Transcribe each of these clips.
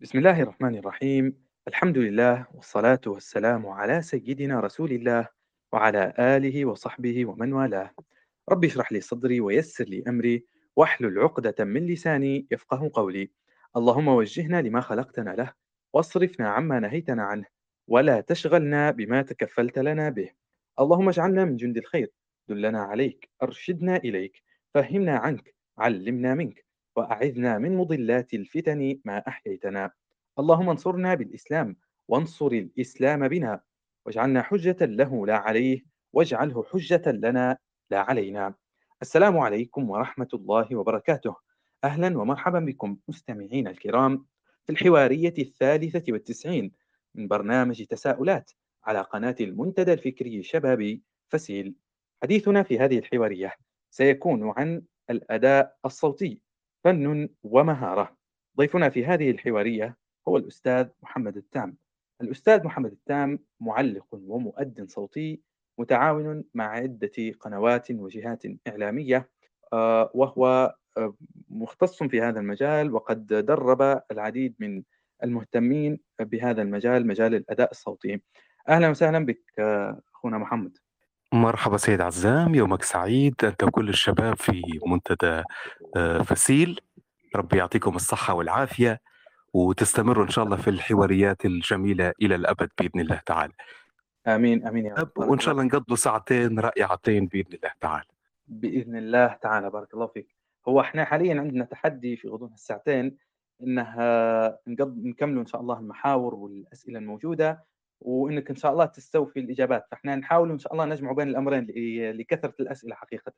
بسم الله الرحمن الرحيم. الحمد لله والصلاة والسلام على سيدنا رسول الله وعلى آله وصحبه ومن والاه. رب اشرح لي صدري ويسر لي أمري واحلل عقدة من لساني يفقه قولي. اللهم وجهنا لما خلقتنا له واصرفنا عما نهيتنا عنه ولا تشغلنا بما تكفلت لنا به. اللهم اجعلنا من جند الخير. دلنا عليك أرشدنا إليك فهمنا عنك علمنا منك. وأعذنا من مضلات الفتن ما أحييتنا. اللهم انصرنا بالإسلام وانصر الإسلام بنا. واجعلنا حجة له لا عليه واجعله حجة لنا لا علينا. السلام عليكم ورحمة الله وبركاته. أهلا ومرحبا بكم مستمعين الكرام في الحوارية الثالثة والتسعين من برنامج تساؤلات على قناة المنتدى الفكري الشبابي فسيل. حديثنا في هذه الحوارية سيكون عن الأداء الصوتي. فن ومهارة. ضيفنا في هذه الحوارية هو الأستاذ محمد التام. الأستاذ محمد التام معلق ومؤدٍ صوتي متعاون مع عدة قنوات وجهات إعلامية آه، وهو آه، مختص في هذا المجال وقد درب العديد من المهتمين بهذا المجال مجال الأداء الصوتي. أهلا وسهلا بك آه، أخونا محمد. مرحبا سيد عزام يومك سعيد. أنت وكل الشباب في منتدى آه، فسيل. ربي يعطيكم الصحة والعافية وتستمروا إن شاء الله في الحواريات الجميلة إلى الأبد بإذن الله تعالى. آمين آمين يا رب. وإن شاء الله نقضوا ساعتين رائعتين بإذن الله تعالى. بإذن الله تعالى بارك الله فيك. هو إحنا حاليا عندنا تحدي في غضون الساعتين إنها نقض نكملوا إن شاء الله المحاور والأسئلة الموجودة. وإنك إن شاء الله تستوفي الإجابات. فإحنا نحاول إن شاء الله نجمع بين الأمرين لكثره الأسئلة حقيقه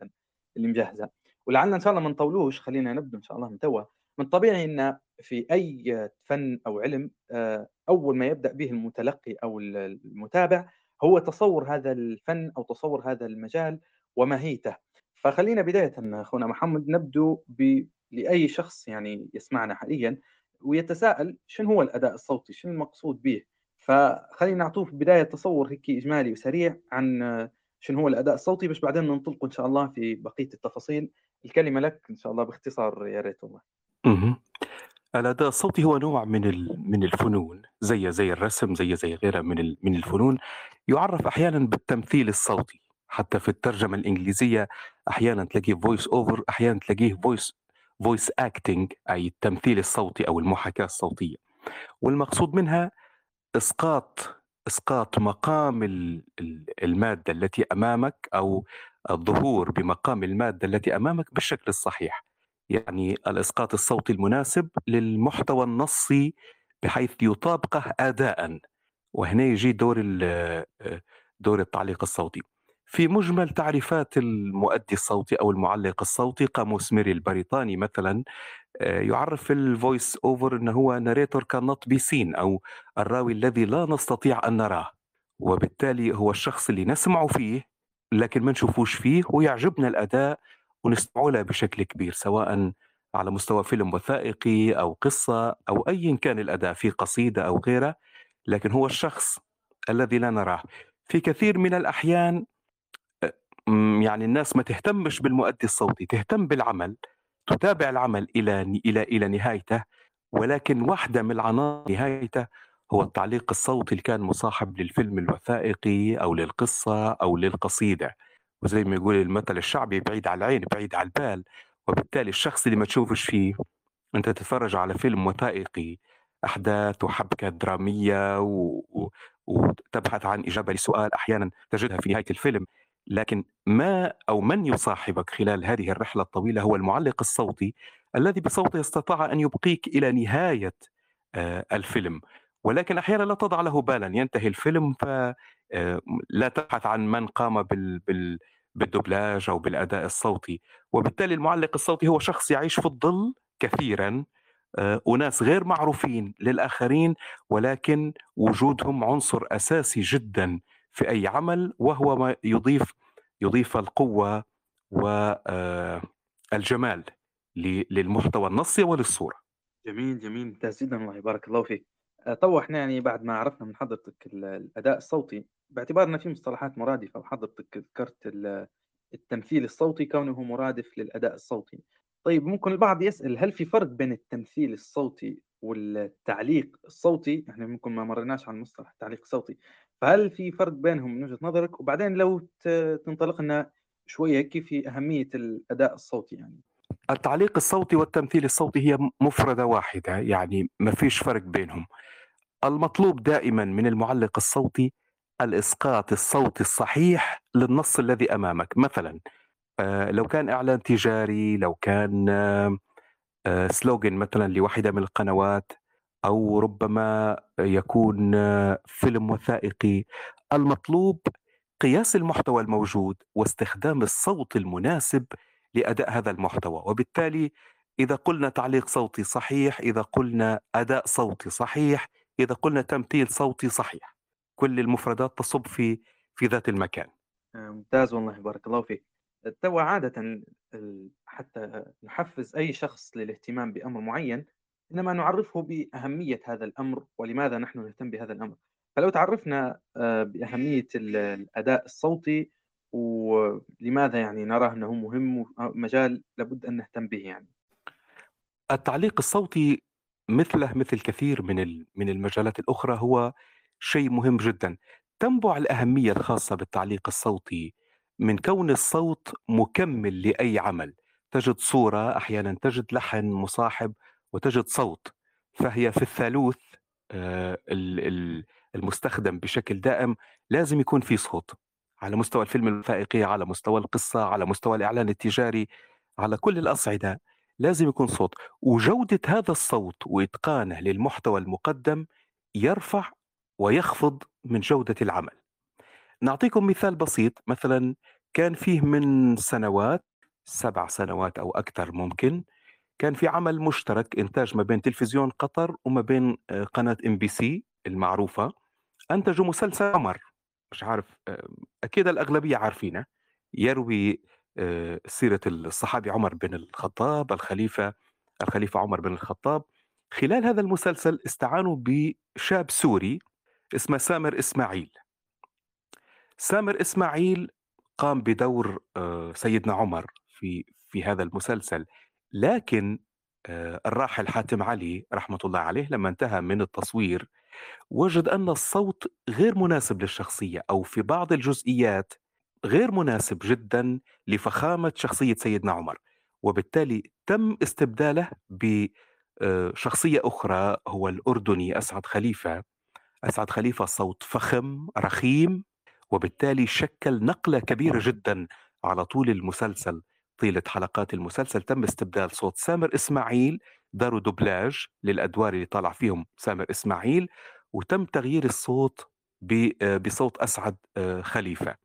اللي مجهزة. ولعلنا إن شاء الله ما نطولوش خلينا نبدأ إن شاء الله من توا. من طبيعي إن في أي فن أو علم آه، أول ما يبدأ به المتلقي أو المتابع هو تصور هذا الفن أو تصور هذا المجال وماهيته فخلينا بداية أخونا محمد. نبدو لأي شخص يعني يسمعنا حاليا ويتساءل شنو هو الأداء الصوتي؟ شنو المقصود به؟ فخلينا نعطوه في بداية تصور هيك إجمالي وسريع عن شنو هو الأداء الصوتي باش بعدين ننطلق إن شاء الله في بقية التفاصيل. الكلمة لك إن شاء الله باختصار يا ريت والله. مهم. الأداء الصوتي هو نوع من من الفنون زي زي الرسم زي زي غيرها من من الفنون. يعرف أحيانا بالتمثيل الصوتي حتى في الترجمة الإنجليزية أحيانا تلاقيه voice over أحيانا تلاقيه voice voice acting أي التمثيل الصوتي أو المحاكاة الصوتية. والمقصود منها إسقاط إسقاط مقام ال- ال- المادة التي أمامك أو الظهور بمقام المادة التي أمامك بالشكل الصحيح. يعني الإسقاط الصوتي المناسب للمحتوى النصي بحيث يطابقه أداء. وهنا يجي دور دور التعليق الصوتي. في مجمل تعريفات المؤدي الصوتي أو المعلق الصوتي قاموس ميريام البريطاني مثلا آه، يعرف ال voice over انه هو ناريتور كان نوت بي سين أو الراوي الذي لا نستطيع أن نراه. وبالتالي هو الشخص اللي نسمع فيه لكن ما نشوفوش فيه ويعجبنا الأداء ونستمع له بشكل كبير سواء على مستوى فيلم وثائقي أو قصة أو ايا كان الأداء في قصيدة أو غيره لكن هو الشخص الذي لا نراه. في كثير من الأحيان آه، يعني الناس ما تهتمش بالمؤدي الصوتي تهتم بالعمل. تتابع العمل إلى إلى إلى نهايته ولكن واحدة من العناصر نهايته هو التعليق الصوتي اللي كان مصاحب للفيلم الوثائقي أو للقصة أو للقصيدة. وزي ما يقول المثل الشعبي بعيد على العين بعيد على البال وبالتالي الشخص اللي ما تشوفش فيه أنت تتفرج على فيلم وثائقي أحداث وحبكة درامية و... وتبحث عن إجابة لسؤال أحيانا تجدها في نهاية الفيلم. لكن ما أو من يصاحبك خلال هذه الرحلة الطويلة هو المعلق الصوتي الذي بصوته استطاع أن يبقيك إلى نهاية آه، الفيلم. ولكن أحيانا لا تضع له بالا ينتهي الفيلم فلا تبحث عن من قام بال... بال... بالدبلاج أو بالأداء الصوتي. وبالتالي المعلق الصوتي هو شخص يعيش في الظل كثيرا آه، أناس غير معروفين للآخرين ولكن وجودهم عنصر أساسي جدا في أي عمل وهو ما يضيف يضيف القوة والجمال للمحتوى النصي وللصورة. جميل جميل ممتاز جدا الله يبارك الله فيك. آه، تو إحنا يعني بعد ما عرفنا من حضرتك ال- الأداء الصوتي باعتبار ان في مصطلحات مرادفة وحضرتك ذكرت ال- التمثيل الصوتي كونه مرادف للأداء الصوتي. طيب ممكن البعض يسأل هل في فرق بين التمثيل الصوتي والتعليق الصوتي، إحنا ممكن ما مرّيناش عن مصطلح التعليق الصوتي، فهل في فرق بينهم من وجهة نظرك؟ وبعدين لو تنطلق لنا شوية هيك في أهمية الأداء الصوتي يعني؟ التعليق الصوتي والتمثيل الصوتي هي مفردة واحدة يعني ما فيش فرق بينهم المطلوب دائما من المعلق الصوتي الإسقاط الصوتي الصحيح للنص الذي أمامك مثلا آه، لو كان إعلان تجاري لو كان آه، آه، سلوغن مثلا لواحدة من القنوات أو ربما يكون فيلم وثائقي. المطلوب قياس المحتوى الموجود واستخدام الصوت المناسب لأداء هذا المحتوى. وبالتالي إذا قلنا تعليق صوتي صحيح إذا قلنا أداء صوتي صحيح إذا قلنا تمثيل صوتي صحيح. كل المفردات تصب في في ذات المكان. ممتاز والله بارك الله فيك. توا عادة حتى نحفز أي شخص للاهتمام بأمر معين إنما نعرفه بأهمية هذا الأمر ولماذا نحن نهتم بهذا الأمر. فلو تعرفنا آه، بأهمية الأداء الصوتي ولماذا يعني نراه أنه مهم ومجال لابد أن نهتم به يعني. التعليق الصوتي مثله مثل كثير من من المجالات الأخرى هو شيء مهم جدا. تنبع الأهمية الخاصة بالتعليق الصوتي من كون الصوت مكمل لأي عمل. تجد صورة أحيانا تجد لحن مصاحب وتجد صوت فهي في الثالوث آه، المستخدم بشكل دائم لازم يكون في صوت على مستوى الفيلم الوثائقي على مستوى القصة على مستوى الإعلان التجاري على كل الأصعدة لازم يكون صوت. وجودة هذا الصوت وإتقانه للمحتوى المقدم يرفع ويخفض من جودة العمل. نعطيكم مثال بسيط مثلا كان فيه من سنوات سبع سنوات أو أكثر ممكن كان في عمل مشترك إنتاج ما بين تلفزيون قطر وما بين آه، قناة إم بي سي المعروفة. أنتجوا مسلسل عمر مش عارف آه، أكيد الأغلبية عارفينه. يروي آه، سيرة الصحابي عمر بن الخطاب الخليفة الخليفة عمر بن الخطاب. خلال هذا المسلسل استعانوا بشاب سوري اسمه سامر إسماعيل. سامر إسماعيل قام بدور سيدنا عمر في في هذا المسلسل. لكن الراحل حاتم علي رحمة الله عليه لما انتهى من التصوير وجد أن الصوت غير مناسب للشخصية أو في بعض الجزئيات غير مناسب جدا لفخامة شخصية سيدنا عمر وبالتالي تم استبداله بشخصية أخرى هو الأردني أسعد خليفة. أسعد خليفة صوت فخم رخيم وبالتالي شكل نقلة كبيرة جدا على طول المسلسل. طيلة حلقات المسلسل تم استبدال صوت سامر إسماعيل داروا دوبلاج للأدوار اللي طالع فيهم سامر إسماعيل وتم تغيير الصوت آه، بصوت أسعد آه، خليفة.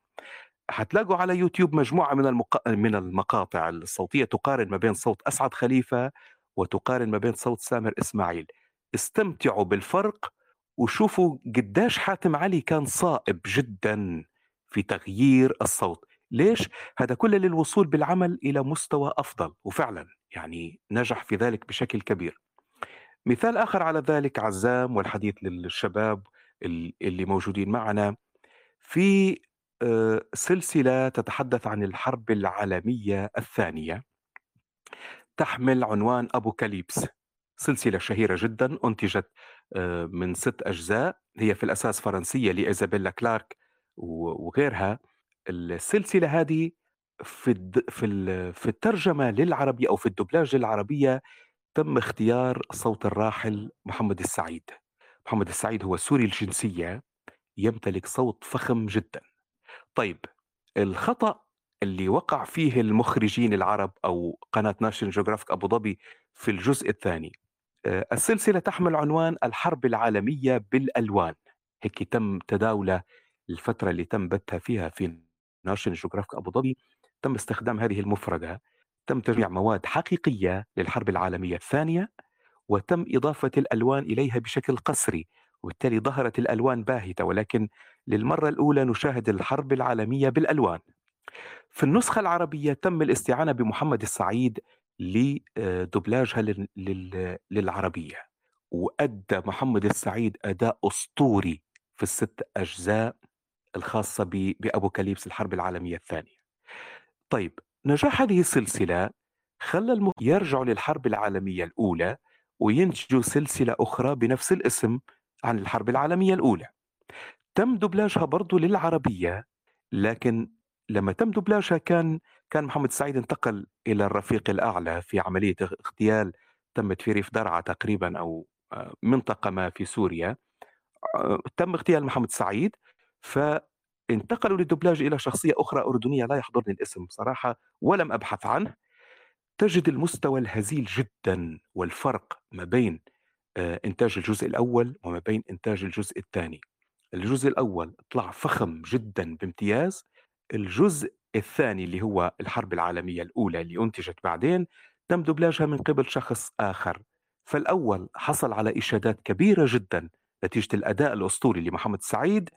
حتلاقوا على يوتيوب مجموعة من المق... من المقاطع الصوتية تقارن ما بين صوت أسعد خليفة وتقارن ما بين صوت سامر إسماعيل. استمتعوا بالفرق وشوفوا قديش حاتم علي كان صائب جدا في تغيير الصوت. ليش؟ هذا كله للوصول بالعمل إلى مستوى أفضل وفعلا يعني نجح في ذلك بشكل كبير. مثال آخر على ذلك عزام والحديث للشباب اللي موجودين معنا. في آه، سلسلة تتحدث عن الحرب العالمية الثانية. تحمل عنوان أبو كاليبس سلسلة شهيرة جدا أنتجت آه، من ست أجزاء. هي في الأساس فرنسية لإيزابيلا كلارك وغيرها. السلسلة هذه في في في الترجمة للعربية أو في الدبلاج للعربية تم اختيار صوت الراحل محمد السعيد. محمد السعيد هو سوري الجنسية يمتلك صوت فخم جدا. طيب الخطأ اللي وقع فيه المخرجين العرب أو قناة ناشيونال جيوغرافيك أبو ظبي في الجزء الثاني. آه، السلسلة تحمل عنوان الحرب العالمية بالألوان. هيك تم تداوله الفترة اللي تم بثها فيها في ناشيونال جيوغرافيك أبو ظبي تم استخدام هذه المفردة تم تجميع مواد حقيقية للحرب العالمية الثانية وتم إضافة الألوان إليها بشكل قسري وبالتالي ظهرت الألوان باهتة ولكن للمرة الأولى نشاهد الحرب العالمية بالألوان. في النسخة العربية تم الاستعانة بمحمد السعيد لدبلاجها للعربية وأدى محمد السعيد أداء أسطوري في الست أجزاء الخاصة بأبو كاليبس الحرب العالمية الثانية. طيب نجاح هذه السلسلة خلى المخ يرجعوا للحرب العالمية الأولى وينتجوا سلسلة أخرى بنفس الاسم عن الحرب العالمية الأولى. تم دبلاجها برضو للعربية لكن لما تم دبلاجها كان كان محمد سعيد انتقل إلى الرفيق الأعلى في عملية اغتيال تمت في ريف درعا تقريبا أو آه، منطقة ما في سوريا. آه، تم اغتيال محمد سعيد فانتقلوا للدبلاج إلى شخصية أخرى أردنية لا يحضرني الاسم بصراحة ولم أبحث عنه. تجد المستوى الهزيل جدا والفرق ما بين آه، إنتاج الجزء الأول وما بين إنتاج الجزء الثاني. الجزء الأول طلع فخم جدا بامتياز الجزء الثاني اللي هو الحرب العالمية الأولى اللي أنتجت بعدين تم دبلاجها من قبل شخص آخر. فالأول حصل على إشادات كبيرة جدا نتيجة الأداء الأسطوري لمحمد سعيد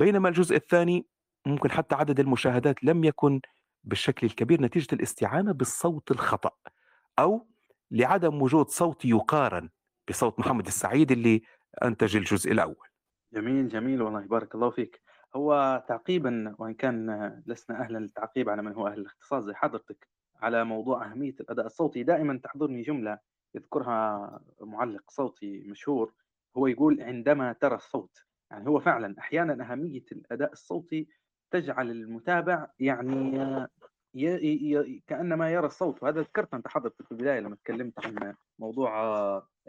بينما الجزء الثاني ممكن حتى عدد المشاهدات لم يكن بالشكل الكبير نتيجة الاستعانة بالصوت الخطأ أو لعدم وجود صوت يقارن بصوت محمد السعيد اللي أنتج الجزء الأول. جميل جميل والله بارك الله فيك. هو تعقيبا وإن كان لسنا أهلا للتعقيب على من هو أهل الاختصاص زي حضرتك على موضوع أهمية الأداء الصوتي دائما تحضرني جملة يذكرها معلق صوتي مشهور هو يقول عندما ترى الصوت يعني هو فعلا أحيانا أهمية الأداء الصوتي تجعل المتابع يعني ي... ي... كأنما يرى الصوت. وهذا ذكرت أنت حضرتك في البداية لما تكلمت عن موضوع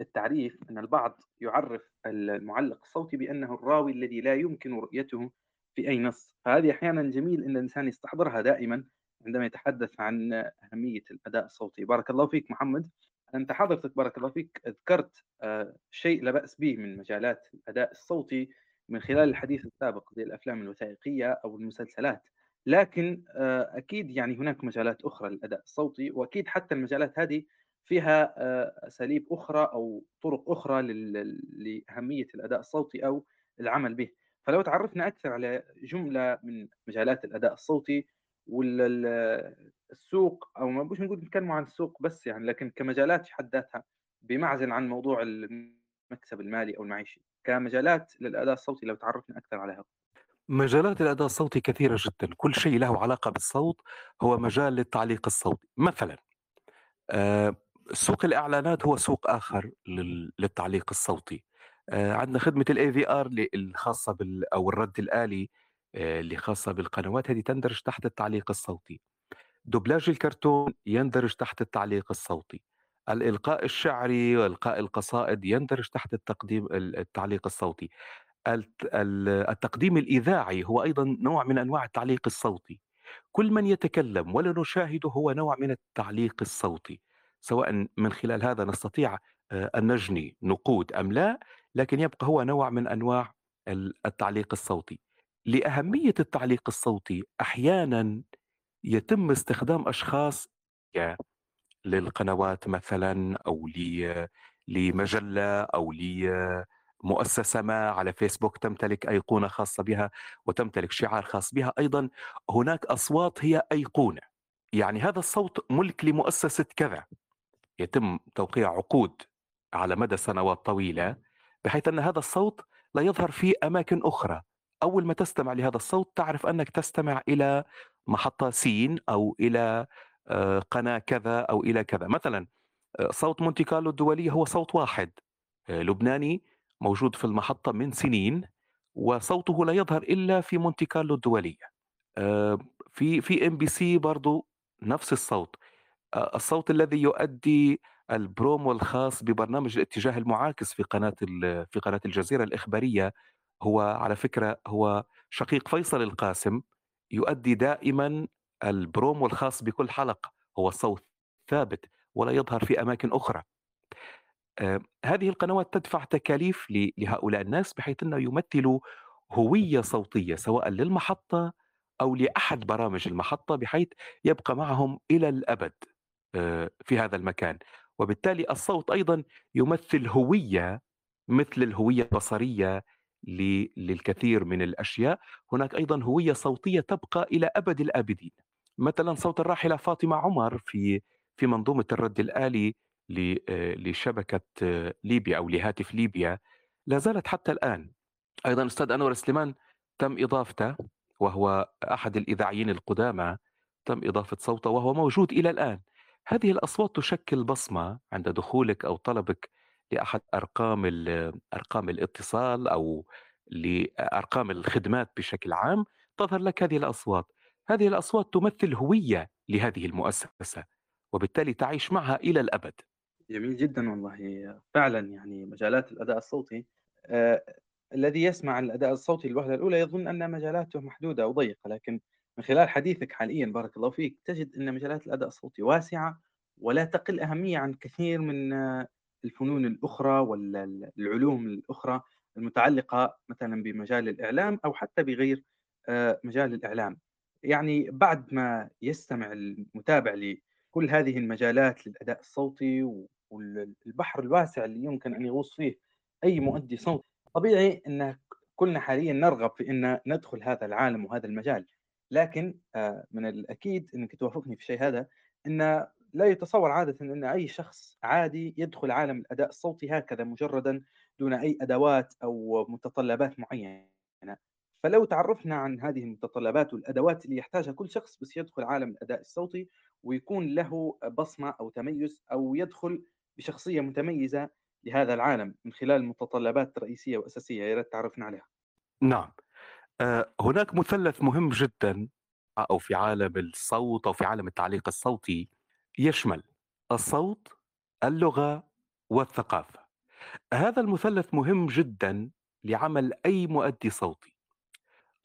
التعريف أن البعض يعرف المعلق الصوتي بأنه الراوي الذي لا يمكن رؤيته في أي نص. فهذه أحيانا جميل إن الإنسان يستحضرها دائما عندما يتحدث عن أهمية الأداء الصوتي. بارك الله فيك محمد. أنت حضرتك بارك الله فيك ذكرت آه، شيء لا بأس به من مجالات الأداء الصوتي. من خلال الحديث السابق زي الافلام الوثائقية أو المسلسلات. لكن آه، أكيد يعني هناك مجالات أخرى للأداء الصوتي وأكيد حتى المجالات هذه فيها آه، أساليب أخرى أو طرق أخرى لأهمية الأداء الصوتي أو العمل به. فلو تعرفنا أكثر على جملة من مجالات الأداء الصوتي والسوق أو ما بوش نقول نتكلم عن السوق بس يعني لكن كمجالات في حد ذاتها بمعزل عن موضوع المكسب المالي أو المعيشي. كمجالات للأداء الصوتي لو تعرفنا أكثر عليها. مجالات الأداء الصوتي كثيرة جدًا، كل شيء له علاقة بالصوت هو مجال للتعليق الصوتي، مثلًا آآ سوق الإعلانات هو سوق لل للتعليق الصوتي، آآ عندنا خدمة الAVR ل الخاصة بال أو الرد الآلي آآ اللي خاصة بالقنوات هذه تندرج تحت التعليق الصوتي، دوبلاج الكرتون يندرج تحت التعليق الصوتي، الإلقاء الشعري وإلقاء القصائد يندرج تحت التقديم ال التعليق الصوتي. الت ال التقديم الإذاعي هو أيضًا نوع من أنواع التعليق الصوتي، كل من يتكلم ولا نشاهده هو نوع من التعليق الصوتي، سواء من خلال هذا نستطيع آآ أن نجني نقود أم لا، لكن يبقى هو نوع من أنواع ال التعليق الصوتي. لأهمية التعليق الصوتي أحيانًا يتم استخدام أشخاص للقنوات مثلًا أو ل لمجلة أو ل مؤسسة ما على فيسبوك تمتلك أيقونة خاصة بها وتمتلك شعار خاص بها. أيضا هناك أصوات هي أيقونة. يعني هذا الصوت ملك لمؤسسة كذا. يتم توقيع عقود على مدى سنوات طويلة بحيث أن هذا الصوت لا يظهر في أماكن أخرى. أول ما تستمع لهذا الصوت تعرف أنك تستمع إلى محطة سين أو إلى آه، قناة كذا أو إلى كذا. مثلا آه، صوت مونتي كارلو الدولي هو صوت واحد. آه، لبناني موجود في المحطة من سنين وصوته لا يظهر إلا في مونتي كارلو الدولية آه، في في إم بي سي برضه نفس الصوت. الصوت الذي يؤدي البرومو الخاص ببرنامج الاتجاه المعاكس في قناة في قناة الجزيرة الإخبارية هو على فكرة هو شقيق فيصل القاسم يؤدي دائما البرومو الخاص بكل حلقة هو صوت ثابت ولا يظهر في أماكن أخرى. آه، هذه القنوات تدفع تكاليف لهؤلاء الناس بحيث أنه يمثلوا هوية صوتية سواء للمحطة أو لأحد برامج المحطة بحيث يبقى معهم إلى الأبد آه، في هذا المكان. وبالتالي الصوت أيضا يمثل هوية مثل الهوية البصرية للكثير من الأشياء. هناك أيضا هوية صوتية تبقى إلى أبد الآبدين. مثلا صوت الراحلة فاطمة عمر في في منظومة الرد الآلي آه، لشبكة آه، ليبيا أو لهاتف ليبيا لا زالت حتى الآن أيضا أستاذ أنور سليمان تم إضافته وهو أحد الإذاعيين القدامى تم إضافة صوته وهو موجود إلى الآن هذه الأصوات تشكل بصمة عند دخولك أو طلبك لأحد أرقام ال أرقام الاتصال أو لأرقام الخدمات بشكل عام، تظهر لك هذه الأصوات. هذه الأصوات تمثل هوية لهذه المؤسسة، وبالتالي تعيش معها إلى الأبد. جميل جدًا والله، فعلًا يعني مجالات الأداء الصوتي آآ، الذي يسمع الأداء الصوتي للوهلة الأولى يظن أن مجالاته محدودة أو ضيقة، لكن من خلال حديثك حاليًا بارك الله فيك، تجد أن مجالات الأداء الصوتي واسعة ولا تقل أهمية عن كثير من آه، الفنون الأخرى وال ال العلوم الأخرى المتعلقة مثلًا بمجال الإعلام أو حتى بغير آآ، مجال الإعلام. يعني بعد ما يستمع المتابع لكل هذه المجالات للأداء الصوتي و وال البحر الواسع اللي يمكن أن يغوص فيه أي مؤدي صوت، طبيعي أن كلنا حاليًا نرغب في أن ندخل هذا العالم وهذا المجال، لكن آآ من الأكيد أنك توافقني في الشيء هذا، أن لا يتصور عادةً أن أي شخص عادي يدخل عالم الأداء الصوتي هكذا مجردًا دون أي أدوات أو متطلبات معينة، فلو تعرفنا عن هذه المتطلبات والأدوات اللي يحتاجها كل شخص بس يدخل عالم الأداء الصوتي ويكون له بصمة أو تميز أو يدخل بشخصية متميزة لهذا العالم من خلال متطلبات رئيسية وأساسية يا ريت تعرفنا عليها. نعم، آآ هناك مثلث مهم جدًا أو في عالم الصوت أو في عالم التعليق الصوتي، يشمل الصوت، اللغة، والثقافة. هذا المثلث مهم جدًا لعمل أي مؤدي صوتي.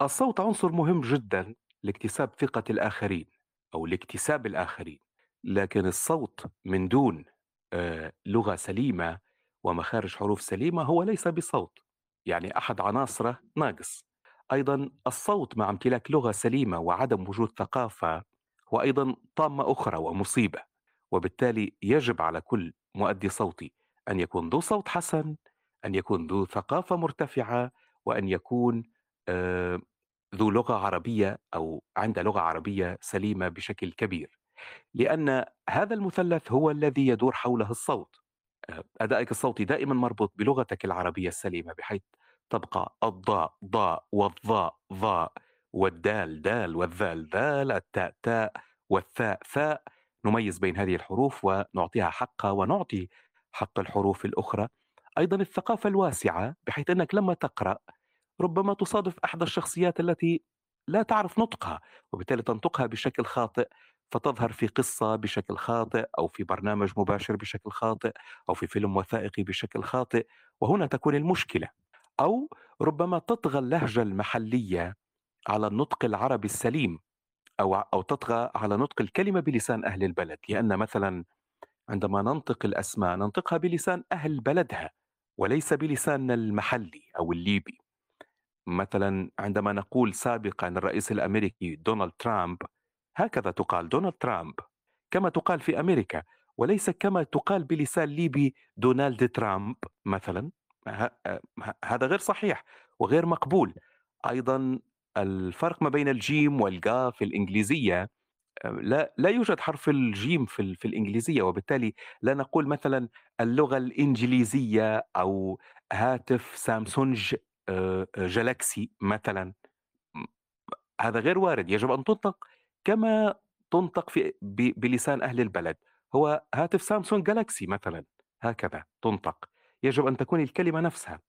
الصوت عنصر مهم جدًا لاكتساب ثقة الآخرين أو لاكتساب الآخرين، لكن الصوت من دون آآ لغة سليمة ومخارج حروف سليمة هو ليس بصوت، يعني أحد عناصره ناقص. أيضًا الصوت مع امتلاك لغة سليمة وعدم وجود ثقافة هو أيضًا طامة أخرى ومصيبة، وبالتالي يجب على كل مؤدي صوتي أن يكون ذو صوت حسن، أن يكون ذو ثقافة مرتفعة، وأن يكون آآ ذو لغة عربية أو عنده لغة عربية سليمة بشكل كبير، لأن هذا المثلث هو الذي يدور حوله الصوت. آآ أدائك الصوتي دائمًا مربوط بلغتك العربية السليمة، بحيث تبقى الضاء ضاء، والظاء ظاء، والدال دال، والذال ذال، التاء تاء، والثاء ثاء، نميز بين هذه الحروف ونعطيها حقها ونعطي حق الحروف الأخرى. أيضًا الثقافة الواسعة، بحيث أنك لما تقرأ ربما تصادف أحد الشخصيات التي لا تعرف نطقها، وبالتالي تنطقها بشكل خاطئ، فتظهر في قصة بشكل خاطئ، أو في برنامج مباشر بشكل خاطئ، أو في فيلم وثائقي بشكل خاطئ، وهنا تكون المشكلة. أو ربما تطغى اللهجة المحلية على النطق العربي السليم، أو أو تطغى على نطق الكلمة بلسان أهل البلد، لأن مثلًا عندما ننطق الأسماء ننطقها بلسان أهل بلدها، وليس بلساننا المحلي أو الليبي. مثلًا عندما نقول سابقًا الرئيس الأمريكي دونالد ترامب، هكذا تُقال دونالد ترامب، كما تُقال في أمريكا، وليس كما تُقال بلسان ليبي دونالد ترامب مثلًا، هذا غير صحيح وغير مقبول. أيضًا الفرق ما بين الجيم والقاف في الإنجليزية آآ لا لا يوجد حرف الجيم في في الإنجليزية، وبالتالي لا نقول مثلًا اللغة الإنجليزية أو هاتف سامسونج جالاكسي مثلًا، هذا غير وارد، يجب أن تُنطق كما تُنطق في بلسان أهل البلد، هو هاتف سامسونج جالاكسي مثلًا، هكذا تُنطق، يجب أن تكون الكلمة نفسها.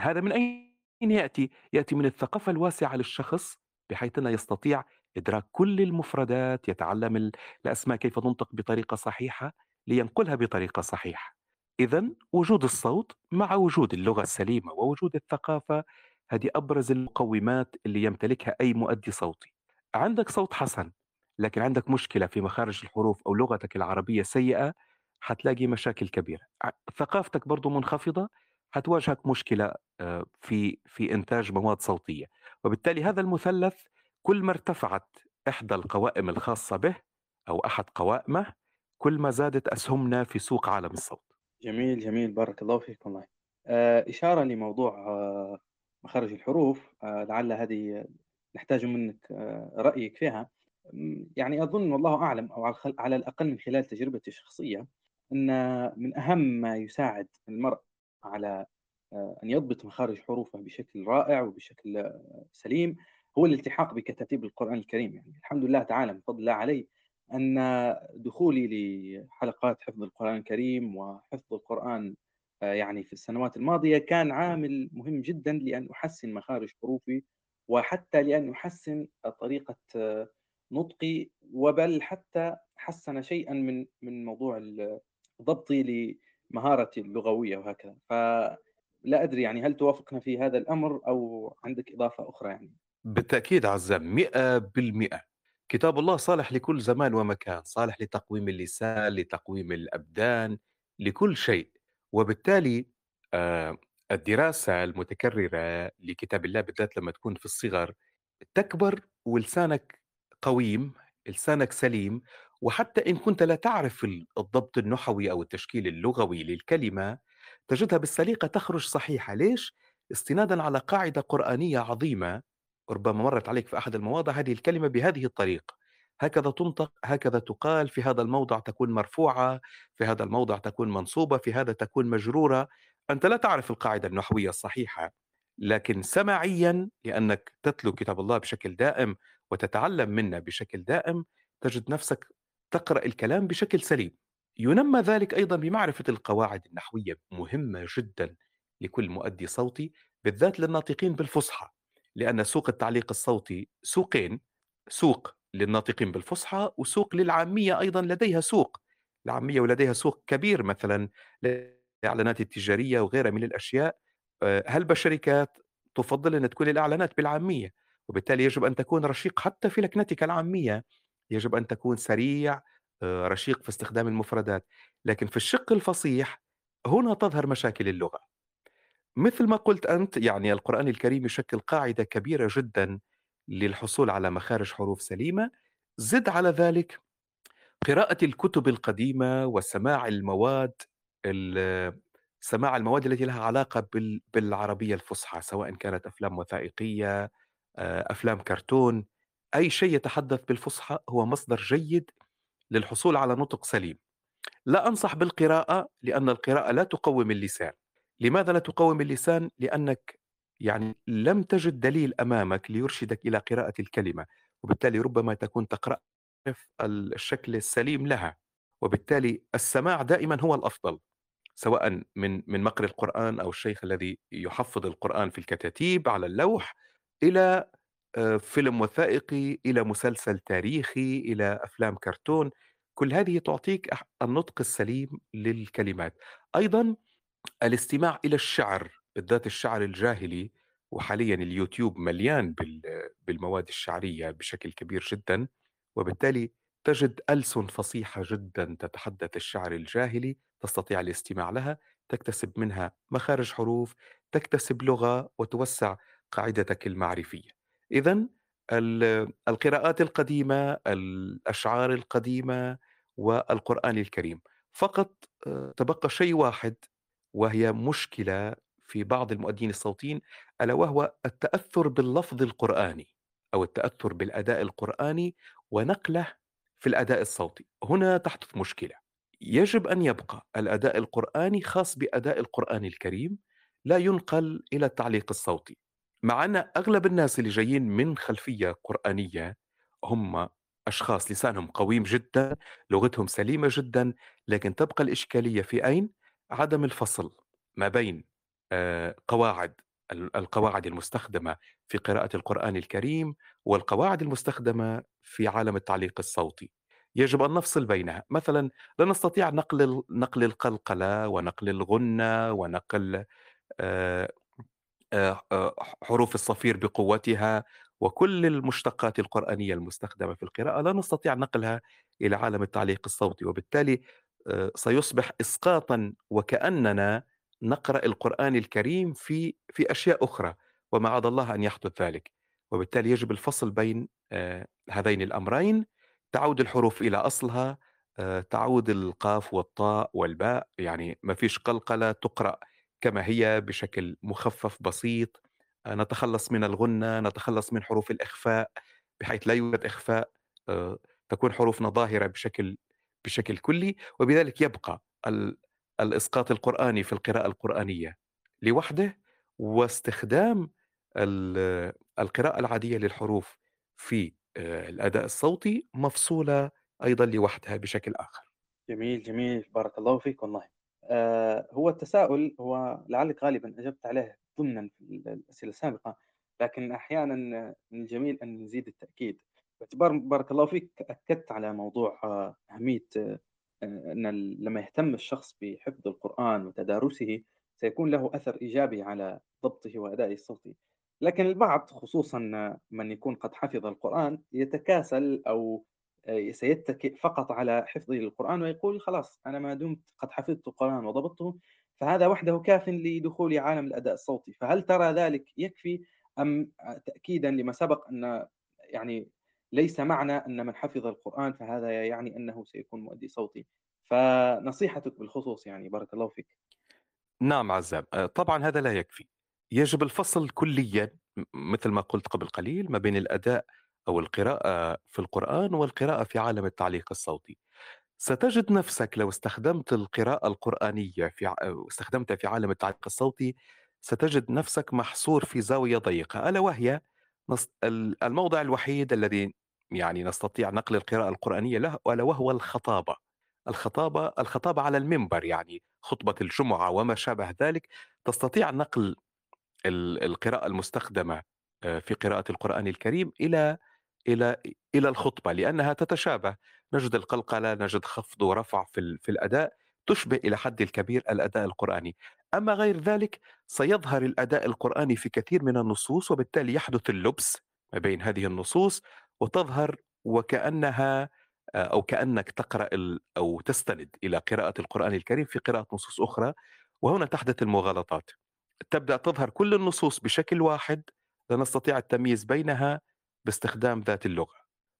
هذا من أين يأتي؟ يأتي من الثقافة الواسعة للشخص بحيث أنه يستطيع إدراك كل المفردات، يتعلم ال الأسماء كيف تنطق بطريقة صحيحة لينقلها بطريقة صحيحة. إذًا وجود الصوت مع وجود اللغة السليمة ووجود الثقافة هذه أبرز المقومات اللي يمتلكها أي مؤدي صوتي. عندك صوت حسن، لكن عندك مشكلة في مخارج الحروف أو لغتك العربية سيئة، حتلاقي مشاكل كبيرة. ثقافتك برضه منخفضة، حتواجهك مشكلة آآ في في إنتاج مواد صوتية، وبالتالي هذا المثلث كل ما ارتفعت إحدى القوائم الخاصة به أو أحد قوائمه، كل ما زادت أسهمنا في سوق عالم الصوت. جميل، جميل، بارك الله فيك والله. آآ إشارة لموضوع آه، مخارج الحروف آآ لعل هذه نحتاج منِّك رأيِك فيها. يعني أظن والله أعلم أو على الأقل من خلال تجربتي الشخصية، أن من أهم ما يساعد المرء على أن يضبط مخارج حروفه بشكل رائع وبشكل آه، سليم، هو الالتحاق بكتاتيب القرآن الكريم، يعني الحمد لله تعالى من فضل الله علي أن دخولي لحلقات حفظ القرآن الكريم وحفظ القرآن آآ يعني في السنوات الماضية كان عامل مهم جدًا لأن أحسّن مخارج حروفي، وحتى لأن أحسّن طريقة آه، نطقي، وبل حتى حسّن شيئًا من من موضوع ضبطي لمهارتي اللغوية وهكذا. فلا أدري يعني هل توافقنا في هذا الأمر أو عندك إضافة أخرى يعني؟ بالتأكيد عزام 100% كتاب الله صالح لكل زمان ومكان صالح لتقويم اللسان لتقويم الأبدان لكل شيء. وبالتالي آه، الدراسة المتكررة لكتاب الله بالذات لما تكون في الصغر تكبر ولسانك قويم لسانك سليم. وحتى إن كنت لا تعرف ال- الضبط النحوي أو التشكيل اللغوي للكلمة تجدها بالسليقة تخرج صحيحة. ليش؟ استنادا على قاعدة قرآنية عظيمة ربما مرت عليك في أحد المواضع هذه الكلمة بهذه الطريقة. هكذا تنطق هكذا تقال في هذا الموضع تكون مرفوعة في هذا الموضع تكون منصوبة في هذا تكون مجرورة. أنت لا تعرف القاعدة النحوية الصحيحة لكن سمعيا لأنك تتلو كتاب الله بشكل دائم وتتعلم منه بشكل دائم تجد نفسك تقرأ الكلام بشكل سليم. ينمى ذلك أيضا بمعرفة القواعد النحوية مهمة جدا لكل مؤدي صوتي بالذات للناطقين بالفصحى. لأن سوق التعليق الصوتي سوقين سوق للناطقين بالفصحى وسوق للعامية أيضا لديها سوق. العامية ولديها سوق كبير مثلا للإعلانات التجارية وغيرها من الأشياء. آه، هل بالشركات تفضل أن تكون الإعلانات بالعامية؟ وبالتالي يجب أن تكون رشيق حتى في لكنتك العامية. يجب أن تكون سريع آه، رشيق في استخدام المفردات. لكن في الشق الفصيح هنا تظهر مشاكل اللغة. مثل ما قلت أنت يعني القرآن الكريم يشكل قاعدة كبيرة جدا للحصول على مخارج حروف سليمة. زد على ذلك قراءة الكتب القديمة وسماع المواد ال- سماع المواد التي لها علاقة بال- بالعربية الفصحى سواء كانت أفلام وثائقية آه، أفلام كرتون. أي شيء يتحدث بالفصحى هو مصدر جيد للحصول على نطق سليم. لا أنصح بالقراءة لأن القراءة لا تقوم اللسان. لماذا لا تقوم اللسان؟ لأنك يعني لم تجد دليل أمامك ليرشدك إلى قراءة الكلمة وبالتالي ربما تكون تقرأ الشكل السليم لها وبالتالي السماع دائما هو الأفضل سواء من من مقرئ القرآن أو الشيخ الذي يحفظ القرآن في الكتاتيب على اللوح إلى آه، فيلم وثائقي إلى مسلسل تاريخي إلى أفلام كرتون كل هذه تعطيك النطق السليم للكلمات أيضا الاستماع إلى الشعر بالذات الشعر الجاهلي وحاليا اليوتيوب مليان بال- بالمواد الشعرية بشكل كبير جدا وبالتالي تجد ألسن فصيحة جدا تتحدث الشعر الجاهلي تستطيع الاستماع لها تكتسب منها مخارج حروف تكتسب لغة وتوسع قاعدتك المعرفية. إذا القراءات القديمة الأشعار القديمة والقرآن الكريم. فقط آه، تبقى شيء واحد وهي مشكلة في بعض المؤدين الصوتيين ألا وهو التأثر باللفظ القرآني أو التأثر بالأداء القرآني ونقله في الأداء الصوتي هنا تحدث مشكلة يجب أن يبقى الأداء القرآني خاص بأداء القرآن الكريم لا ينقل إلى التعليق الصوتي مع أن أغلب الناس اللي جايين من خلفية قرآنية هم أشخاص لسانهم قويم جدا لغتهم سليمة جدا لكن تبقى الإشكالية في أين؟ عدم الفصل ما بين آه، قواعد ال- القواعد المستخدمة في قراءة القرآن الكريم والقواعد المستخدمة في عالم التعليق الصوتي. يجب أن نفصل بينها. مثلا لا نستطيع نقل نقل القلقلة ونقل الغنة ونقل آه، آه، حروف الصفير بقوتها وكل المشتقات القرآنية المستخدمة في القراءة. لا نستطيع نقلها إلى عالم التعليق الصوتي. وبالتالي سيصبح إسقاطا وكأننا نقرأ القرآن الكريم في في أشياء أخرى وما عاد الله أن يحدث ذلك. وبالتالي يجب الفصل بين آه، هذين الأمرين. تعود الحروف إلى أصلها آه، تعود القاف والطاء والباء يعني ما فيش قلقلة تقرأ كما هي بشكل مخفف بسيط. آه، نتخلص من الغنة نتخلص من حروف الإخفاء بحيث لا يوجد إخفاء. آه، تكون حروفنا ظاهرة بشكل بشكل كلي وبذلك يبقى ال- الإسقاط القرآني في القراءة القرآنية لوحده واستخدام ال- القراءة العادية للحروف في آه، الأداء الصوتي مفصولة أيضا لوحدها بشكل آخر. جميل، جميل، بارك الله فيك والله. آآ هو التساؤل هو لعلِك غالبًا أجبت عليه ضمنًا في ال الأسئلة السابقة، لكن أحيانًا من الجميل أن نزيد التأكيد، باعتبار بارك الله فيك أكدت على موضوع آه، آآ أن ال لمّا يهتم الشخص بحفظ القرآن وتدارسه، سيكون له أثر إيجابي على ضبطه وأدائه الصوتي، لكن البعض خصوصًا من يكون قد حفظ القرآن يتكاسل أو آآ سيتكئ فقط على حفظه للقرآن ويقول خلاص أنا ما دمت قد حفظت القرآن وضبطته فهذا وحده كافٍ لدخولي عالم الأداء الصوتي، فهل ترى ذلك يكفي أم تأكيدًا لما سبق أن يعني ليس معنى أن من حفظ القرآن فهذا يعني أنه سيكون مؤدي صوتي، فنصيحتك بالخصوص يعني بارك الله فيك. نعم عزام. آه، طبعا هذا لا يكفي. يجب الفصل كليا مثل ما قلت قبل قليل ما بين الأداء أو القراءة في القرآن والقراءة في عالم التعليق الصوتي. ستجد نفسك لو استخدمت القراءة القرآنية في استخدمتها في عالم التعليق الصوتي ستجد نفسك محصور في زاوية ضيقة. ألا وهي؟ الموضع الوحيد الذي يعني نستطيع نقل القراءة القرآنية له ألا وهو الخطابة. الخطابة الخطابة على المنبر يعني خطبة الجمعة وما شابه ذلك. تستطيع نقل ال- القراءة المستخدمة آه، في قراءة القرآن الكريم إلى إلى إلى الخطبة لأنها تتشابه. نجد القلقلة نجد خفض ورفع في في الأداء تشبه إلى حد الكبير الأداء القرآني. أما غير ذلك سيظهر الأداء القرآني في كثير من النصوص وبالتالي يحدث اللبس ما بين هذه النصوص. وتظهر وكأنها آه، أو كأنك تقرأ أو تستند إلى قراءة القرآن الكريم في قراءة نصوص أخرى وهنا تحدث المغالطات. تبدأ تظهر كل النصوص بشكل واحد لا نستطيع التمييز بينها باستخدام ذات اللغة.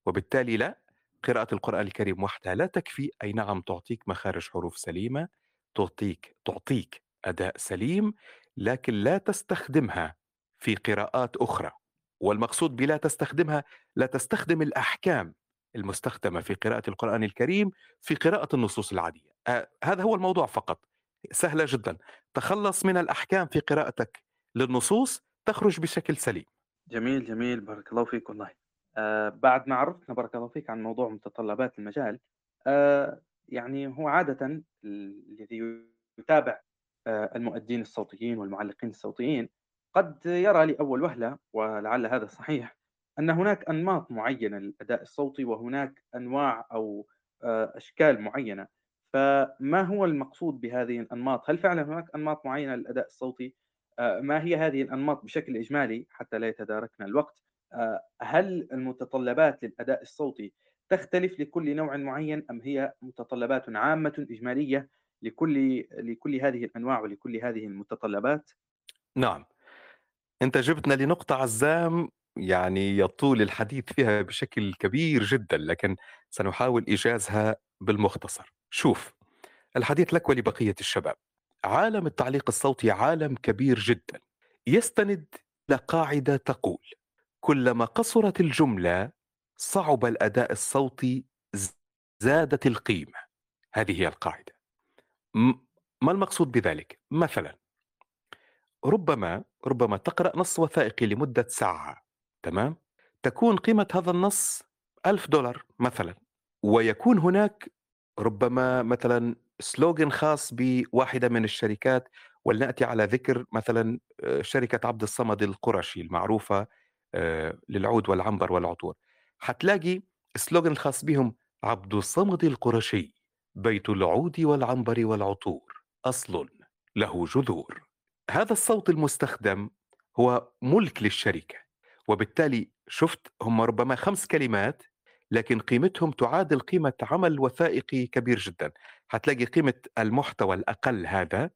وبالتالي لا قراءة القرآن الكريم وحدها لا تكفي. أي نعم تعطيك مخارج حروف سليمة تعطيك تعطيك أداء سليم لكن لا تستخدمها في قراءات أخرى. والمقصود بلا تستخدمها لا تستخدم الأحكام المستخدمة في قراءة القرآن الكريم في قراءة النصوص العادية. آه هذا هو الموضوع فقط. سهلة جدا. تخلص من الأحكام في قراءتك للنصوص تخرج بشكل سليم. جميل، جميل، بارك الله فيك والله. آآ بعد ما عرّفتنا بارك الله فيك عن موضوع متطلبات المجال، آآ يعني هو عادةً الذي يتابع آآ المؤدين الصوتيين والمعلقين الصوتيين، قد يرى لأول وهلة ولعل هذا صحيح، أن هناك أنماط معيّنة للأداء الصوتي وهناك أنواع أو آآ أشكال معيّنة، فما هو المقصود بهذه الأنماط؟ هل فعلًا هناك أنماط معيّنة للأداء الصوتي؟ آآ ما هي هذه الأنماط بشكل إجمالي حتى لا يتداركنا الوقت؟ آآ هل المتطلبات للأداء الصوتي تختلف لكل نوع معيّن أم هي متطلبات عامة إجمالية لكل لكل هذه الأنواع ولكل هذه المتطلبات؟ نعم أنت جبتنا لنقطة عزام يعني يطول الحديث فيها بشكل كبير جدا لكن سنحاول إيجازها بالمختصر. شوف الحديث لك ولبقية الشباب. عالم التعليق الصوتي عالم كبير جدا. يستند إلى قاعدة تقول كلما قصرت الجملة صعب الأداء الصوتي زادت القيمة. هذه هي القاعدة. ما المقصود بذلك؟ مثلا ربما ربما تقرأ نص وثائقي لمدة ساعة تمام؟ تكون قيمة هذا النص ألف دولار مثلا ويكون هناك ربما مثلا سلوغن خاص بواحدة من الشركات ولنأتي على ذكر مثلا آه، شركة عبد الصمد القرشي المعروفة آه، للعود والعنبر والعطور حتلاقي سلوغن الخاص بهم عبد الصمد القرشي بيت العود والعنبر والعطور أصل له جذور هذا الصوت المستخدم هو ملك للشركة وبالتالي شفت هم ربما خمس كلمات لكن قيمتهم تعادل قيمة عمل وثائقي كبير جدا. هتلاقي قيمة المحتوى الأقل هذا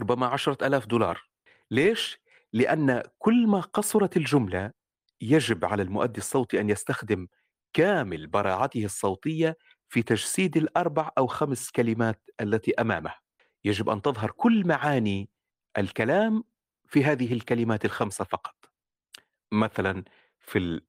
ربما عشرة ألاف دولار. ليش؟ لأن كل ما قصرت الجملة يجب على المؤدي الصوتي أن يستخدم كامل براعته الصوتية في تجسيد الأربع أو خمس كلمات التي أمامه. يجب أن تظهر كل معاني الكلام في هذه الكلمات الخمسة فقط. مثلا في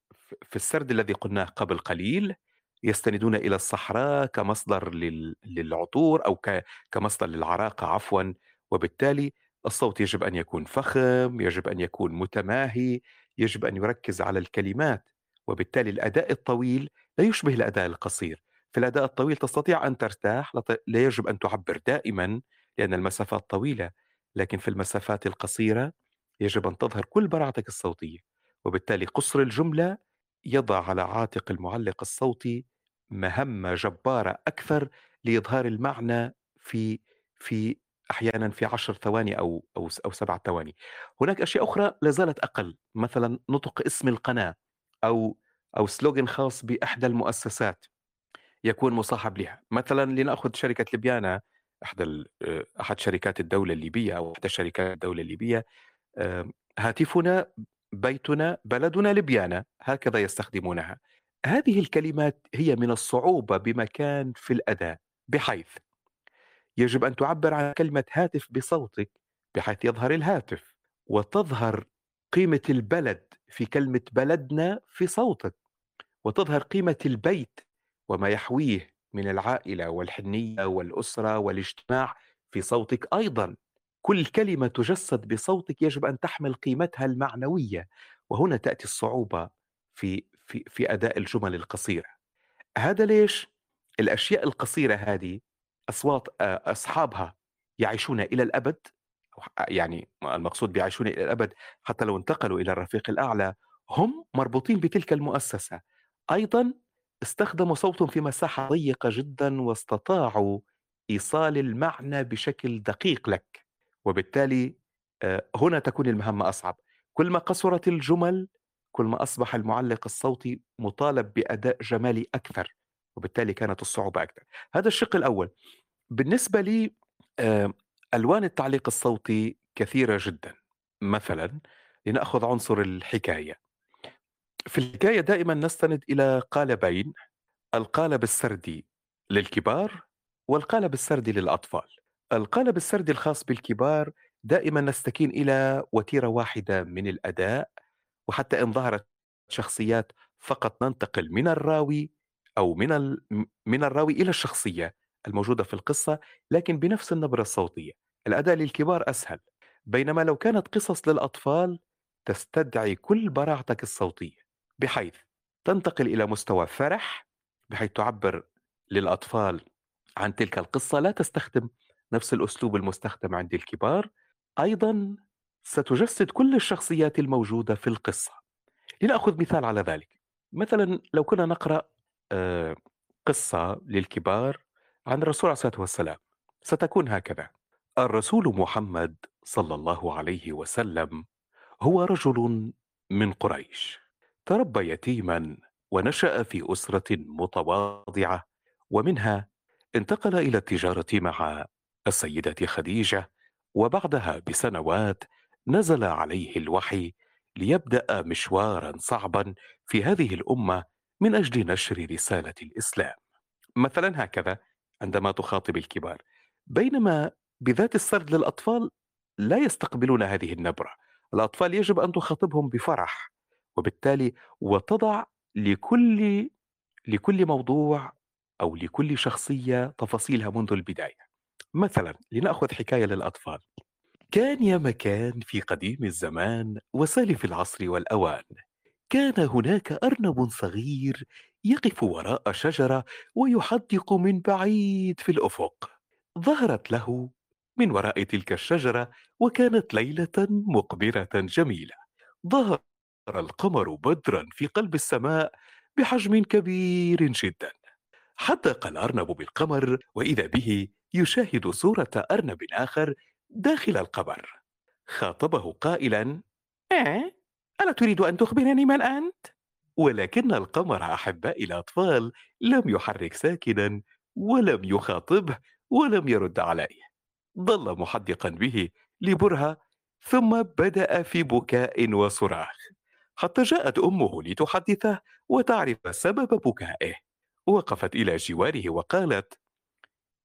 في السرد الذي قلناه قبل قليل يستندون إلى الصحراء كمصدر لل- للعطور ك- كمصدر للعراقة عفوا. وبالتالي الصوت يجب أن يكون فخم يجب أن يكون متماهي يجب أن يركز على الكلمات. وبالتالي الأداء الطويل لا يشبه الأداء القصير. في الأداء الطويل تستطيع أن ترتاح لا يجب أن تعبر دائما لأن المسافات طويلة. لكن في المسافات القصيرة يجب أن تظهر كل براعتك الصوتية وبالتالي قصر الجملة يضع على عاتق المعلق الصوتي مهمة جبارة أكثر لإظهار المعنى في في أحيانا في عشر ثواني أو أو أو سبع ثواني. هناك أشياء أخرى لا زالت أقل مثلا نطق اسم القناة أو أو سلوغن خاص بإحدى المؤسسات يكون مصاحب لها. مثلا لنأخذ شركة ليبيانا ال- آه، أحد شركات الدولة الليبية أو إحدى شركات الدولة الليبية آه، هاتفنا بيتنا بلدنا لبيانا هكذا يستخدمونها. هذه الكلمات هي من الصعوبة بمكان في الأداء بحيث يجب أن تعبر عن كلمة هاتف بصوتك بحيث يظهر الهاتف وتظهر قيمة البلد في كلمة بلدنا في صوتك وتظهر قيمة البيت وما يحويه من العائلة والحنية والأسرة والاجتماع في صوتك. أيضا كل كلمة تجسد بصوتك يجب أن تحمل قيمتها المعنوية وهنا تأتي الصعوبة في في في أداء الجمل القصيرة. هذا ليش؟ الأشياء القصيرة هذه أصوات آه، أصحابها يعيشون إلى الأبد يعني المقصود بيعيشون إلى الأبد حتى لو انتقلوا إلى الرفيق الأعلى هم مربوطين بتلك المؤسسة. أيضا استخدموا صوتهم في مساحة ضيقة جدا واستطاعوا إيصال المعنى بشكل دقيق لك. وبالتالي آه، هنا تكون المهمة أصعب. كل ما قصرت الجمل كل ما أصبح المعلق الصوتي مطالب بأداء جمالي أكثر وبالتالي كانت الصعوبة أكثر. هذا الشق الأول. بالنسبة لي آه، ألوان التعليق الصوتي كثيرة جدا. مثلا لنأخذ عنصر الحكاية. في الحكاية دائما نستند إلى قالبين القالب السردي للكبار والقالب السردي للأطفال القالب السردي الخاص بالكبار دائما نستكين إلى وتيرة واحدة من الأداء وحتى إن ظهرت شخصيات فقط ننتقل من الراوي أو من. من الراوي إلى الشخصية الموجودة في القصة لكن بنفس النبرة الصوتية الأداء للكبار أسهل بينما لو كانت قصص للأطفال تستدعي كل براعتك الصوتية بحيث تنتقل إلى مستوى فرح بحيث تعبر للأطفال عن تلك القصة. لا تستخدم نفس الأسلوب المستخدم عند الكبار. أيضا ستجسد كل الشخصيات الموجودة في القصة. لنأخذ مثال على ذلك. مثلا لو كنا نقرأ آه، قصة للكبار عن الرسول عليه الصلاة والسلام ستكون هكذا. الرسول محمد صلى الله عليه وسلم هو رجل من قريش. تربى يتيما ونشأ في أسرة متواضعة ومنها انتقل إلى التجارة مع السيدة خديجة وبعدها بسنوات نزل عليه الوحي ليبدأ مشوارا صعبا في هذه الأمة من أجل نشر رسالة الإسلام. مثلا هكذا عندما تخاطب الكبار بينما بذات السرد للأطفال لا يستقبلون هذه النبرة. الأطفال يجب أن تخاطبهم بفرح. وبالتالي وتضع لكل لكل موضوع أو لكل شخصية تفاصيلها منذ البداية. مثلا لنأخذ حكاية للأطفال. كان يا مكان في قديم الزمان وسالف العصر والأوان. كان هناك أرنب صغير يقف وراء شجرة ويحدق من بعيد في الأفق. ظهرت له من وراء تلك الشجرة وكانت ليلة مقبرة جميلة. ظهر القمر بدرا في قلب السماء بحجم كبير جدا. حدق الأرنب بالقمر وإذا به يشاهد صورة أرنب آخر داخل القمر. خاطبه قائلا آه ألا تريد أن تخبرني من أنت؟ ولكن القمر أحباء الأطفال لم يحرك ساكنا ولم يخاطبه ولم يرد عليه. ظل محدقا به لبرهة ثم بدأ في بكاء وصراخ. حتى جاءت أمه لتحدثه وتعرف سبب بكائه وقفت إلى جواره وقالت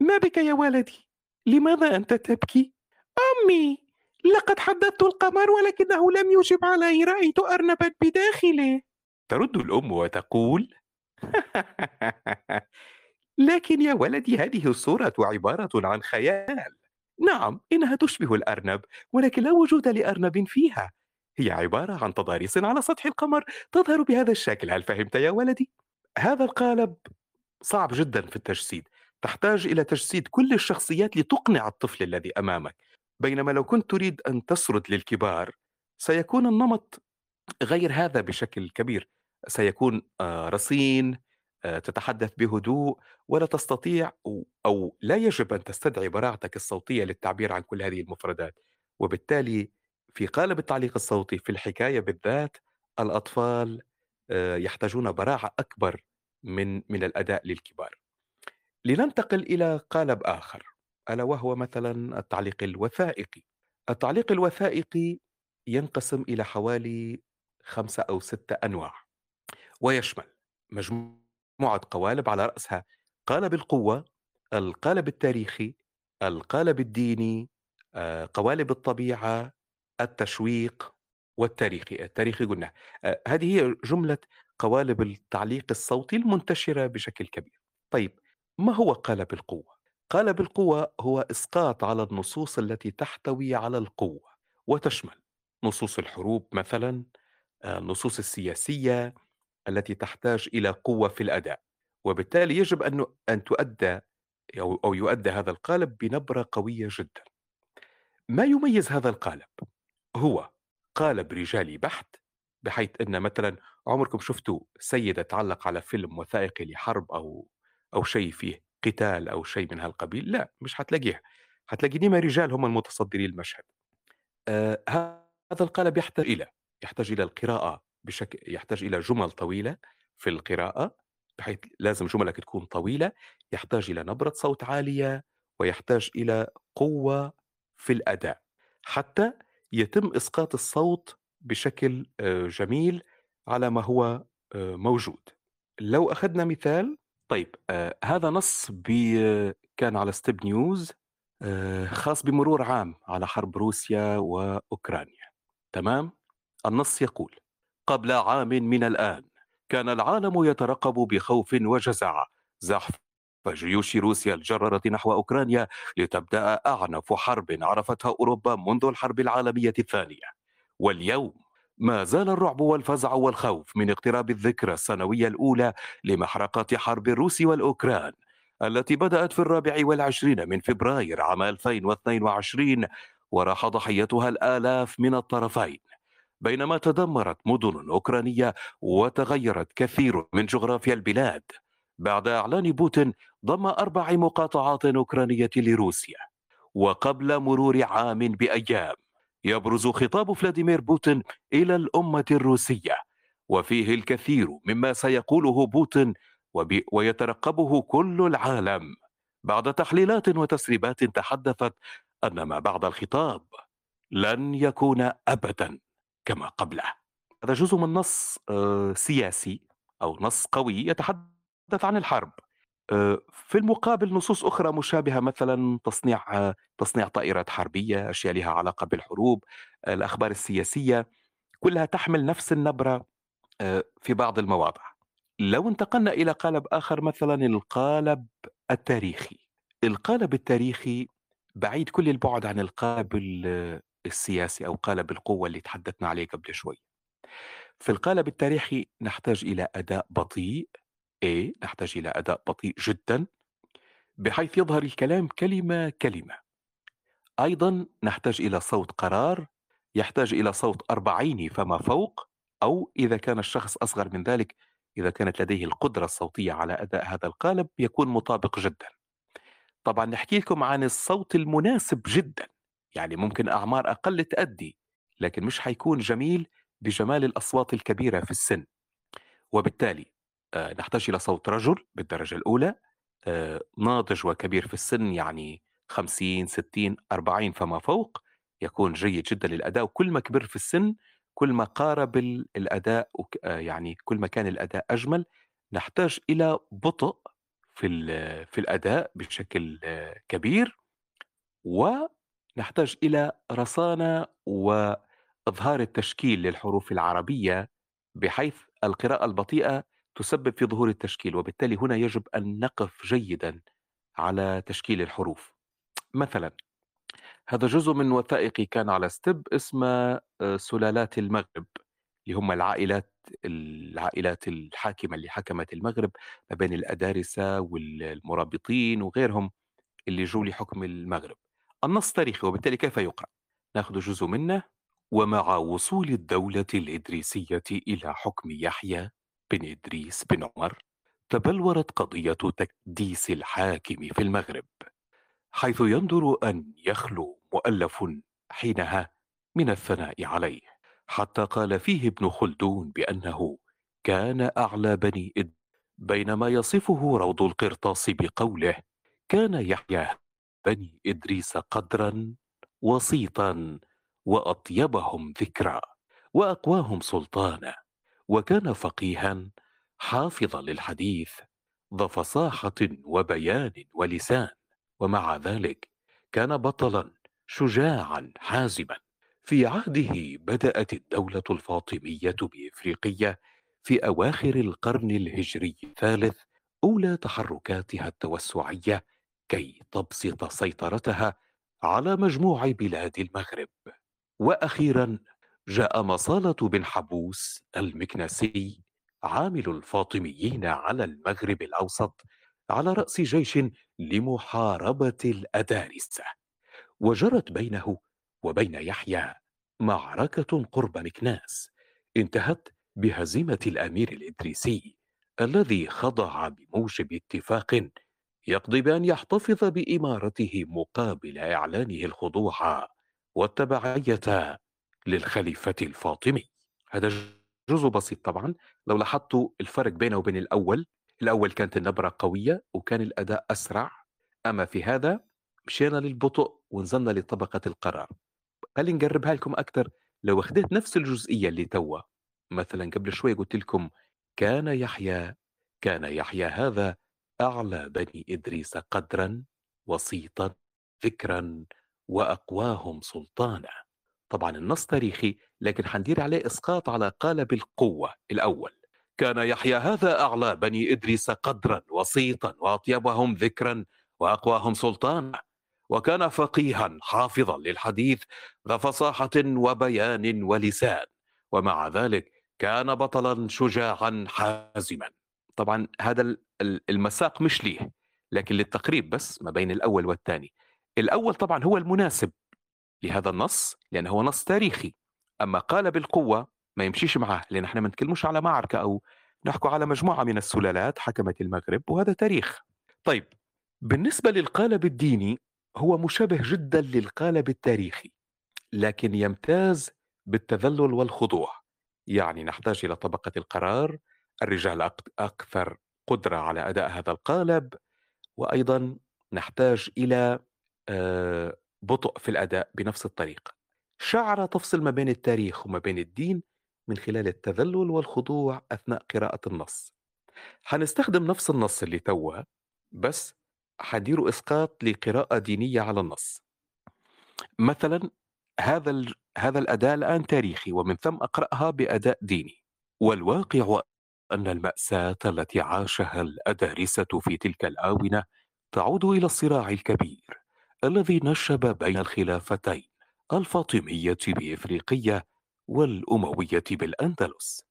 ما بك يا ولدي؟ لماذا أنت تبكي؟ أمي لقد حدثت القمر ولكنه لم يجب علي رأيت أرنبا بداخله ترد الأم وتقول لكن يا ولدي هذه الصورة عبارة عن خيال نعم إنها تشبه الأرنب ولكن لا وجود لأرنب فيها هي عبارة عن تضاريس على سطح القمر تظهر بهذا الشكل. هل فهمت يا ولدي؟ هذا القالب صعب جدا في التجسيد. تحتاج إلى تجسيد كل الشخصيات لتقنع الطفل الذي أمامك. بينما لو كنت تريد أن تسرد للكبار سيكون النمط غير هذا بشكل كبير. سيكون آه، رصين آه، تتحدث بهدوء ولا تستطيع أو لا يجب أن تستدعي براعتك الصوتية للتعبير عن كل هذه المفردات. وبالتالي في قالب التعليق الصوتي في الحكاية بالذات الأطفال آه، يحتاجون براعة أكبر من من الأداء للكبار. لننتقل إلى قالب آخر ألا وهو مثلا التعليق الوثائقي. التعليق الوثائقي ينقسم إلى حوالي خمسة أو ستة أنواع ويشمل مجموعة قوالب على رأسها قالب القوة القالب التاريخي القالب الديني آه، قوالب الطبيعة التشويق والتاريخي التاريخي قلنا آه، هذه هي جملة قوالب التعليق الصوتي المنتشرة بشكل كبير. طيب ما هو قالب القوة؟ قالب القوة هو إسقاط على النصوص التي تحتوي على القوة وتشمل نصوص الحروب مثلا آه، النصوص السياسية التي تحتاج إلى قوة في الأداء. وبالتالي يجب أن أن تؤدى أو يؤدى هذا القالب بنبرة قوية جدا. ما يميز هذا القالب؟ هو قالب رجالي بحت بحيث أن مثلا عمركم شفتوا سيدة تعلق على فيلم وثائقي لحرب أو أو شيء فيه قتال أو شيء من هالقبيل؟ لا مش حتلاقيها حتلاقي ديما رجال هم المتصدرين المشهد آه هذا القالب يحتاج إلى يحتاج إلى القراءة بشكل يحتاج إلى جمل طويلة في القراءة بحيث لازم جملك تكون طويلة. يحتاج إلى نبرة صوت عالية ويحتاج إلى قوة في الأداء. حتى يتم إسقاط الصوت بشكل آه، جميل على ما هو آه، موجود لو أخذنا مثال طيب آه هذا نص كان على ستيب نيوز خاص بمرور عام على حرب روسيا وأوكرانيا تمام؟ النص يقول قبل عام من الآن كان العالم يترقب بخوف وجزع زحف جيوش روسيا الجررة نحو أوكرانيا لتبدأ أعنف حرب عرفتها أوروبا منذ الحرب العالمية الثانية. واليوم ما زال الرعب والفزع والخوف من اقتراب الذكرى السنوية الأولى لمحرقة حرب الروس والأوكران التي بدأت في الرابع والعشرين من فبراير عام 2022 وراح ضحيتها الآلاف من الطرفين. بينما تدمرت مدن أوكرانية وتغيرت كثير من جغرافيا البلاد بعد إعلان بوتين ضم أربع مقاطعات أوكرانية لروسيا وقبل مرور عام بأيام يبرز خطاب فلاديمير بوتين إلى الأمة الروسية وفيه الكثير مما سيقوله بوتين ويترقبه كل العالم بعد تحليلات وتسريبات تحدثت أن ما بعد الخطاب لن يكون أبدا كما قبله. هذا جزء من نص آه، سياسي أو نص قوي يتحدث عن الحرب. آه، في المقابل نصوص أخرى مشابهة مثلا تصنيع آه، تصنيع طائرات حربية أشياء لها علاقة بالحروب الأخبار السياسية كلها تحمل نفس النبرة في بعض المواضع. لو انتقلنا إلى قالب آخر مثلا القالب التاريخي. القالب التاريخي بعيد كل البعد عن القالب السياسي أو قالب القوة اللي تحدثنا عليه قبل شوي. في القالب التاريخي نحتاج إلى أداء بطيء A نحتاج إلى أداء بطيء جدا بحيث يظهر الكلام كلمة كلمة. أيضا نحتاج إلى صوت قرار يحتاج إلى صوت أربعيني فما فوق أو إذا كان الشخص أصغر من ذلك إذا كانت لديه القدرة الصوتية على أداء هذا القالب يكون مطابق جدا. طبعا نحكي لكم عن الصوت المناسب جدا يعني ممكن أعمار أقل تأدي لكن مش حيكون جميل بجمال الأصوات الكبيرة في السن. وبالتالي آه، نحتاج إلى صوت رجل بالدرجة الأولى آه، ناضج وكبير في السن يعني 50 60 40 فما فوق يكون جيد جدا للأداء وكل ما كبر في السن كل ما قارب الأداء آه، يعني كل ما كان الأداء أجمل نحتاج إلى بطء في في الأداء بشكل كبير و نحتاج إلى رصانة وإظهار التشكيل للحروف العربية بحيث القراءة البطيئة تسبب في ظهور التشكيل وبالتالي هنا يجب أن نقف جيدا على تشكيل الحروف. مثلا هذا جزء من وثائقي كان على ستيب اسمه آه، سلالات المغرب اللي هم العائلات العائلات الحاكمة اللي حكمت المغرب ما بين الأدارسة والمرابطين وغيرهم اللي جو لحكم المغرب. النص تاريخي وبالتالي كيف يقرأ؟ نأخذ جزء منه ومع وصول الدولة الإدريسية إلى حكم يحيى بن إدريس بن عمر تبلورت قضية تكديس الحاكم في المغرب حيث يندر أن يخلو مؤلف حينها من الثناء عليه حتى قال فيه ابن خلدون بأنه كان أعلى بني إد بينما يصفه روض القرطاس بقوله كان يحيى بني إدريس قدرا وسيطا وأطيبهم ذكرا وأقواهم سلطانا. وكان فقيها حافظا للحديث ذا فصاحة وبيان ولسان ومع ذلك كان بطلا شجاعا حازما. في عهده بدأت الدولة الفاطمية بإفريقية في أواخر القرن الهجري الثالث أولى تحركاتها التوسعية كي تبسط سيطرتها على مجموع بلاد المغرب. وأخيرا جاء مصالة بن حبوس المكنسي عامل الفاطميين على المغرب الأوسط على رأس جيش لمحاربة الأدارسة وجرت بينه وبين يحيى معركة قرب مكناس انتهت بهزيمة الأمير الإدريسي الذي خضع بموجب اتفاق يقضي بأن يحتفظ بإمارته مقابل إعلانه الخضوع والتبعية للخليفة الفاطمي. هذا جزء بسيط طبعا. لو لاحظتوا الفرق بينه وبين الأول الأول كانت النبرة قوية وكان الأداء أسرع. أما في هذا مشينا للبطء ونزلنا لطبقة القرار. خليني نقربها لكم أكثر؟ لو أخذت نفس الجزئية اللي توا. مثلا قبل شوي قلت لكم كان يحيى كان يحيى هذا أعلى بني إدريس قدرا وسيطا ذكرا وأقواهم سلطانا. طبعا النص تاريخي لكن حندير عليه إسقاط على قالب القوة الأول. كان يحيى هذا أعلى بني إدريس قدرا وسيطا وأطيبهم ذكرا وأقواهم سلطانا. وكان فقيها حافظا للحديث ذا فصاحة وبيان ولسان. ومع ذلك كان بطلا شجاعا حازما. طبعا هذا المساق مش ليه لكن للتقريب بس ما بين الأول والثاني. الأول طبعا هو المناسب. لهذا النص لأنه هو نص تاريخي. أما قال بالقوة ما يمشيش معاه لأن إحنا ما نتكلمش على معركة أو نحكوا على مجموعة من السلالات حكمت المغرب وهذا تاريخ. طيب بالنسبة للقالب الديني هو مشابه جدا للقالب التاريخي لكن يمتاز بالتذلل والخضوع. يعني نحتاج إلى طبقة القرار الرجال أكثر قدرة على أداء هذا القالب وأيضا نحتاج إلى آه، بطء في الأداء بنفس الطريقة. شعر تفصل ما بين التاريخ وما بين الدين من خلال التذلل والخضوع أثناء قراءة النص. حنستخدم نفس النص اللي توه بس حديروا إسقاط لقراءة دينية على النص. مثلا هذا ال... هذا الأداء الآن تاريخي ومن ثم أقرأها بأداء ديني. والواقع أن المأساة التي عاشها الأدارسة في تلك الآونة تعود إلى الصراع الكبير. الذي نشب بين الخلافتين الفاطمية بإفريقية والأموية بالأندلس.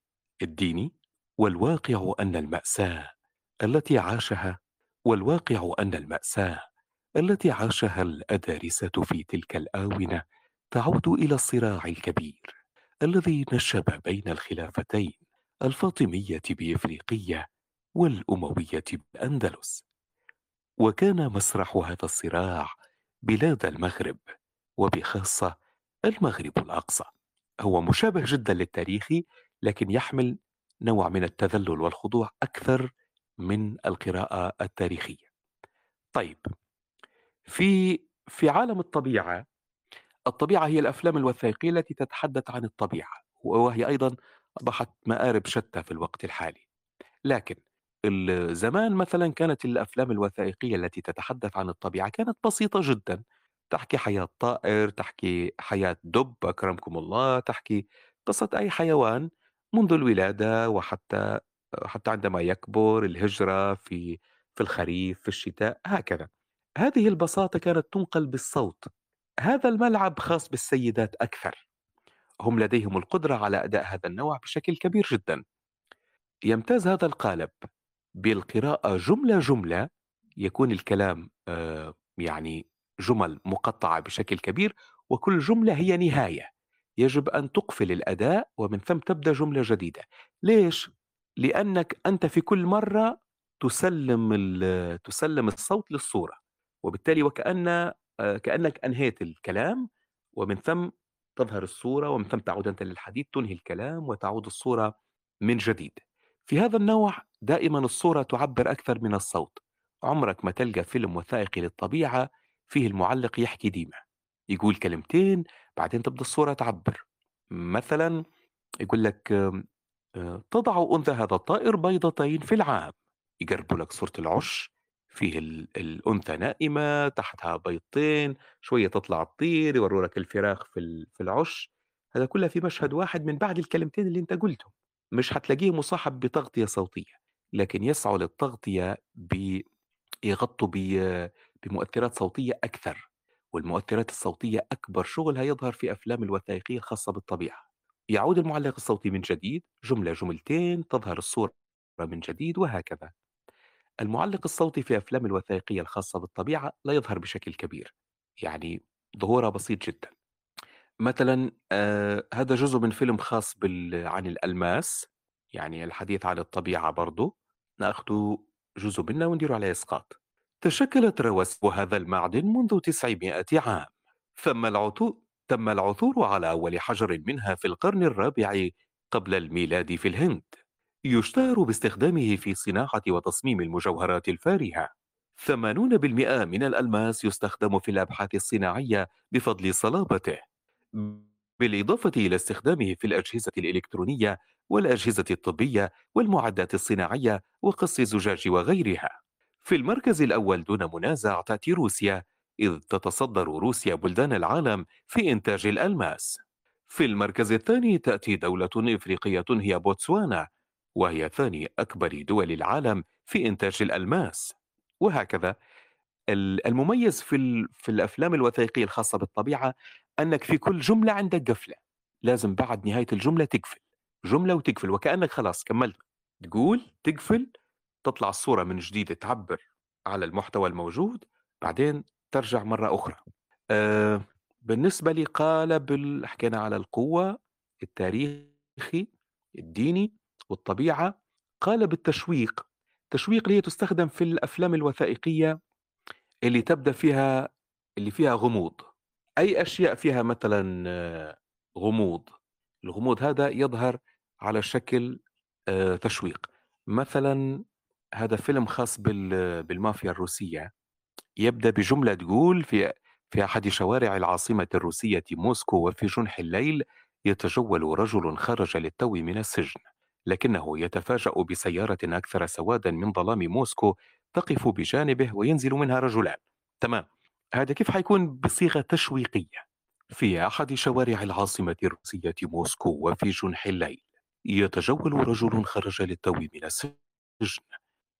الديني والواقع أن المأساة التي عاشها والواقع أن المأساة التي عاشها الأدارسة في تلك الآونة تعود إلى الصراع الكبير الذي نشب بين الخلافتين الفاطمية بإفريقية والأموية بالأندلس. وكان مسرح هذا الصراع بلاد المغرب وبخاصة المغرب الأقصى. هو مشابه جدا للتاريخي لكن يحمل نوع من التذلل والخضوع أكثر من القراءة التاريخية. طيب في في عالم الطبيعة الطبيعة هي الأفلام الوثائقية التي تتحدث عن الطبيعة وهي أيضا أصبحت مآرب شتى في الوقت الحالي. لكن زمان مثلا كانت الأفلام الوثائقية التي تتحدث عن الطبيعة كانت بسيطة جدا. تحكي حياة طائر تحكي حياة دب أكرمكم الله تحكي قصة أي حيوان منذ الولادة وحتى حتى عندما يكبر الهجرة في في الخريف في الشتاء هكذا. هذه البساطة كانت تنقل بالصوت. هذا الملعب خاص بالسيدات أكثر. هم لديهم القدرة على أداء هذا النوع بشكل كبير جدا. يمتاز هذا القالب. بالقراءة جملة جملة يكون الكلام آه، يعني جمل مقطعة بشكل كبير وكل جملة هي نهاية. يجب أن تقفل الأداء ومن ثم تبدأ جملة جديدة. ليش؟ لأنك أنت في كل مرة تسلم تسلم الصوت للصورة وبالتالي وكأن آه، كأنك أنهيت الكلام ومن ثم تظهر الصورة ومن ثم تعود أنت للحديث تنهي الكلام وتعود الصورة من جديد. في هذا النوع دائما الصورة تعبر أكثر من الصوت. عمرك ما تلقى فيلم وثائقي للطبيعة فيه المعلق يحكي ديما. يقول كلمتين بعدين تبدأ الصورة تعبر. مثلا يقول لك آه، تضع أنثى هذا الطائر بيضتين في العام. يقربوا لك صورة العش فيه الأنثى نائمة تحتها بيضتين شوية تطلع تطير يوروا لك الفراخ في العش. هذا كله في مشهد واحد من بعد الكلمتين اللي أنت قلتهم. مش هتلاقيه مصاحب بتغطية صوتية لكن يسعوا للتغطية بيغطوا بمؤثرات صوتية أكثر والمؤثرات الصوتية أكبر شغلها يظهر في أفلام الوثائقية الخاصة بالطبيعة. يعود المعلق الصوتي من جديد جملة جملتين تظهر الصورة من جديد وهكذا. المعلق الصوتي في أفلام الوثائقية الخاصة بالطبيعة لا يظهر بشكل كبير يعني ظهوره بسيط جدا. مثلا آه هذا جزء من فيلم خاص بال... عن الألماس يعني الحديث عن الطبيعة برضو نأخذ جزء منه وندير عليه إسقاط. تشكلت رواسب هذا المعدن منذ 900 عام ثم العثور تم العثور على أول حجر منها في القرن الرابع قبل الميلاد في الهند. يشتهر باستخدامه في صناعة وتصميم المجوهرات الفارهة. 80% من الألماس يستخدم في الأبحاث الصناعية بفضل صلابته. بالإضافة إلى استخدامه في الأجهزة الإلكترونية والأجهزة الطبية والمعدات الصناعية وقص الزجاج وغيرها. في المركز الأول دون منازع تأتي روسيا إذ تتصدر روسيا بلدان العالم في إنتاج الألماس. في المركز الثاني تأتي دولة إفريقية هي بوتسوانا وهي ثاني أكبر دول العالم في إنتاج الألماس. وهكذا المميز في, في الأفلام الوثائقية الخاصة بالطبيعة أنك في كل جملة عندك قفلة لازم بعد نهاية الجملة تقفل جملة وتقفل وكأنك خلاص كملت تقول تقفل تطلع الصورة من جديد تعبر على المحتوى الموجود بعدين ترجع مرة أخرى. أه بالنسبة لي قالب حكينا على القوة التاريخي الديني والطبيعة قالب التشويق التشويق اللي هي تستخدم في الأفلام الوثائقية اللي تبدأ فيها اللي فيها غموض. أي أشياء فيها مثلا آه، غموض الغموض هذا يظهر على شكل آه، تشويق. مثلا هذا فيلم خاص بالمافيا الروسية. يبدأ بجملة تقول في في أحد شوارع العاصمة الروسية موسكو وفي جنح الليل يتجول رجل خرج للتو من السجن. لكنه يتفاجأ بسيارة أكثر سوادا من ظلام موسكو تقف بجانبه وينزل منها رجلان. تمام. هذا كيف حيكون بصيغة تشويقية؟ في أحد شوارع العاصمة الروسية موسكو وفي جنح الليل يتجول رجل خرج للتو من السجن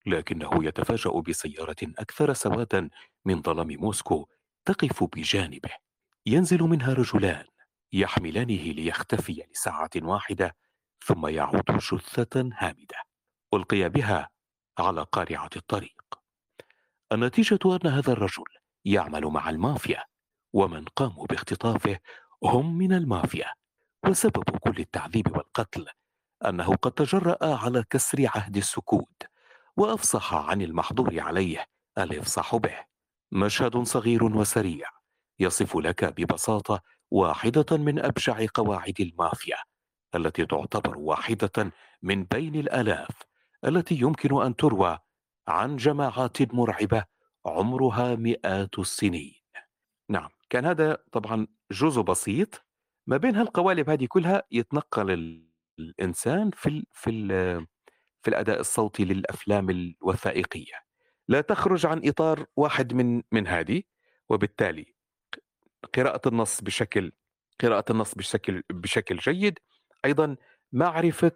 لكنه يتفاجأ بسيارة أكثر سوادا من ظلام موسكو تقف بجانبه. ينزل منها رجلان يحملانه ليختفي لساعة واحدة ثم يعود جثة هامدة. ألقي بها على قارعة الطريق. النتيجة أن هذا الرجل يعمل مع المافيا ومن قاموا باختطافه هم من المافيا. وسبب كل التعذيب والقتل أنه قد تجرأ على كسر عهد السكوت وأفصح عن المحظور عليه الإفصاح به. مشهد صغير وسريع يصف لك ببساطة واحدة من أبشع قواعد المافيا التي تعتبر واحدة من بين الآلاف التي يمكن أن تروى عن جماعات مرعبة عمرها مئات السنين. نعم كان هذا طبعا جزء بسيط. ما بين هالقوالب هذه كلها يتنقل الإنسان في ال في ال في الأداء الصوتي للأفلام الوثائقية. لا تخرج عن إطار واحد من من هذه وبالتالي قراءة النص بشكل قراءة النص بشكل بشكل جيد. أيضا معرفة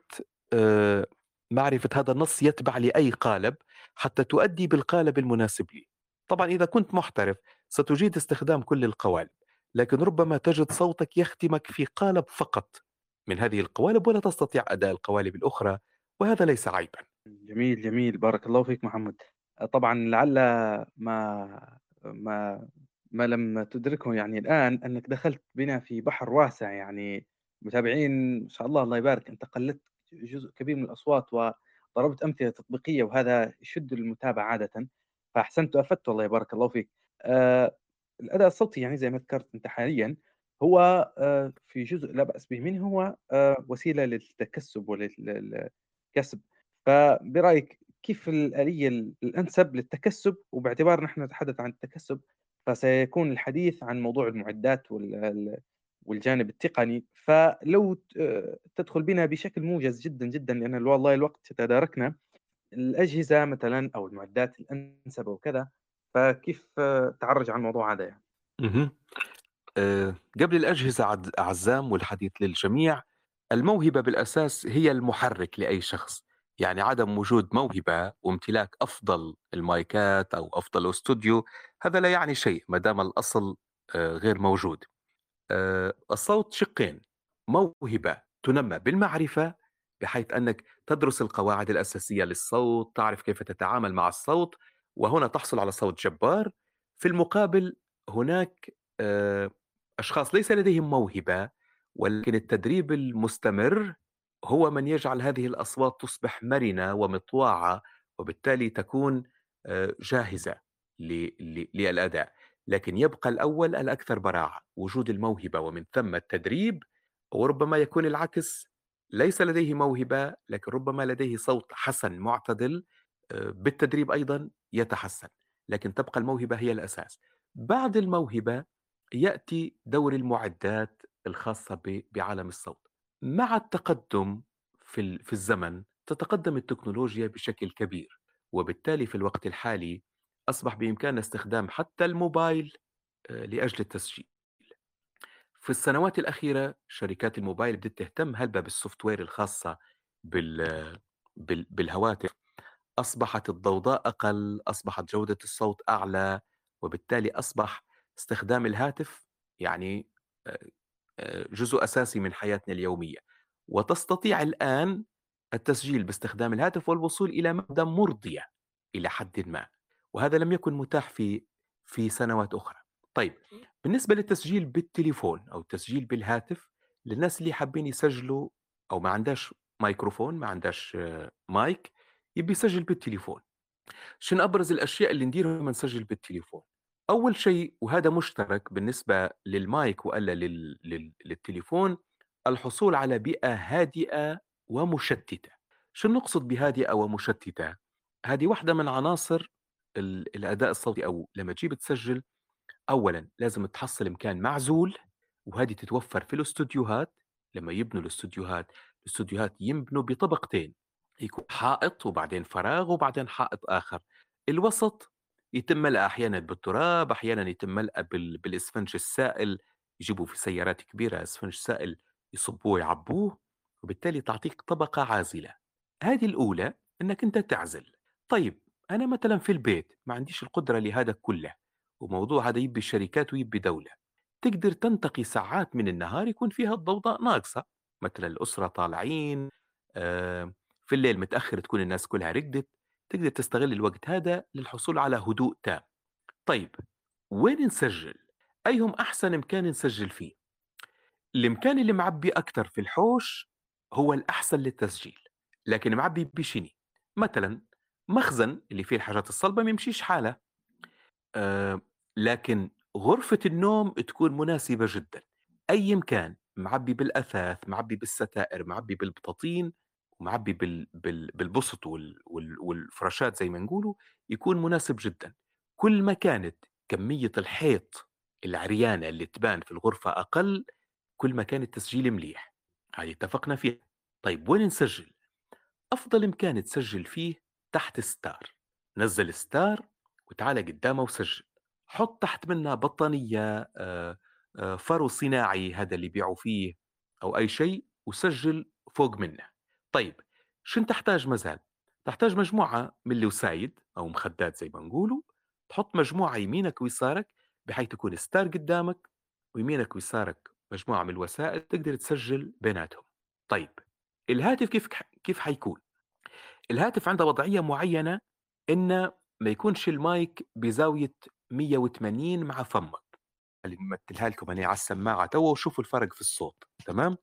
آه، معرفة هذا النص يتبع لأي قالب. حتى تؤدي بالقالب المناسب لي. طبعا إذا كنت محترف ستجيد استخدام كل القوالب لكن ربما تجد صوتك يختمك في قالب فقط. من هذه القوالب ولا تستطيع أداء القوالب الأخرى وهذا ليس عيبا. جميل، جميل، بارك الله فيك محمد. طبعًا لعل ما ما ما لم تدركه يعني الآن أنك دخلت بنا في بحر واسع، يعني متابعين ما شاء الله الله يبارك، أنت قلدت جزء كبير من الأصوات وضربت أمثلة تطبيقية وهذا يشد المتابع عادةً، فأحسنت وأفدت والله بارك الله فيك. آآ الأداء الصوتي يعني زي ما ذكرت أنت حاليًا هو آآ في جزء لا بأس به منه هو آآ وسيلة للتكسب ولل ل كسب. فبرأيك كيف الآلية ال الأنسب للتكسُّب؟ وباعتبار نحن نتحدث عن التكسُّب، فسيكون الحديث عن موضوع المعدات والجانب التقني، فلو آه، تدخل بنا بشكل موجز جدًا، جدًا ال والله الوقت يتداركنا، الأجهزة مثلًا أو المعدات الأنسب وكذا، فكيف آه، تعرّج على الموضوع هذا يعني؟ آه، قبل الأجهزة عد- أعزام والحديث للجميع الموهبة بالأساس هي المحرك لأي شخص. يعني عدم وجود موهبة وامتلاك أفضل المايكات أو أفضل أستوديو هذا لا يعني شيء ما دام الأصل آه، غير موجود. الصوت شقين موهبة تنمى بالمعرفة بحيث أنك تدرس القواعد الأساسية للصوت تعرف كيف تتعامل مع الصوت وهنا تحصل على صوت جبار. في المقابل هناك آه، أشخاص ليس لديهم موهبة ولكن التدريب المستمر هو من يجعل هذه الأصوات تصبح مرنة ومطواعة وبالتالي تكون آه، جاهزة للأداء. لكن يبقى الأول الأكثر براعة. وجود الموهبة ومن ثم التدريب وربما يكون العكس. ليس لديه موهبة لكن ربما لديه صوت حسن معتدل آه، بالتدريب أيضا يتحسن. لكن تبقى الموهبة هي الأساس. بعد الموهبة يأتي دور المعدات الخاصة بعالم الصوت. مع التقدم في ال- في الزمن تتقدم التكنولوجيا بشكل كبير. وبالتالي في الوقت الحالي أصبح بإمكاننا استخدام حتى الموبايل آه، لأجل التسجيل. في السنوات الأخيرة شركات الموبايل بدأت تهتم هلبا بالسوفت وير الخاصة بال بال- بالهواتف؟ أصبحت الضوضاء أقل أصبحت جودة الصوت أعلى وبالتالي أصبح استخدام الهاتف يعني آه، آه، جزء أساسي من حياتنا اليومية. وتستطيع الآن التسجيل باستخدام الهاتف والوصول إلى مدى مرضية إلى حد ما. وهذا لم يكن متاح في في سنوات أخرى. طيب بالنسبة للتسجيل بالتليفون أو التسجيل بالهاتف للناس اللي حابين يسجلوا أو ما عندهاش مايكروفون ما عندهاش مايك يبي يسجل بالتليفون. شنو أبرز الأشياء اللي نديرها لما نسجل بالتليفون؟ أول شيء وهذا مشترك بالنسبة للمايك وألا لل... لل... للتليفون الحصول على بيئة هادئة ومشتتة. شو نقصد بهادئة ومشتتة؟ هذه واحدة من عناصر ال... الأداء الصوتي أو لما تجيب تسجل أولا لازم تحصل مكان معزول وهذه تتوفر في الاستوديوهات. لما يبنوا الاستوديوهات الاستوديوهات ينبنوا بطبقتين يكون حائط وبعدين فراغ وبعدين حائط آخر. الوسط يتم ملأ أحيانا بالتراب أحيانا يتم ملأ بال... بالإسفنج السائل. يجيبوا في سيارات كبيرة إسفنج سائل يصبوه يعبوه وبالتالي تعطيك طبقة عازلة. هذه الأولى أنك أنت تعزل. طيب أنا مثلا في البيت ما عنديش القدرة لهذا كله وموضوع هذا يبي الشركات ويبي دولة تقدر تنتقي ساعات من النهار يكون فيها الضوضاء ناقصة مثلا الأسرة طالعين آه، في الليل متأخر تكون الناس كلها رقدت تقدر تستغل الوقت هذا للحصول على هدوء تام طيب وين نسجل؟ أيهم أحسن مكان نسجل فيه؟ المكان اللي معبي أكثر في الحوش هو الأحسن للتسجيل لكن معبي بشني مثلا مخزن اللي فيه الحاجات الصلبة ما يمشيش حالة آآ لكن غرفة النوم تكون مناسبة جدًا، أي مكان معبّي بالأثاث، معبّي بالستائر، معبّي بالبطاطين، ومعبّي بال بال بالبسط وال وال والفراشات زي ما نقولوا، يكون مناسب جدًا. كل ما كانت كمية الحيط العريانة اللي تبان في الغرفة أقل، كل ما كان التسجيل مليح، هذه اتفقنا فيها. طيب وين نسجّل؟ أفضل مكان تسجّل فيه تحت ستار، نزّل ستار وتعالَ قدّامه وسجّل، حُط تحت منها بطانية آآ، آآ، فرو صناعي هذا اللي يبيعوا فيه أو أي شيء وسجّل فوق منه. طيب شنو تحتاج مازال؟ تحتاج مجموعة من الوسايد أو مخدات زي ما نقولوا، تحط مجموعة يمينك ويسارك بحيث يكون ستار قدّامك ويمينك ويسارك مجموعة من الوسايد تقدر تسجل بيناتهم طيب الهاتف كيف كيف حيكون الهاتف عنده وضعية معينة إنه ما يكونش المايك بزاوية 180 مع فمك. اللي بمثلها لكم أنا على السماعة توا وشوفوا الفرق في الصوت تمام؟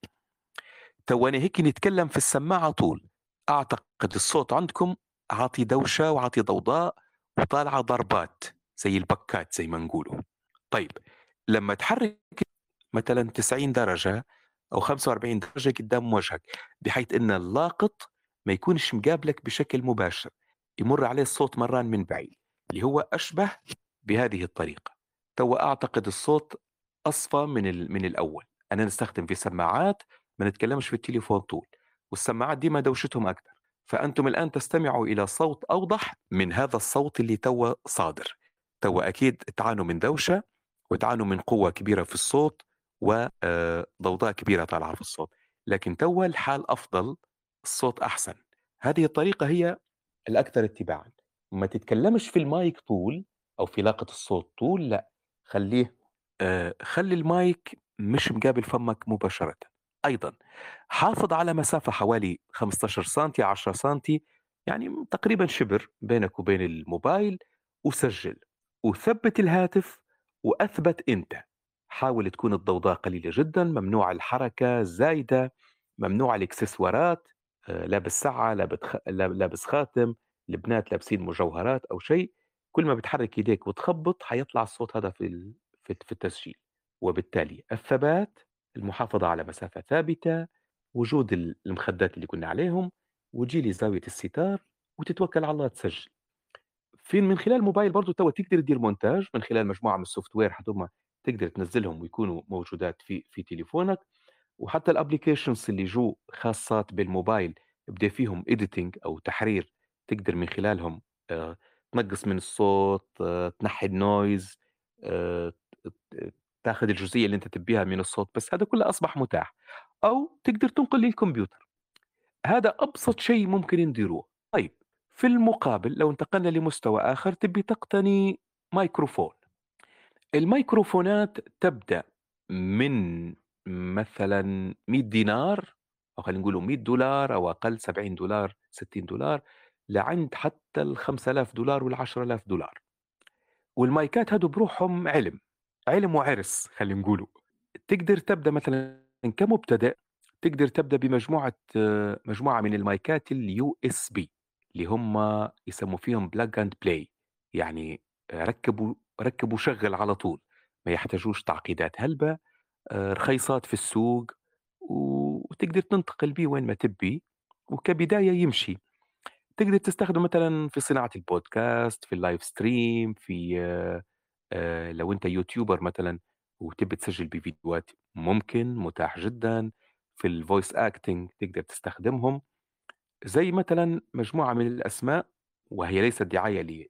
تو أنا هيك نتكلم في السماعة طول. أعتقد الصوت عندكم عاطي دوشة وعاطي ضوضاء وطالعة ضربات زي البكات زي ما نقولوا. طيب لما تحرك مثلا 90 درجة أو 45 درجة قدام وجهك بحيث أن اللاقط ما يكونش مقابلك بشكل مباشر يمر عليه الصوت مران من بعيد اللي هو أشبه بهذه الطريقة. تو أعتقد الصوت أصفى من, من الأول. أنا نستخدم في سماعات ما نتكلمش في التليفون طول والسماعات ديما دوشتهم أكثر فأنتم الآن تستمعوا إلى صوت أوضح من هذا الصوت اللي توا صادر. توا أكيد تعانوا من دوشة وتعانوا من قوة كبيرة في الصوت وضوضاء كبيرة طالعة في الصوت. لكن توا الحال أفضل الصوت أحسن. هذه الطريقة هي الأكثر اتباعا. ما تتكلمش في المايك طول أو في لاقة الصوت طول لا. خليه آه خلي المايك مش مقابل فمك مباشرة. أيضا حافظ على مسافة حوالي 15 سنتي 10 سنتي يعني تقريبا شبر بينك وبين الموبايل وسجل. وثبت الهاتف وأثبت أنت. حاول تكون الضوضاء قليلة جدا ممنوع الحركة الزايدة ممنوع الإكسسوارات. آه، لابس ساعة لابس خاتم البنات لابسين مجوهرات أو شيء كل ما بتحرك يديك وتخبط حيطلع الصوت هذا في في التسجيل. وبالتالي الثبات المحافظة على مسافة ثابتة وجود المخدات اللي كنا عليهم وتجي لي زاوية الستار وتتوكل على الله تسجل. في من خلال الموبايل برضه توا تقدر تدير مونتاج من خلال مجموعة من ال software تقدر تنزلهم ويكونوا موجودات في في تليفونك. وحتى ال applications اللي جو خاصات بالموبايل بدا فيهم editing أو تحرير تقدر من خلالهم آه، تنقص من الصوت آه، تنحي ال noise آه، تاخذ الجزئية اللي أنت تبيها من الصوت بس هذا كله أصبح متاح. أو تقدر تنقل للكمبيوتر. هذا أبسط شيء ممكن نديروه طيب في المقابل لو انتقلنا لمستوى آخر تبي تقتني مايكروفون الميكروفونات تبدأ من مثلا 100 دينار أو خلينا نقول 100 دولار أو أقل 70 دولار 60 دولار لعند حتى ال 5000 دولار وال 10000 دولار. والمايكات هادو بروحهم علم علم وعرس خلينا نقولوا تقدر تبدأ مثلا كمبتدئ تقدر تبدأ بمجموعة مجموعة من المايكات ال USB اللي هم يسموا فيهم plug and play يعني ركبوا ركب وشغل على طول ما يحتاجوش تعقيدات هلبة. رخيصات في السوق وتقدر تنتقل بيه وين ما تبي وكبداية يمشي تقدر تستخدم مثلا في صناعة البودكاست في ال live stream في آه، آه، لو أنت YouTuber مثلا وتبي تسجل بفيديوهات ممكن متاح جدا في ال voice acting تقدر تستخدمهم زي مثلا مجموعة من الأسماء وهي ليست دعاية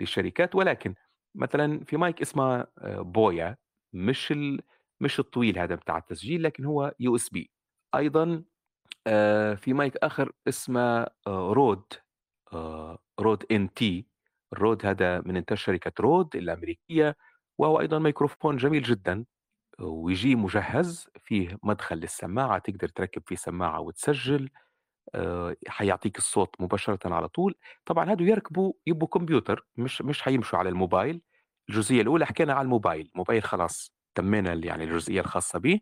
للشركات ولكن مثلا في مايك اسمه آه، بويا مش. مش الطويل هذا بتاع التسجيل لكن هو USB. أيضا آه، في مايك آخر اسمه آه، رود رود NT. الرود هذا من إنتاج شركة رود الأمريكية وهو أيضا ميكروفون جميل جدا ويجي مجهز فيه مدخل للسماعة تقدر تركب فيه سماعة وتسجل آه، حيعطيك الصوت مباشرة على طول. طبعا هادو يركبوا يبقوا كمبيوتر مش مش حيمشوا على الموبايل. الجزئية الأولى حكينا على الموبايل الموبايل خلاص. تمينا يعني الجزئية الخاصة به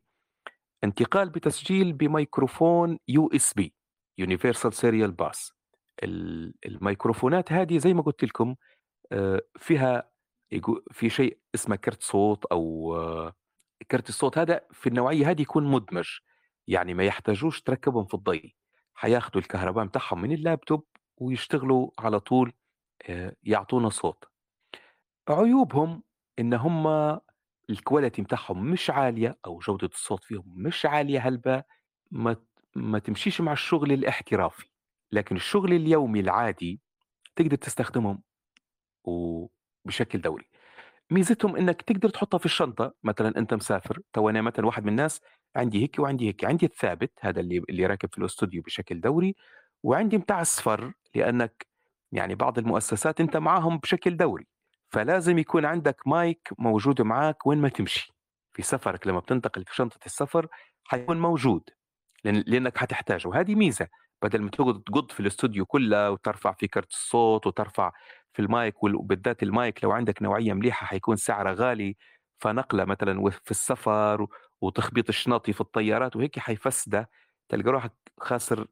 انتقال بتسجيل بميكروفون USB Universal Serial Bus الميكروفونات هذه زي ما قلت لكم آه، فيها في شيء اسمه كرت صوت أو آه، كرت الصوت هذا في النوعية هذه يكون مدمج. يعني ما يحتاجوش تركبهم في الضي. حياخدوا الكهرباء بتاعهم من اللابتوب ويشتغلوا على طول آه، يعطونا صوت. عيوبهم إن هم ال quality بتاعهم مش عالية أو جودة الصوت فيهم مش عالية هلبا ما ما تمشيش مع الشغل الاحترافي. لكن الشغل اليومي العادي تقدر تستخدمهم وبشكل دوري. ميزتهم إنك تقدر تحطها في الشنطة. مثلا أنت مسافر تو أنا مثلا واحد من الناس عندي هيك وعندي هيك عندي الثابت هذا اللي اللي راكب في الأستوديو بشكل دوري وعندي متاع الصفر لأنك يعني بعض المؤسسات أنت معاهم بشكل دوري. فلازم يكون عندك مايك موجود معاك وين ما تمشي. في سفرك لمّا بتنتقل في شنطة السفر حيكون موجود، لأنك حتحتاجه، وهذه ميزة. بدل ما تقعد تقض في الاستوديو كله وترفع في كرت الصوت وترفع في المايك وبالذات المايك لو عندك نوعية مليحة حيكون سعره غالي، فنقلة مثلًا في السفر وتخبيط الشنطي في الطيارات وهيك حيفسده، تلقى روحك خاسر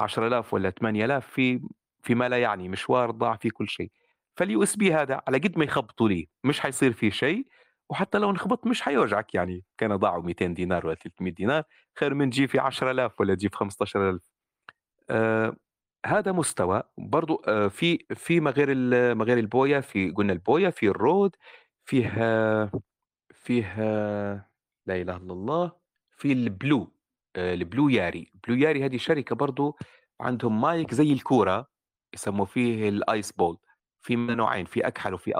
10,000 والّا 8,000 في في ما لا يعني، مشوار ضاع فيه كل شيء. فالUSB هذا على قد ما يخبطوا ليه مش حيصير فيه شيء، وحتى لو انخبط مش حيوجعك. يعني، كان ضاعوا 200 دينار والّا 300 دينار خير من تجيب فيه 10,000 والّا تجيب 15,000 آآ هذا مستوى، برضه آآ في في ما غير ما غير البويا في قلنا البويا، في الرود، فيه فيه لا إله إلا الله، في ال Blue آآ ال Blue Yeti، Blue Yeti هذه شركة برضه عندهم مايك زي الكورة يسموا فيه الice ball. في منه نوعين، في أكحل وفي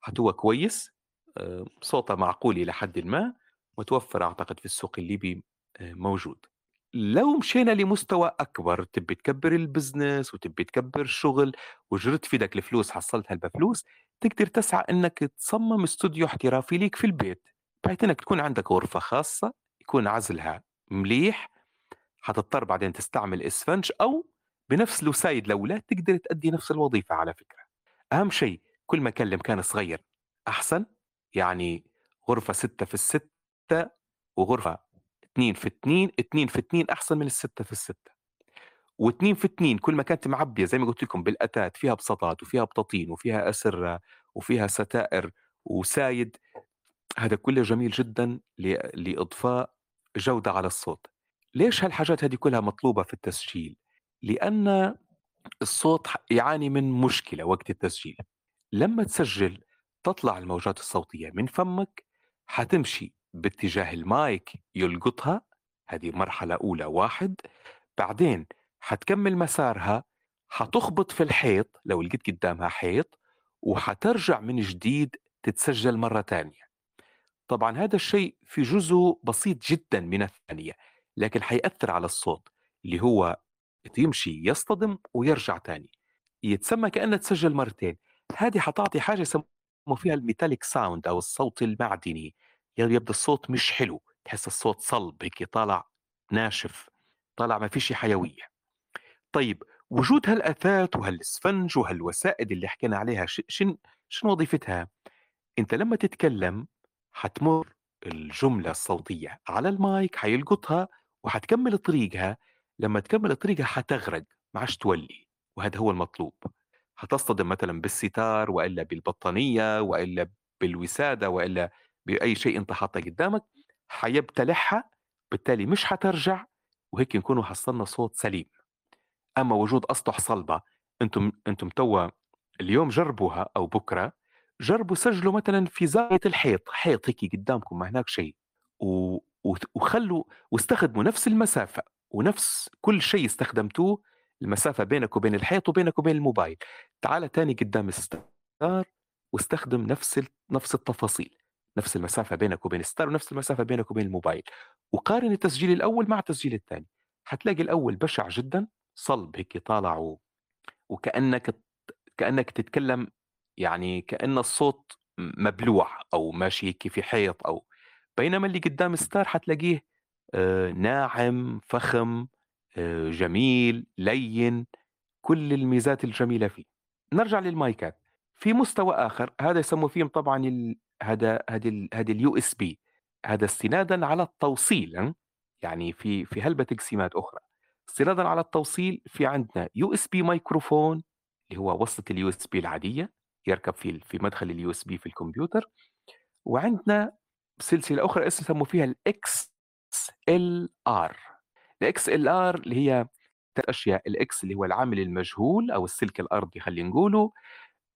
حتى هو كويس آآ صوته معقول إلى حدٍ ما، متوفر أعتقد في السوق الليبي آآ موجود. لو مشينا لمستوى أكبر تبي تكبّر ال business وتبي تكبّر الشغل وجرت في إيدك الفلوس حصلتها بفلوس، تقدر تسعى إنك تصمم استوديو احترافي ليك في البيت، بحيث إنك تكون عندك غرفة خاصة يكون عزلها مليح، حتضطر بعدين تستعمل إسفنج أو بنفس الوسايد الأولاد تقدر تأدي نفس الوظيفة على فكرة. أهم شيء كل ما كان المكان صغير أحسن، يعني غرفة 6 في ال6 وغرفة 2 في 2، 2 في 2 أحسن من ال6 في ال6 و2 في 2 كل ما كانت معبية زي ما قُلت لكم بالأتات، فيها بساطات وفيها بطاطين وفيها أسرة وفيها ستائر وسايد، هذا كله جميل جدًا ل لإضفاء جودة على الصوت. ليش هالحاجات هذه كلها مطلوبة في التسجيل؟ لأن الصوت يعاني من مشكلة وقت التسجيل، لمّا تسجل تطلع الموجات الصوتية من فمك حتمشي باتجاه المايك يلقطها، هذه مرحلة أولى 1 بعدين حتكمّل مسارها، حتخبط في الحيط لو لقيت قدامها حيط، وحترجع من جديد تتسجل مرة تانية. طبعًا هذا الشيء في جزء بسيط جدًا من الثانية، لكن حيأثّر على الصوت، اللي هو يمشي يصطدم ويرجع تاني، يتسمى كأنها تسجل مرتين، هذه حتعطي حاجة يسموا فيها الmetallic sound أو الصوت المعدني، يعني يبدو الصوت مش حلو، تحس الصوت صلب هيك طالع ناشف، طالع ما فيش حيوية. طيب وجود هالأثاث وهالإسفنج وهالوسائد اللي حكينا عليها شن شنو وظيفتها؟ أنت لمّا تتكلم حتمُر الجملة الصوتية على المايك حيلقطها وحتكمّل طريقها، لمّا تكمّل طريقها حتغرق ما عادش تولّي، وهذا هو المطلوب. حتصطدم مثلًا بالستار وإلا بالبطانية وإلا بالوسادة وإلا بأي شيء أنت حاطّه قدامك، حيبتلعها، بالتالي مش حترجع، وهيك نكونوا حصّلنا صوت سليم. أمّا وجود أسطح صلبة، أنتم أنتم توا اليوم جربوها أو بكرة، جربوا سجلوا مثلًا في زاوية الحيط، حيط هيك قدامكم ما هناك شيء، و وخلّوا واستخدموا نفس المسافة ونفس كل شيء استخدمتوه، المسافة بينك وبين الحيط وبينك وبين الموبايل، تعال تاني قدام الستار واستخدم نفس نفس التفاصيل، نفس المسافة بينك وبين الستار ونفس المسافة بينك وبين الموبايل، وقارن التسجيل الأول مع التسجيل الثاني، حتلاقي الأول بشع جدًا، صلب هيك طالع وكأنك كأنك تتكلم يعني كأن الصوت مبلوع أو ماشي هيك في حيط أو بينما اللي قدام الستار حتلاقيه ناعم، فخم، آآ جميل، لَيِّن، كل الميزات الجميلة فيه. نرجع للمايكات، في مستوى آخر هذا يسموا فيهم طبعًا ال هذا هذه ال هذه الUSB هذا استنادًا على التوصيل يعني في في هلبة تقسيمات أخرى. استنادًا على التوصيل في عندنا USB ميكروفون اللي هو وصلة الUSB العادية، يركب في في مدخل الUSB في الكمبيوتر، وعندنا سلسلة أخرى اسم يسموا فيها الXLR الXLR اللي هي 3 أشياء، الX اللي هو العامل المجهول أو السلك الأرضي خلّينا نقوله،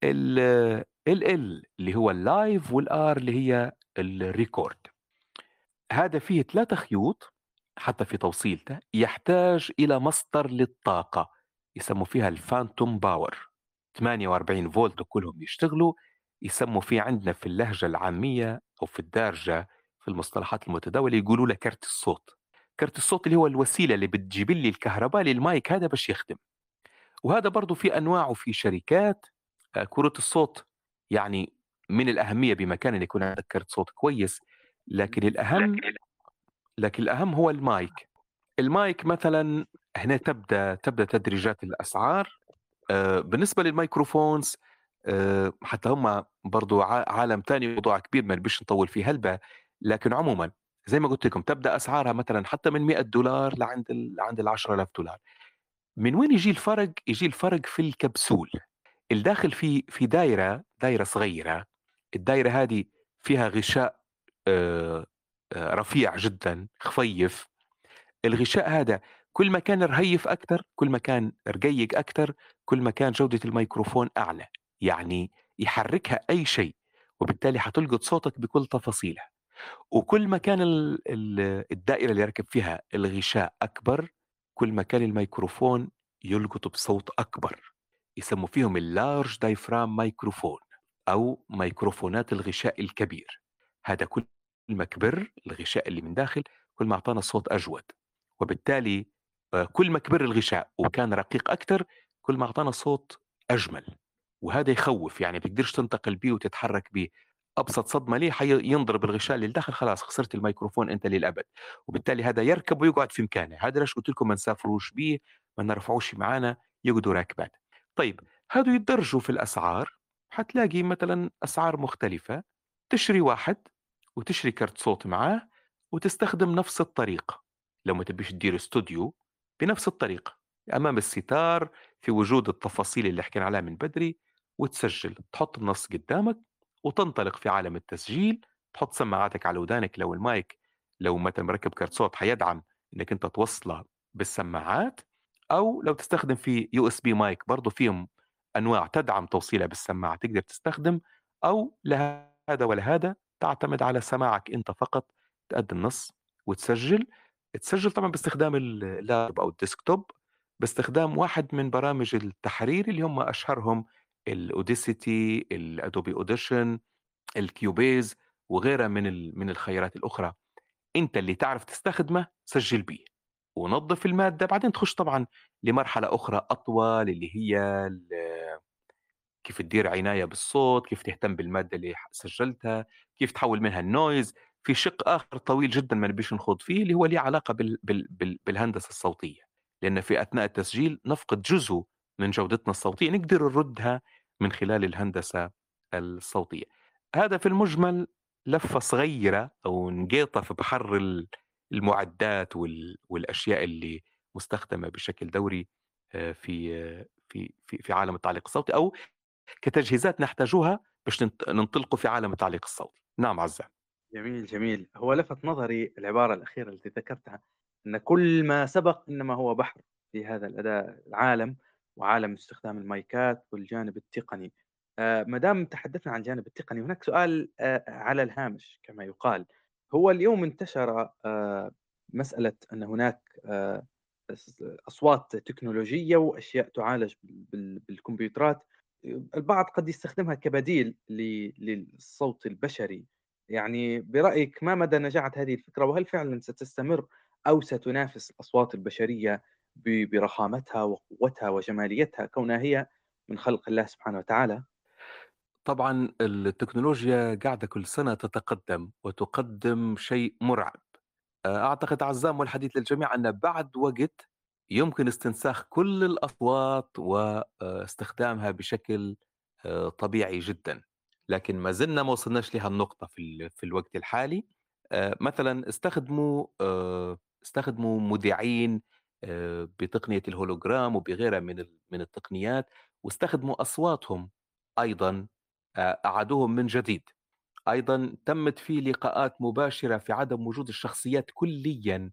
ال الL اللي هو الlive والR اللي هي الrecord. هذا فيه 3 خيوط حتى في توصيلته، يحتاج إلى مصدر للطاقة يسموا فيها الphantom power 48 فولت وكلهم يشتغلوا، يسموا فيه عندنا في اللهجة العامية أو في الدارجة في المصطلحات المتداولة يقولوا له كرت الصوت. كرت الصوت اللي هو الوسيلة اللي بتجيب لي الكهرباء للمايك هذا باش يخدم. وهذا برضه في أنواع وفي شركات آآ كروت الصوت يعني من الأهمية بمكان إن يكون عندك كرت صوت كويس، لكن الأهم لكن الأهم هو ال mic. ال mic مثلًا هنا تبدأ تبدأ تدريجات الأسعار آآ بالنسبة لل microphones آآ حتى هم برضه ع عالم تاني موضوع كبير ما نبيش نطوّل فيه هلبة، لكن عمومًا زي ما قُلت لكم تبدأ أسعارها مثلًا حتى من $100 لعند ال لعند ال10.000$ من وين يجي الفرق؟ يجي الفرق في الكبسول، الداخل في في دايرة دايرة صغيرة، الدايرة هذه فيها غشاء آآ آآ رفيع جدًا، خفيف، الغشاء هذا كل ما كان رهيف أكتر، كل ما كان رقيق أكتر، كل ما كان جودة الميكروفون أعلى، يعني يحركها أي شيء، وبالتالي حتلقط صوتك بكل تفاصيله، وكل ما كان ال ال الدائرة اللي راكب فيها الغشاء أكبر، كل ما كان الميكروفون يلقط بصوت أكبر، يسموا فيهم الlarge diaphragm microphone أو ميكروفونات الغشاء الكبير، هذا كل ما كبر الغشاء اللي من داخل كل ما أعطانا صوت أجود، وبالتالي آآ كل ما كبر الغشاء وكان رقيق أكتر، كل ما أعطانا صوت أجمل، وهذا يخوّف يعني بتقدرش تنتقل بيه وتتحرك بيه، أبسط صدمة ليه حي ينضرب الغشاء اللي لداخل خلاص خسرت الميكروفون أنت للأبد، وبالتالي هذا يركب ويقعد في مكانه، هذا ليش قُلت لكم ما نسافروش بيه، ما نرفعوش معانا، يقعدوا راكبات. طيب هادو يتدرجوا في الأسعار، حتلاقي مثلًا أسعار مختلفة، تشتري واحد وتشتري كرت صوت معاه وتستخدم نفس الطريقة، لو ما تبيش تدير استوديو بنفس الطريقة، أمام الستار في وجود التفاصيل اللي حكينا عليها من بدري، وتسجل، تحط النص قدامك وتنطلق في عالم التسجيل، تحط سماعاتك على ودانك لو المايك لو مثلًا مركب كرت صوت حيدعم إنك أنت توصله بالسماعات، أو لو تستخدم في USB mic برضه فيهم أنواع تدعم توصيلها بالسماعة تقدر تستخدم، أو لا هذا ولا هذا، تعتمد على سماعك أنت فقط، تأدي النص وتسجل، تسجل طبعًا باستخدام ال اللاب أو الديسكتوب، باستخدام واحد من برامج التحرير اللي هم أشهرهم الAudacity، الAdobe Audition، الCubase وغيرها من من الخيارات الأخرى، أنت اللي تعرف تستخدمه سجل بيه، ونظّف المادة، بعدين تخش طبعًا لمرحلة أخرى أطول اللي هي كيف تدير عناية بالصوت، كيف تهتم بالمادة اللي سجّلتها، كيف تحوّل منها الnoise، في شِق آخر طويل جدًا ما نبيش نخوض فيه اللي هو ليه علاقة بال بال بال بالهندسة الصوتية، لأن في أثناء التسجيل نفقد جزء من جودتنا الصوتية نقدر نردها من خلال الهندسة الصوتية. هذا في المجمل لفة صغيرة أو نقيطة في بحر ال المعدات وال والأشياء اللي مستخدمة بشكل دوري آآ في في في في عالم التعليق الصوتي أو كتجهيزات نحتاجوها باش ننط ننطلقوا في عالم التعليق الصوتي. نعم عزّام. جميل، جميل. هو لفت نظري العبارة الأخيرة التي ذكرتها، أن كل ما سبق إنما هو بحر في هذا الأداء العالم، وعالم استخدام المايكات والجانب التقني. آآ ما دام تحدثنا عن الجانب التقني، هناك سؤال آآ على الهامش كما يُقال. هو اليوم انتشر آآ مسألة أن هناك أصوات تكنولوجية وأشياء تُعالج بال بال بالكمبيوترات، البعض قد يستخدمها كبديل للصوت البشري. يعني برأيك ما مدى نجاعة هذه الفكرة، وهل فعلًا ستستمر أو ستنافس الأصوات البشرية برخامتها وقوتها وجماليتها كونها هي من خلق الله سبحانه وتعالى؟ طبعًا التكنولوجيا قاعدة كل سنة تتقدم وتقدم شيء مرعب. آآ أعتقد عزّام والحديث للجميع أن بعد وقت يمكن استنساخ كل الأصوات واستخدامها بشكل آآ طبيعي جدًا، لكن ما زلنا ما وصلناش لهالنقطة في ال في الوقت الحالي. مثلًا استخدموا استخدموا مذيعين آآ بتقنية الهولوجرام وبغيرها من من التقنيات، واستخدموا أصواتهم أيضًا آآ أعادوهم من جديد. أيضًا تمت فيه لقاءات مباشرة في عدم وجود الشخصيات كليًا،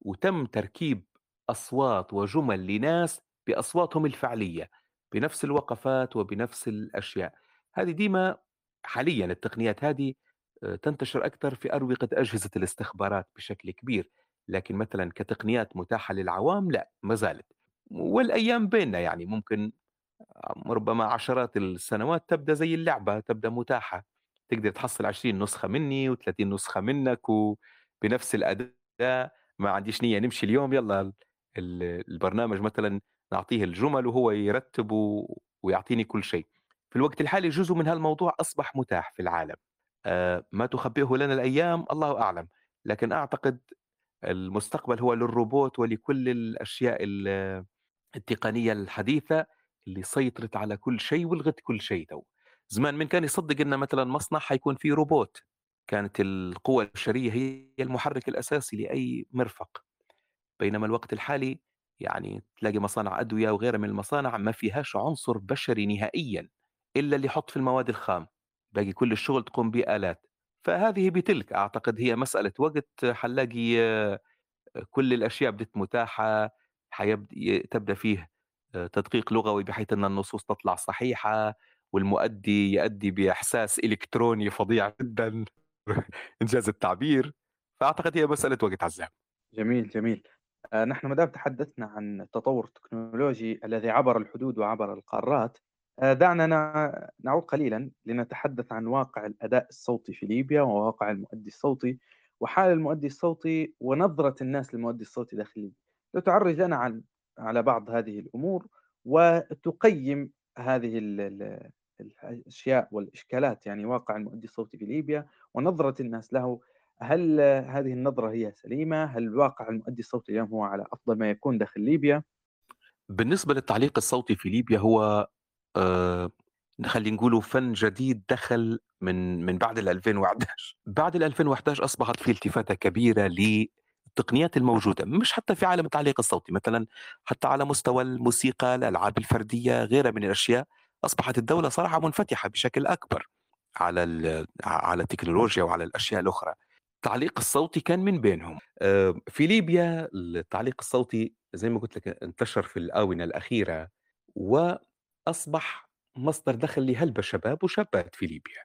وتم تركيب أصوات وجُمل لناس بأصواتهم الفعلية، بنفس الوقفات وبنفس الأشياء. هذه ديما حاليًا التقنيات هذه آآ تنتشر أكثر في أروقة أجهزة الاستخبارات بشكل كبير، لكن مثلًا كتقنيات متاحة للعوام لأ، ما زالت. والأيام بيننا يعني ممكن ربما عشرات السنوات تبدأ زي اللعبة، تبدأ متاحة، تقدر تحصّل 20 نسخة منّي و30 نسخة منّك وبنفس الأداء، ما عنديش نيّة نمشي اليوم ال البرنامج مثلًا نعطيه الجُمل وهو يرتّب ويعطيني كل شيء. في الوقت الحالي جزء من هالموضوع أصبح متاح في العالم، آآ ما تخبئه لنا الأيام الله أعلم، لكن أعتقد المستقبل هو للروبوت ولكل الأشياء ال التقنية الحديثة اللي سيطرت على كل شيء ولغت كل شيء تو. زمان من كان يصدق إن مثلًا مصنع حيكون فيه روبوت، كانت القوى البشرية هي المحرك الأساسي لأي مرفق، بينما الوقت الحالي يعني تلاقي مصانع أدوية وغيرها من المصانع ما فيهاش عنصر بشري نهائيًا، إلا اللي يحط في المواد الخام، باقي كل الشغل تقوم به آلات. فهذه بتلك أعتقد هي مسألة وقت حنلاقي كل الأشياء بدت متاحة حيبد ي تبدأ فيه آآ تدقيق لغوي بحيث أن النصوص تطلع صحيحة، والمؤدي يأدي بإحساس إلكتروني فظيع جدًا إنجاز التعبير، فأعتقد هي مسألة وقت عزام. جميل، جميل. آآ نحن ما دام تحدثنا عن التطور التكنولوجي الذي عبر الحدود وعبر القارات، دعنا نع نعود قليلًا لنتحدث عن واقع الأداء الصوتي في ليبيا، وواقع المؤدي الصوتي، وحال المؤدي الصوتي ونظرة الناس للمؤدي الصوتي داخل ليبيا. تعرّج لنا عن على بعض هذه الأمور، وتقيّم هذه ال ال الأشياء والإشكالات، يعني واقع المؤدي الصوتي في ليبيا ونظرة الناس له هل هذه النظرة هي سليمة؟ هل واقع المؤدي الصوتي اليوم هو على أفضل ما يكون داخل ليبيا؟ بالنسبة للتعليق الصوتي في ليبيا هو آآ خلّينا نقولوا فن جديد دخل من من بعد ال2011 بعد ال2011 أصبحت في التفاتة كبيرة للتقنيات الموجودة، مش حتى في عالم التعليق الصوتي، مثلًا حتى على مستوى الموسيقى، الألعاب الفردية، غيرها من الأشياء، أصبحت الدولة صراحة منفتحة بشكل أكبر على ال على التكنولوجيا وعلى الأشياء الأخرى. التعليق الصوتي كان من بينهم. آآ في ليبيا التعليق الصوتي زي ما قُلت لك انتشر في الآونة الأخيرة، وأصبح مصدر دخل لهلبة شباب وشابات في ليبيا.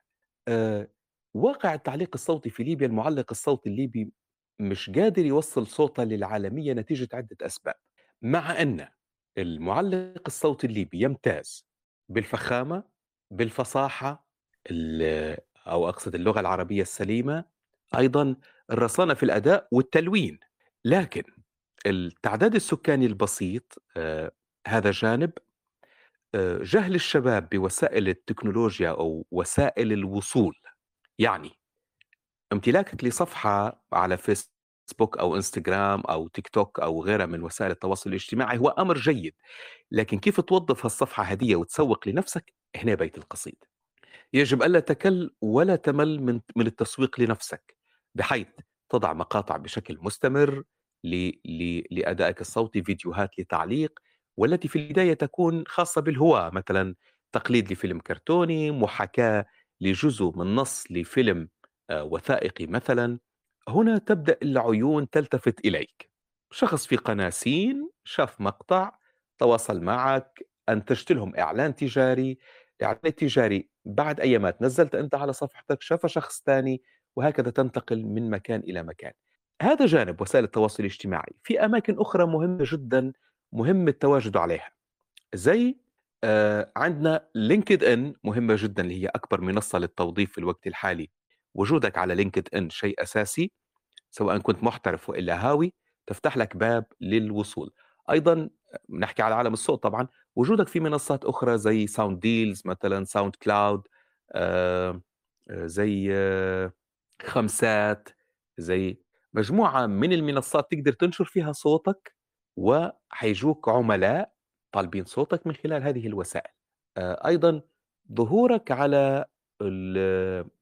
آآ واقع التعليق الصوتي في ليبيا، المُعلِّق الصوتي الليبي مش قادر يوصّل صوته للعالمية نتيجة عدة أسباب، مع أن المُعلِّق الصوتي الليبي يمتاز بالفخامة، بالفصاحة، ال أو أقصد اللغة العربية السليمة، أيضًا الرصانة في الأداء والتلوين، لكن التعداد السكاني البسيط آآ هذا جانب، جهل الشباب بوسائل التكنولوجيا أو وسائل الوصول، يعني امتلاكك لصفحة على فيسبوك أو إنستجرام أو تيك توك أو غيرها من وسائل التواصل الاجتماعي هو أمر جيد، لكن كيف توظّف هالصفحة هدية وتسوّق لنفسك، هنا بيت القصيد. يجب ألا تكل ولا تمل من من التسويق لنفسك، بحيث تضع مقاطع بشكل مستمر ل ل لأدائك الصوتي، فيديوهات لتعليق، والتي في البداية تكون خاصة بالهواة، مثلًا تقليد لفيلم كرتوني، محاكاة لجزء من نص لفيلم آآ وثائقي مثلًا، هنا تبدأ العيون تلتفت إليك. شخص في قناة سين شاف مقطع، تواصل معك، أنتجت لهم إعلان تجاري، الإعلان التجاري بعد أيامات نزّلت أنت على صفحتك، شافه شخص تاني، وهكذا تنتقل من مكان إلى مكان. هذا جانب وسائل التواصل الاجتماعي، في أماكن أخرى مهمة جدًا، مهم التواجد عليها، زي آآ عندنا LinkedIn مهمة جدًا اللي هي أكبر منصة للتوظيف في الوقت الحالي، وجودك على LinkedIn شيء أساسي، سواء كنت محترف وإلا هاوي، تفتح لك باب للوصول. أيضًا نحكي على عالم الصوت طبعًا، وجودك في منصات أخرى زي sound deals مثلًا SoundCloud آآ زي خمسات، زي مجموعة من المنصات تقدر تنشر فيها صوتك، وحيجوك عملاء طالبين صوتك من خلال هذه الوسائل. آآ أيضًا ظهورك على ال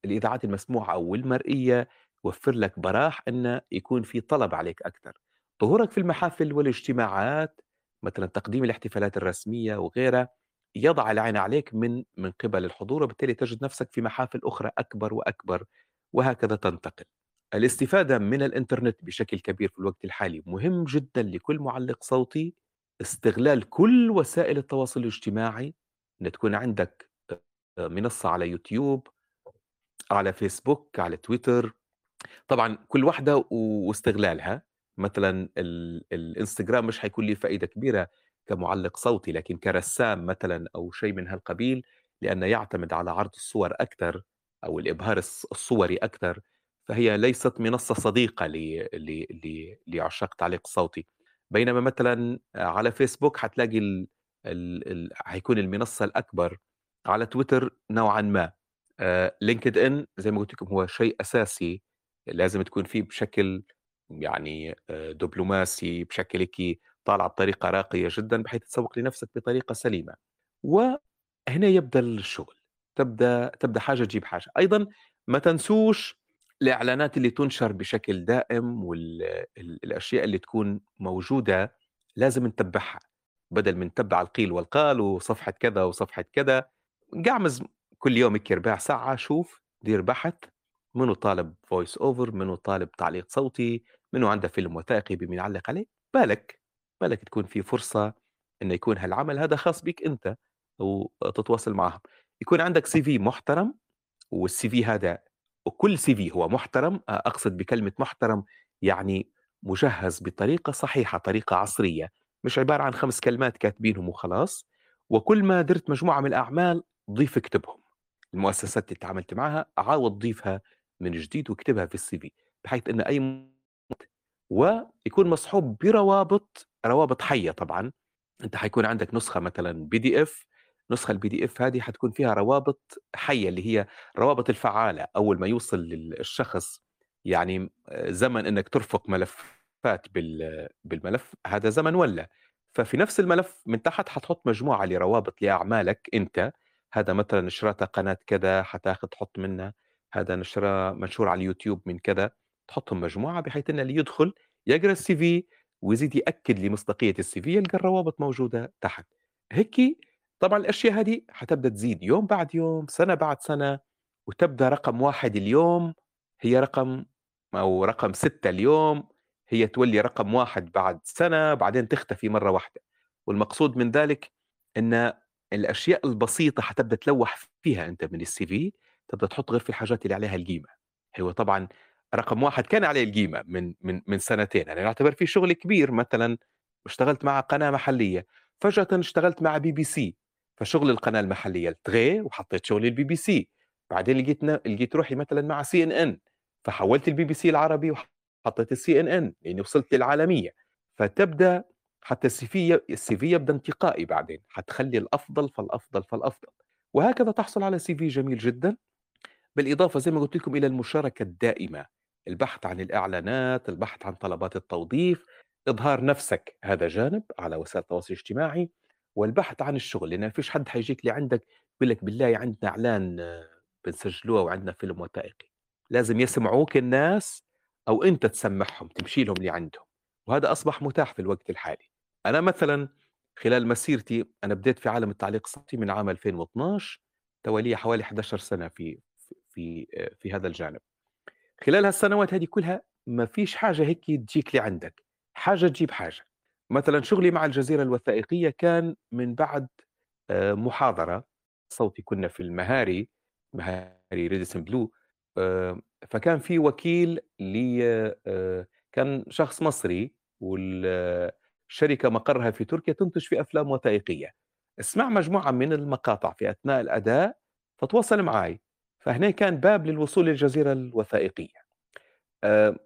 الإذاعات المسموعة أو المرئية يوفر لك براح إن يكون في طلب عليك أكتر. ظهورك في المحافل والاجتماعات، مثلًا تقديم الاحتفالات الرسمية وغيرها، يضع العين عليك من من قبل الحضور، وبالتالي تجد نفسك في محافل أخرى أكبر وأكبر، وهكذا تنتقل. الاستفادة من الإنترنت بشكل كبير في الوقت الحالي مهم جدًا لكل مُعلِّق صوتي، استغلال كل وسائل التواصل الاجتماعي، إن تكون عندك آآ منصة على يوتيوب، على فيسبوك، على تويتر، طبعًا كل واحدة واستغلالها، مثلًا ال الإنستجرام مش حيكون ليه فائدة كبيرة كمُعلِّق صوتي، لكن كرسام مثلًا أو شيء من هالقبيل، لأنه يعتمد على عرض الصور أكتر أو الإبهار الص الصوري أكتر، فهي ليست ل ل لعشاق التعليق الصوتي. بينما مثلًا على فيسبوك حتلاقي ال ال ال حيكون المنصة الأكبر، على تويتر نوعًا ما، لينكد ان زي ما قلت لكم هو شيء أساسي لازم تكون فيه بشكل يعني آه، دبلوماسي بشكل هيك طالع بطريقة راقية جدا بحيث تسوق لنفسك بطريقة سليمة. وهنا يبدأ الشغل. تبدأ تبدأ حاجة تجيب حاجة. أيضا ما تنسوش الإعلانات اللي تنشر بشكل دائم والاشياء اللي تكون موجودة لازم نتبعها بدل من نتبع القيل والقال وصفحة كذا وصفحة كذا. قعمز كل يوم ربع ساعة شوف دير بحث منو طالب voice over منو طالب تعليق صوتي منو عنده فيلم وثائقي بمين يعلق عليه. بالك بالك تكون في فرصة إنه يكون هالعمل هذا خاص بك أنت وتتواصل معهم. يكون عندك CV محترم وال CV هذا وكل CV هو محترم أقصد بكلمة محترم يعني مجهز بطريقة صحيحة طريقة عصرية مش عبارة عن خمس كلمات كاتبينهم وخلاص وكل ما درت مجموعة من الأعمال ضيف اكتبهم. المؤسسات اللي تعاملت معها عاود ضيفها من جديد واكتبها في ال CV بحيث إن أي ويكون مصحوب بروابط روابط حية طبعا. أنت حيكون عندك نسخة مثلا PDF نسخه ال PDF هذه حتكون فيها روابط حية اللي هي روابط الفعالة أول ما يوصل للشخص يعني زمن إنك ترفق ملفات بالملف هذا زمن ولا؟ ففي نفس الملف من تحت حتحط مجموعة لروابط لأعمالك أنت هذا مثلا نشرتها قناة كذا حتاخذ تحط منها هذا نشره منشور على اليوتيوب من كذا تحطهم مجموعة بحيث إن اللي يدخل يقرأ السي في ويزيد يأكد لمصداقية السي في يلقى الروابط موجودة تحت. هيك طبعا الأشياء هذه حتبدأ تزيد يوم بعد يوم سنة بعد سنة وتبدأ رقم واحد اليوم هي رقم أو رقم ستة اليوم هي تولي رقم واحد بعد سنة بعدين تختفي مرة واحدة. والمقصود من ذلك إن الأشياء البسيطة حتبدأ تلوح فيها أنت من ال CV تبدأ تحط غير في الحاجات اللي عليها القيمة. هو طبعا رقم واحد كان عليه القيمة من من من سنتين. أنا اعتبر في شغل كبير مثلا اشتغلت مع قناة محلية فجأة اشتغلت مع بي بي سي. فشغل القناة المحلية التغي وحطيت شغلي البي بي سي. بعدين لقيت لقيت روحي مثلا مع سي إن إن فحولت البي بي سي العربي وحطيت السي إن إن لأني وصلت للعالمية. فتبدأ حتى ال CV ال CV يبدأ انتقائي بعدين حتخلي الأفضل فالأفضل فالأفضل. وهكذا تحصل على CV جميل جدا. بالإضافة زي ما قلت لكم إلى المشاركة الدائمة. البحث عن الإعلانات البحث عن طلبات التوظيف إظهار نفسك. هذا جانب على وسائل التواصل الاجتماعي. والبحث عن الشغل لأن ما فيش حد حيجيك لعندك يقول لك بالله عندنا إعلان آه، بنسجلوه وعندنا فيلم وثائقي. لازم يسمعوك الناس أو أنت تسمعهم تمشي لهم لعندهم وهذا أصبح متاح في الوقت الحالي. أنا مثلا خلال مسيرتي أنا بديت في عالم التعليق الصوتي من عام 2012 توالي حوالي 11 سنة في في في هذا الجانب. خلال هالسنوات هذه كلها ما فيش حاجة هيك تجيك لعندك حاجة تجيب حاجة. مثلا شغلي مع الجزيرة الوثائقية كان من بعد آه، محاضرة. صوتي كنا في المهاري مهاري ريدسن بلو آه، فكان في وكيل لي آه، كان شخص مصري والشركة مقرها في تركيا تنتج في أفلام وثائقية. اسمع مجموعة من المقاطع في أثناء الأداء فتواصل معي فهنا كان باب للوصول للجزيرة الوثائقية.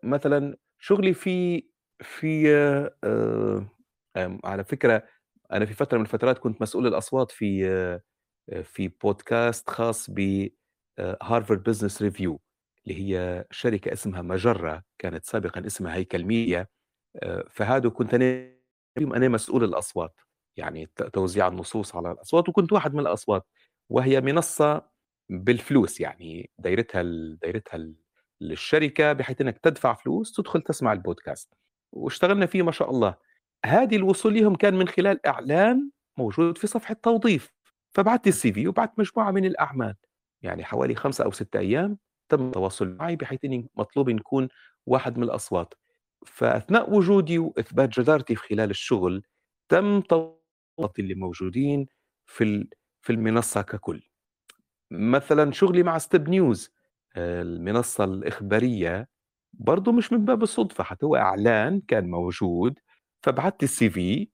مثلا شغلي في في آه، على فكرة أنا في فترة من الفترات كنت مسؤول الأصوات في آه، في بودكاست خاص ب Harvard Business Review اللي هي شركة اسمها مجرة كانت سابقا اسمها هيكل ميديا آه، فهذا كنت أنا أنا مسؤول الأصوات يعني توزيع النصوص على الأصوات وكنت واحد من الأصوات وهي منصة بالفلوس يعني دايرتها دايرتها للشركة بحيث إنك تدفع فلوس تدخل تسمع البودكاست. واشتغلنا فيه ما شاء الله. هذه الوصول لهم كان من خلال إعلان موجود في صفحة توظيف فبعثت ال CV وبعثت مجموعة من الأعمال. يعني حوالي خمسة أو ستة أيام تم التواصل معي بحيث إني مطلوب نكون واحد من الأصوات. فأثناء وجودي وإثبات جدارتي في خلال الشغل تم توظيف اللي موجودين في في المنصة ككل. مثلا شغلي مع ستيب نيوز المنصة الإخبارية برضه مش من باب الصدفة حتى هو إعلان كان موجود فبعثت ال CV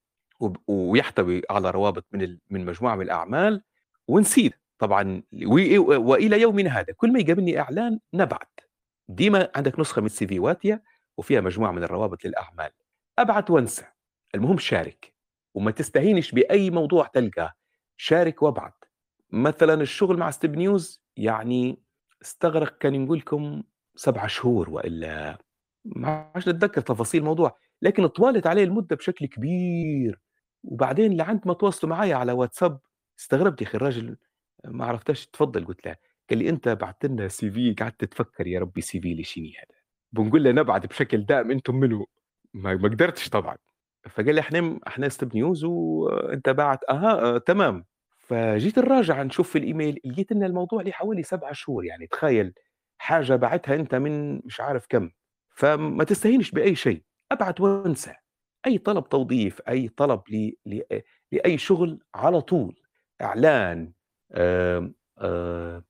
ويحتوي على روابط من من مجموعة من الأعمال ونسيت طبعا وإلى يومنا هذا كل ما يقابلني إعلان نبعث ديما عندك نسخة من ال CV واتية وفيها مجموعة من الروابط للأعمال. ابعث وأنسى. المهم شارك. وما تستهينش بأي موضوع تلقاه. شارك وابعث مثلا الشغل مع ستيب نيوز يعني استغرق كان نقول لكم 7 شهور وإلا ما عادش نتذكر تفاصيل الموضوع، لكن طوالت عليه المدة بشكل كبير، وبعدين لعند ما تواصلوا معايا على واتساب. استغربت يا أخي الراجل ما عرفتش تفضل قُلت له، قال لي: "أنت بعتّ لنا CV قعدت تفكّر يا ربي CV لشنو هذا؟" بنقول له نبعت بشكل دائم أنتم منو؟ ما ما قدرتش طبعًا، فقال لي: "إحنا م إحنا ستيب نيوز وأنت باعت" أها، آه تمام، فجيت نراجع نشوف في الإيميل لقيت إن الموضوع ليه حوالي 7 شهور، يعني تخيّل. حاجة باعتها أنت من مش عارف كام. فما تستهينش بأي شيء، أبعت وانسى، أي طلب توظيف، أي طلب ل ل لأي شغل على طول، إعلان آمم، آآ،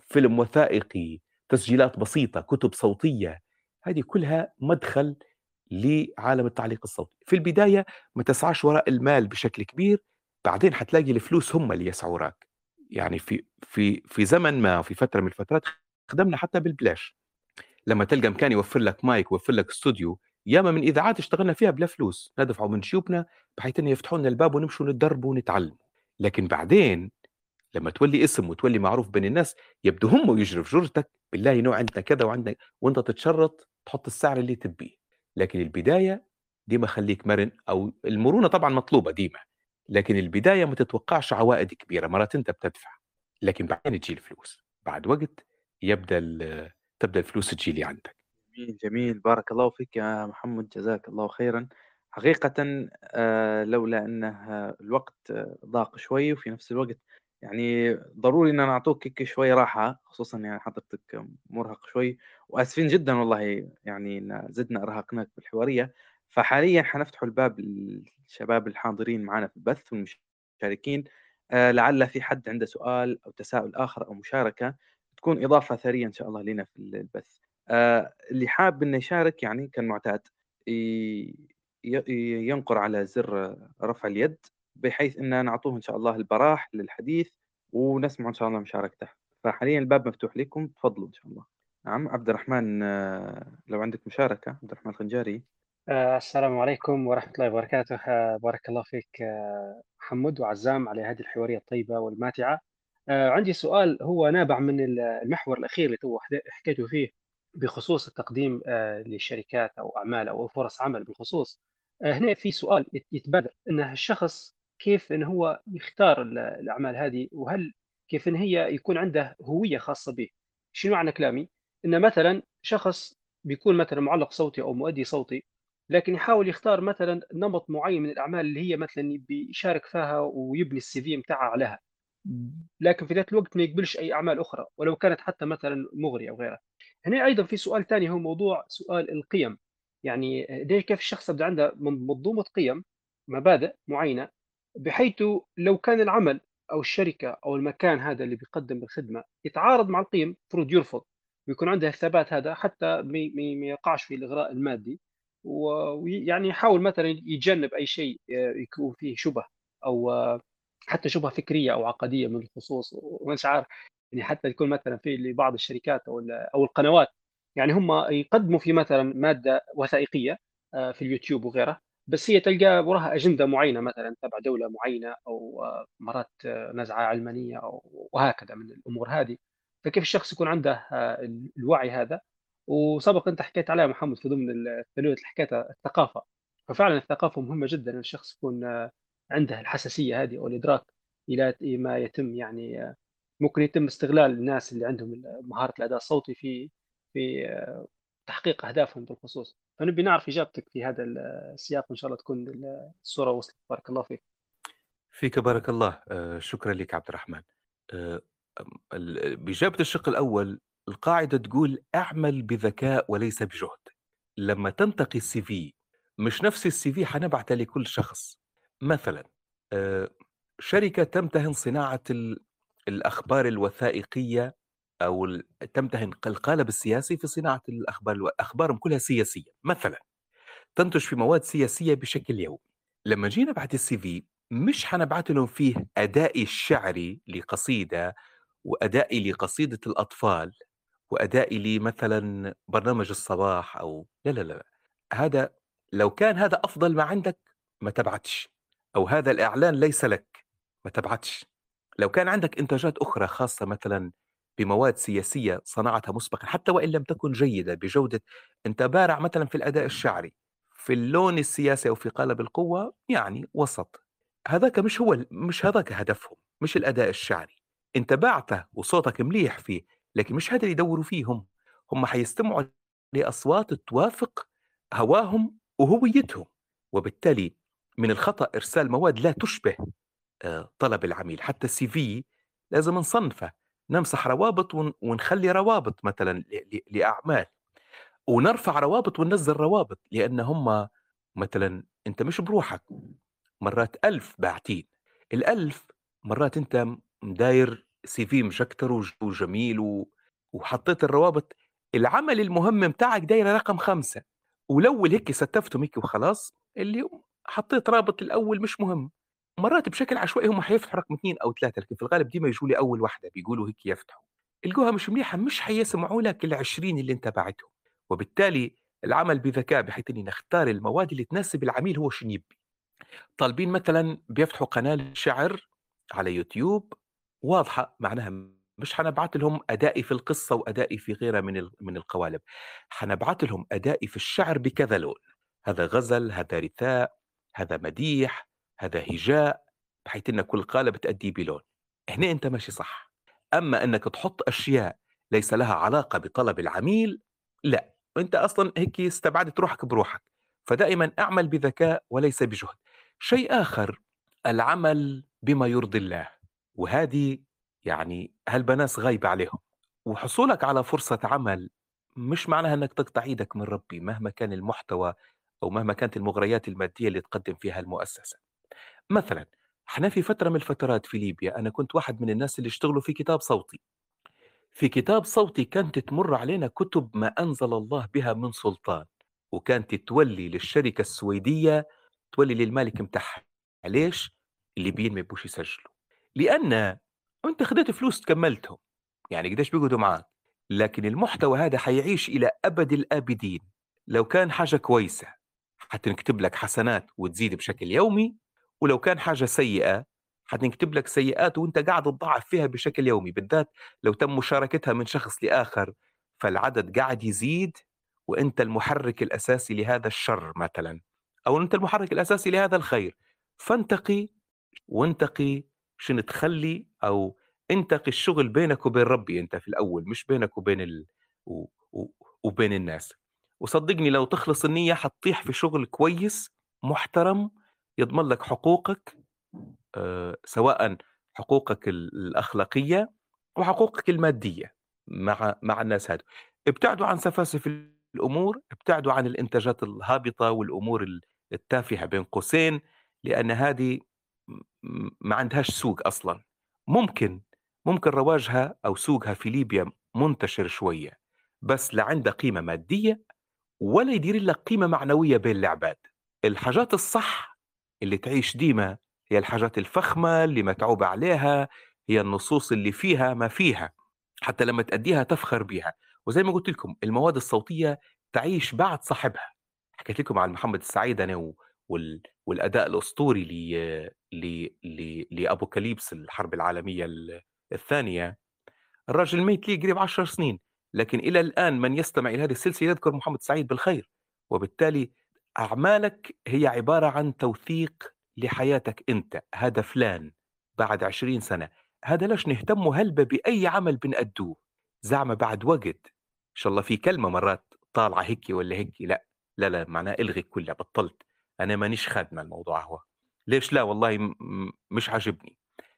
فيلم وثائقي، تسجيلات بسيطة، كتب صوتية، هذه كلها مدخل لعالم التعليق الصوتي، في البداية ما تسعاش وراء المال بشكل كبير، بعدين حتلاقي الفلوس هم اللي يسعوا وراك، يعني في في في زمن ما في فترة من الفترات خدمنا حتى بالبلاش. لمّا تلقى مكان يوفّر لك مايك، يوفّر لك استوديو، ياما من إذاعات اشتغلنا فيها بلا فلوس، ندفعوا من جيوبنا بحيث إنه يفتحوا لنا الباب ونمشوا نتدربوا ونتعلموا، لكن بعدين لمّا تولي اسم وتولي معروف بين الناس، يبدو هم يجروا في جرتك، بالله نوع عندنا كذا وعندنا وأنت تتشرط تحط السعر اللي تبيه، لكن البداية ديما خليك مرن أو المرونة طبعًا مطلوبة ديما، لكن البداية ما تتوقعش عوائد كبيرة، مرات أنت بتدفع، لكن بعدين تجي الفلوس، بعد وقت يبدأ ال تبدأ الفلوس تجي لي عندك. جميل، جميل، بارك الله فيك يا محمد، جزاك الله خيرًا. حقيقةً آآ لولا أنه الوقت آه، ضاق شوي وفي نفس الوقت يعني ضروري إن نعطوك شوي راحة، خصوصًا يعني حضرتك مرهق شوي، وآسفين جدًا والله يعني إن زدنا أرهقناك بالحوارية، فحاليًا حنفتحوا الباب للشباب الحاضرين معانا في البث والمشاركين، آآ لعل في حد عنده سؤال أو تساؤل آخر أو مشاركة تكون إضافة ثرية إن شاء الله لنا في البث. آآ اللي حاب إنه يشارك يعني كالمعتاد ينقر على زر رفع اليد، بحيث إن نعطوه إن شاء الله البراح للحديث، ونسمع إن شاء الله مشاركته. فحاليًا الباب مفتوح لكم، تفضلوا إن شاء الله. نعم، عبد الرحمن آه، لو عندك مشاركة، عبد الرحمن الخنجاري. آه، السلام عليكم ورحمة الله وبركاته آه، بارك الله فيك آه، محمد وعزام على هذه الحوارية الطيبة والماتعة آه، عندي سؤال هو نابع من ال- المحور الأخير اللي تو حكيته فيه بخصوص التقديم آه، للشركات أو أعمال أو فرص عمل بالخصوص. آه، هنا في سؤال يت- يتبادر أن الشخص كيف أن هو يختار ال- الأعمال هذه؟ وهل كيف أن هي يكون عنده هوية خاصة به؟ شنو معنى كلامي؟ أن مثلا شخص بيكون مثلا معلق صوتي أو مؤدي صوتي لكن يحاول يختار مثلا نمط معين من الأعمال اللي هي مثلا بيشارك فيها ويبني السي في بتاعها عليها. لكن في ذات الوقت ما يقبلش أي أعمال أخرى ولو كانت حتى مثلا مغريه أو غيرها هنا أيضا في سؤال ثاني هو موضوع سؤال القيم. يعني ليش كيف الشخص يبدا عنده منظومة قيم مبادئ معينة بحيث لو كان العمل أو الشركة أو المكان هذا اللي بيقدم الخدمة يتعارض مع القيم المفروض يرفض ويكون عنده الثبات هذا حتى ما يقعش في الإغراء المادي. ويعني يحاول مثلا يتجنب أي شيء آه، يكون فيه شبه أو آه، حتى شبهة فكرية أو عقدية من الخصوص ومش عارف يعني حتى يكون مثلا في لبعض الشركات أو أو القنوات يعني هم يقدموا في مثلا مادة وثائقية آه، في اليوتيوب وغيره بس هي تلقى وراها أجندة معينة مثلا تبع دولة معينة أو مرات نزعة علمانية وهكذا من الأمور هذه. فكيف الشخص يكون عنده الوعي هذا؟ وسبق أنت حكيت عليها محمد في ضمن الثانويه اللي حكيتها الثقافة. ففعلا الثقافة مهمة جدا الشخص يكون آه، عنده الحساسية هذه أو الإدراك إلى ما يتم يعني آه، ممكن يتم استغلال الناس اللي عندهم مهارة الأداء الصوتي في في آه، تحقيق أهدافهم بالخصوص. فنبي نعرف إجابتك في هذا السياق وان شاء الله تكون الصورة وصلت. بارك الله فيك. فيك بارك الله. شكرا لك عبد الرحمن. بإجابة الشق الأول القاعدة تقول أعمل بذكاء وليس بجهد. لما تنتقي السي في مش نفس السي في حنبعته لكل شخص. مثلا آه، شركة تمتهن صناعة الأخبار الوثائقية أو تمتهن القالب السياسي في صناعة الأخبار أخبارهم كلها سياسية. مثلا تنتج في مواد سياسية بشكل يومي. لما جينا بعد السي في مش حنبعث لهم فيه أدائي الشعري لقصيدة وأدائي لقصيدة الأطفال وأدائي لمثلا برنامج الصباح أو لا لا لا. هذا لو كان هذا أفضل ما عندك ما تبعتش. أو هذا الإعلان ليس لك ما تبعتش. لو كان عندك إنتاجات أخرى خاصة مثلا بمواد سياسية صنعتها مسبقا حتى وإن لم تكن جيدة بجودة أنت بارع مثلا في الأداء الشعري في اللون السياسي أو في قالب القوة يعني وسط. هذاك مش هو مش هذاك هدفهم مش الأداء الشعري. أنت بعته وصوتك مليح فيه لكن مش هذا اللي يدوروا فيه هم. هم حيستمعوا لأصوات توافق هواهم وهويتهم وبالتالي من الخطأ إرسال مواد لا تشبه آه، طلب العميل. حتى السي في لازم نصنفه نمسح روابط ونخلي روابط مثلا لأعمال. ونرفع روابط وننزل روابط لأن هم مثلا أنت مش بروحك. مرات ألف باعتين. الألف مرات أنت داير سي في مشكتر وجميل وحطيت الروابط. العمل المهم بتاعك داير رقم خمسة. ولو هيك ستفتهم هيك وخلاص اللي حطيت رابط الأول مش مهم. مرات بشكل عشوائي هم حيفتحوا رقم اثنين أو ثلاثة لكن في الغالب ديما يجوا لي أول واحدة بيقولوا هيك يفتحوا. القوها مش مليحة مش حيسمعوا لك ال 20 اللي انت باعتهم. وبالتالي العمل بذكاء بحيث إني نختار المواد اللي تناسب العميل هو شنو يبي. طالبين مثلا بيفتحوا قناة شعر على يوتيوب واضحة معناها مش حنبعث لهم أدائي في القصة وأدائي في غيرها من من القوالب. حنبعث لهم أدائي في الشعر بكذا لون. هذا غزل هذا رثاء هذا مديح هذا هجاء بحيث إن كل قالب تأدي بلون. هنا أنت ماشي صح. أما إنك تحط أشياء ليس لها علاقة بطلب العميل لا. أنت أصلا هيك استبعدت روحك بروحك. فدائما أعمل بذكاء وليس بجهد. شيء آخر العمل بما يرضي الله. وهذه يعني هالبناس غايبة عليهم؟ وحصولك على فرصة عمل مش معناها إنك تقطع إيدك من ربي مهما كان المحتوى أو مهما كانت المغريات المادية اللي تقدم فيها المؤسسة. مثلا إحنا في فترة من الفترات في ليبيا أنا كنت واحد من الناس اللي اشتغلوا في كتاب صوتي. في كتاب صوتي كانت تمر علينا كتب ما أنزل الله بها من سلطان وكانت تولي للشركة السويدية تولي للمالك متاعها ليش؟ الليبيين ما يبوش يسجلوا. لأن أنت خديت فلوس تكملتهم يعني قديش بيقعدوا معاك. لكن المحتوى هذا حيعيش إلى أبد الآبدين. لو كان حاجة كويسة حتنكتب لك حسنات وتزيد بشكل يومي ولو كان حاجة سيئة حتنكتب لك سيئات وأنت قاعد تضاعف فيها بشكل يومي بالذات لو تم مشاركتها من شخص لآخر فالعدد قاعد يزيد وأنت المحرك الأساسي لهذا الشر مثلا أو أنت المحرك الأساسي لهذا الخير. فانتقي وانتقي شنو تخلي أو انتقي الشغل بينك وبين ربي أنت في الأول مش بينك وبين ال... و... و... وبين الناس. وصدقني لو تخلص النية حتطيح في شغل كويس محترم يضمن لك حقوقك آه، سواء حقوقك الأخلاقية وحقوقك المادية مع مع الناس هذا ابتعدوا عن سفاسف الأمور ابتعدوا عن الإنتاجات الهابطة والأمور التافهة بين قوسين لأن هذه ما عندهاش سوق أصلا. ممكن ممكن رواجها أو سوقها في ليبيا منتشر شوية بس لا عنده قيمة مادية ولا يدير لك قيمة معنوية بين العباد. الحاجات الصح اللي تعيش ديما هي الحاجات الفخمة اللي متعوب عليها هي النصوص اللي فيها ما فيها حتى لما تأديها تفخر بها وزي ما قلت لكم المواد الصوتية تعيش بعد صاحبها. حكيت لكم عن محمد السعيد أنا وال... والأداء الأسطوري ل... ل... ل... لأبوكاليبس الحرب العالمية الثانية. الراجل ميت لي قريب عشر سنين. لكن إلى الآن من يستمع إلى هذه السلسلة يذكر محمد سعيد بالخير وبالتالي أعمالك هي عبارة عن توثيق لحياتك أنت هذا فلان بعد عشرين سنة هذا ليش نهتم هلبة بأي عمل بنأدوه؟ زعمة بعد وقت إن شاء الله في كلمة مرات طالعة هيك ولا هيك لا لا لا معناه إلغي كلها بطلت أنا مانيش خادمة الموضوع هو. ليش لا؟ والله مش عاجبني.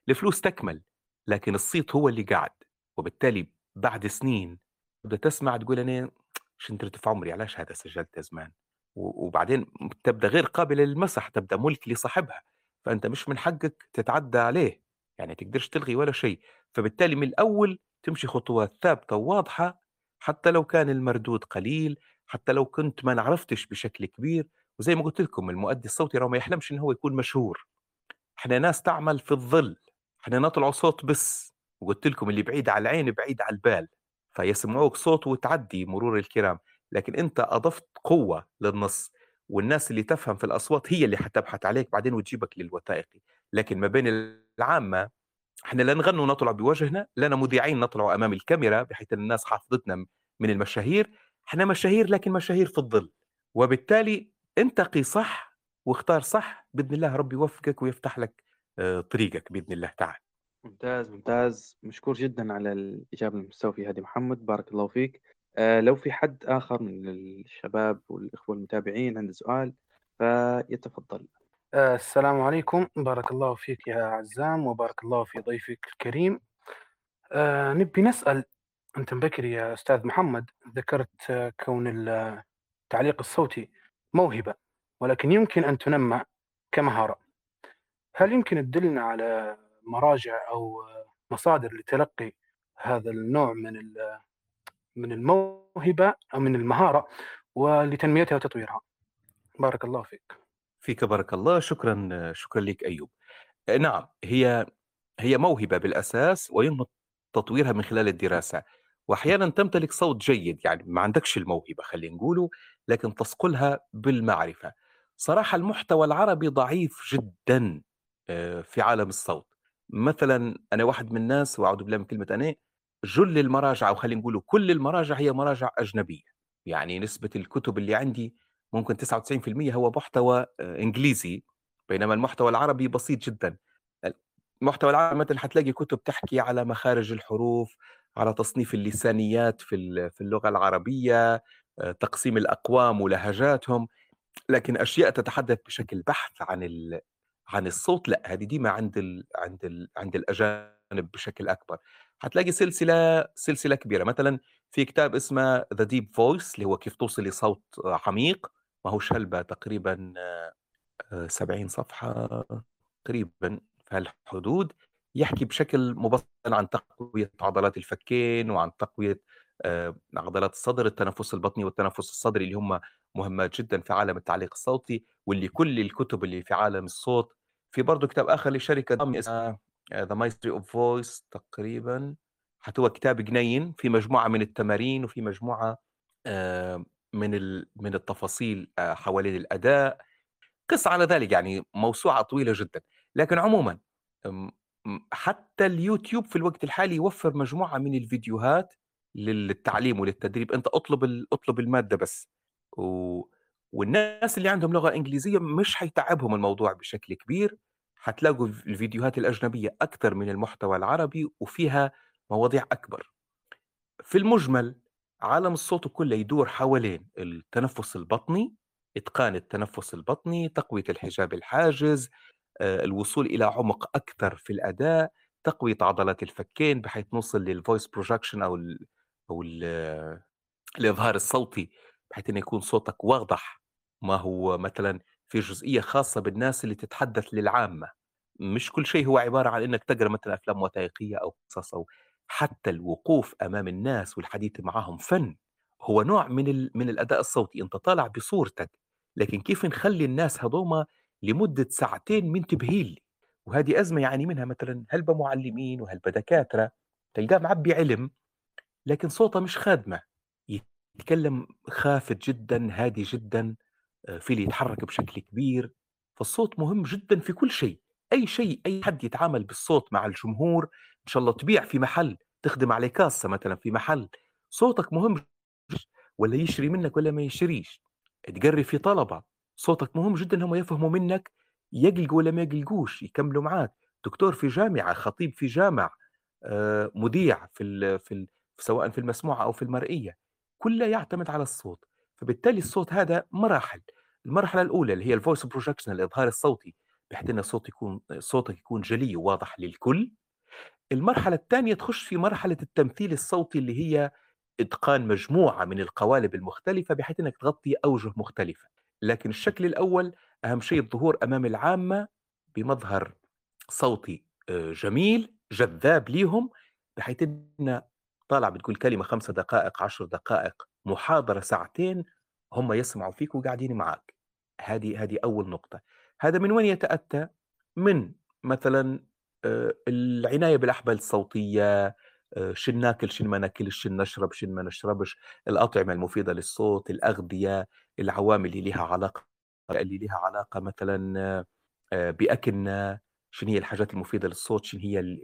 الفلوس تكمل لكن الصيت هو اللي قاعد وبالتالي بعد سنين تبدا تسمع تقول أنا شنترت في عمري علاش هذا سجلت زمان؟ وبعدين تبدأ غير قابله للمسح تبدأ ملك لصاحبها فأنت مش من حقك تتعدى عليه يعني تقدرش تلغي ولا شيء. فبالتالي من الأول تمشي خطوات ثابتة وواضحة حتى لو كان المردود قليل حتى لو كنت ما نعرفتش بشكل كبير. وزي ما قلت لكم المؤدي الصوتي ما يحلمش انه هو يكون مشهور. إحنا ناس تعمل في الظل إحنا نطلع صوت بس. وقلت لكم اللي بعيد على العين بعيد على البال. فيسمعوك صوت وتعدي مرور الكرام لكن أنت أضفت قوة للنص والناس اللي تفهم في الأصوات هي اللي حتبحث عليك بعدين وتجيبك للوثائقي. لكن ما بين العامة إحنا لا نغنوا نطلع بوجهنا لنا مذيعين نطلع أمام الكاميرا بحيث الناس حافظتنا من المشاهير. إحنا مشاهير لكن مشاهير في الظل. وبالتالي انتقي صح واختار صح. بإذن الله ربي يوفقك ويفتح لك آه، طريقك بإذن الله تعالى ممتاز ممتاز. مشكور جدا على الإجابة المستوفية هذه محمد. بارك الله فيك. آه لو في حد آخر من الشباب والإخوة المتابعين عنده سؤال فيتفضل. آه، السلام عليكم. بارك الله فيك يا عزام وبارك الله في ضيفك الكريم. آه، نبي نسأل أنت بكري يا أستاذ محمد ذكرت كون التعليق الصوتي موهبة ولكن يمكن أن تنمى كمهارة. هل يمكن تدلنا على مراجع أو مصادر لتلقي هذا النوع من من الموهبة أو من المهارة ولتنميتها وتطويرها. بارك الله فيك. فيك بارك الله. شكرا شكرا لك أيوب. نعم هي هي موهبة بالأساس ويمكن تطويرها من خلال الدراسة. واحيانا تمتلك صوت جيد يعني ما عندكش الموهبة خلينا نقوله لكن تصقلها بالمعرفة. صراحة المحتوى العربي ضعيف جدا آه، في عالم الصوت. مثلا أنا واحد من الناس وأعوذ بالله من كلمة أنا جل المراجع أو خلينا نقول كل المراجع هي مراجع أجنبية. يعني نسبة الكتب اللي عندي ممكن 99% هو محتوى آه، إنجليزي بينما المحتوى العربي بسيط جدا. المحتوى العربي مثلا حتلاقي كتب تحكي على مخارج الحروف على تصنيف اللسانيات في في اللغة العربية آه، تقسيم الأقوام ولهجاتهم لكن أشياء تتحدث بشكل بحث عن عن الصوت لأ هذه ديما عند ال عند ال عند الأجانب بشكل أكبر. حتلاقي سلسلة سلسلة كبيرة. مثلا في كتاب اسمه The Deep Voice اللي هو كيف توصل لصوت عميق. ما هوش هلبة تقريبا 70 صفحة تقريبا في هالحدود. يحكي بشكل مبسط عن تقوية عضلات الفكين وعن تقوية عضلات الصدر التنفس البطني والتنفس الصدري اللي هم مهمات جدا في عالم التعليق الصوتي واللي كل الكتب اللي في عالم الصوت في برضه كتاب آخر لشركة اسمها The Mastery of Voice تقريبا. حتى هو كتاب جميل في مجموعة من التمارين وفي مجموعة من من التفاصيل آه، حوالين الأداء. قص على ذلك يعني موسوعة طويلة جدا. لكن عموما حتى اليوتيوب في الوقت الحالي يوفر مجموعة من الفيديوهات للتعليم وللتدريب. أنت اطلب اطلب المادة بس. و... والناس اللي عندهم لغة إنجليزية مش حيتعبهم الموضوع بشكل كبير حتلاقوا الفيديوهات الأجنبية أكثر من المحتوى العربي وفيها مواضيع أكبر. في المجمل عالم الصوت كله يدور حوالين التنفس البطني إتقان التنفس البطني تقوية الحجاب الحاجز آه، الوصول إلى عمق أكثر في الأداء تقوية عضلات الفكين بحيث نوصل لل voice projection أو ال أو ال الإظهار الصوتي بحيث أن يكون صوتك واضح ما هو مثلا في جزئية خاصة بالناس اللي تتحدث للعامة. مش كل شيء هو عبارة عن أنك تقرأ مثلا أفلام وثائقية أو قصص أو حتى الوقوف أمام الناس والحديث معهم فن. هو نوع من. من الأداء الصوتي. أنت طالع بصورتك. لكن كيف نخلي الناس هذوما لمدة ساعتين منتبهين لي وهذه أزمة يعاني منها مثلا هلبة معلمين وهلبة دكاتره تلقاه معبي علم لكن صوته مش خادمة. يتكلم خافت جدا هادي جدا. في اللي يتحرك بشكل كبير فالصوت مهم جدا في كل شيء. أي شيء أي حد يتعامل بالصوت مع الجمهور إن شاء الله تبيع في محل تخدم عليه كاسة مثلا في محل صوتك مهم ولا يشري منك ولا ما يشريش. تقري في طلبة صوتك مهم جدا هم يفهموا منك يقلقوا ولا ما يقلقوش يكملوا معاك. دكتور في جامعة خطيب في جامع آه، مذيع في في سواء في المسموعة أو في المرئية كله يعتمد على الصوت. فبالتالي الصوت هذا مراحل. المرحلة الأولى اللي هي ال voice projection الإظهار الصوتي بحيث إن الصوت يكون صوتك يكون جلي وواضح للكل. المرحلة الثانية تخش في مرحلة التمثيل الصوتي اللي هي إتقان مجموعة من القوالب المختلفة بحيث أنك تغطي أوجه مختلفة. لكن الشكل الأول أهم شيء الظهور أمام العامة بمظهر صوتي آه، جميل جذاب ليهم بحيث أن طالع بتقول كلمة خمسة دقائق عشر دقائق محاضرة ساعتين هم يسمعوا فيك وقاعدين معك هذه هذه أول نقطة هذا من وين يتأتى؟ من مثلا آه، العناية بالأحبال الصوتية آه، شن ناكل شن ما ناكلش شن نشرب شن ما نشربش الأطعمة المفيدة للصوت الأغذية العوامل اللي لها علاقة اللي لها علاقة مثلا آه، بأكلنا شنو هي الحاجات المفيدة للصوت شنو هي.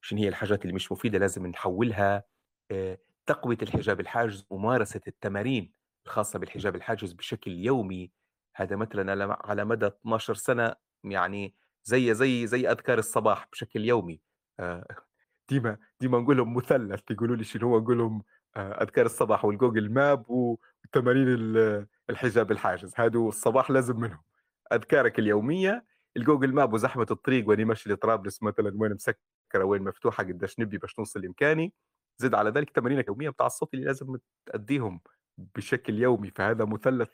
شنو هي الحاجات اللي مش مفيدة لازم نحولها تقوية الحجاب الحاجز ممارسة التمارين الخاصة بالحجاب الحاجز بشكل يومي. هذا مثلا على مدى 12 سنة يعني زي زي زي أذكار الصباح بشكل يومي. آه، ديما ديما نقول لهم مثلث يقولوا لي شنو هو نقول لهم آه، أذكار الصباح وال Google Map وتمارين ال- الحجاب الحاجز. هادو الصباح لازم منهم. أذكارك اليومية ال Google Map وزحمة الطريق وأني ماشي لطرابلس مثلا وين مسكرة وين مفتوحة قديش نبي باش نوصل لإمكاني. زد على ذلك تمارينك اليومية بتاع الصوت اللي لازم تأديهم بشكل يومي فهذا مثلث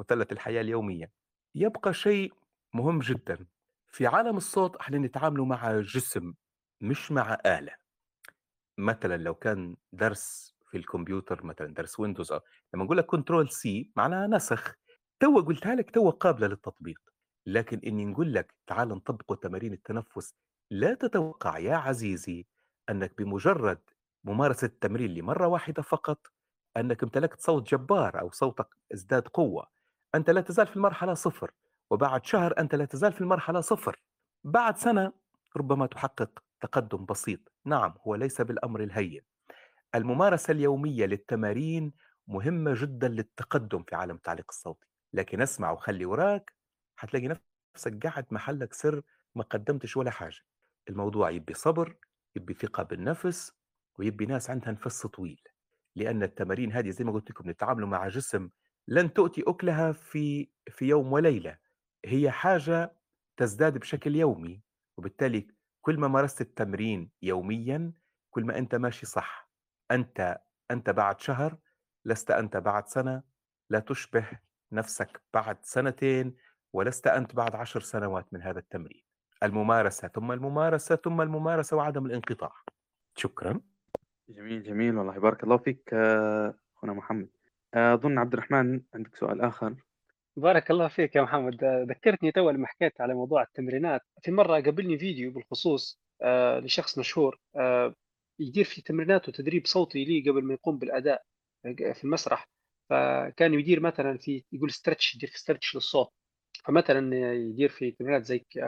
مثلث الحياة اليومية. يبقى شيء مهم جدا. في عالم الصوت إحنا نتعامل مع جسم مش مع آلة. مثلا لو كان درس في الكمبيوتر مثلا درس Windows أو لما نقول لك control C معناها نسخ. تو قلتها لك تو قابلة للتطبيق. لكن إني نقول لك تعال نطبق تمارين التنفس لا تتوقع يا عزيزي إنك بمجرد ممارسة التمرين لمرة واحدة فقط أنك امتلكت صوت جبار أو صوتك ازداد قوة أنت لا تزال في المرحلة صفر وبعد شهر أنت لا تزال في المرحلة صفر. بعد سنة ربما تحقق تقدم بسيط نعم هو ليس بالأمر الهين. الممارسة اليومية للتمارين مهمة جدا للتقدم في عالم التعليق الصوتي لكن اسمع وخلي وراك حتلاقي نفسك قاعد محلك سر ما قدمتش ولا حاجة. الموضوع يبي صبر يبي ثقة بالنفس ويبي ناس عندها نفس طويل لأن التمارين هذه زي ما قلت لكم نتعاملوا مع جسم لن تؤتي أكلها في في يوم وليلة هي حاجة تزداد بشكل يومي وبالتالي كل ما مارست التمرين يوميا كل ما أنت ماشي صح أنت أنت بعد شهر لست أنت بعد سنة لا تشبه نفسك بعد سنتين ولست أنت بعد عشر سنوات من هذا التمرين. الممارسة ثم الممارسة ثم الممارسة وعدم الانقطاع. شكرا. جميل جميل والله بارك الله فيك آه، أخونا محمد. آه، أظن عبد الرحمن عندك سؤال آخر. بارك الله فيك يا محمد. آه، ذكرتني تو لما حكيت على موضوع التمرينات. في مرة قابلني فيديو بالخصوص لشخص مشهور يدير في تمرينات وتدريب صوتي لي قبل ما يقوم بالأداء في المسرح. فكان يدير مثلا في يقول stretch يدير في stretch للصوت. فمثلا يدير في تمرينات زي ك-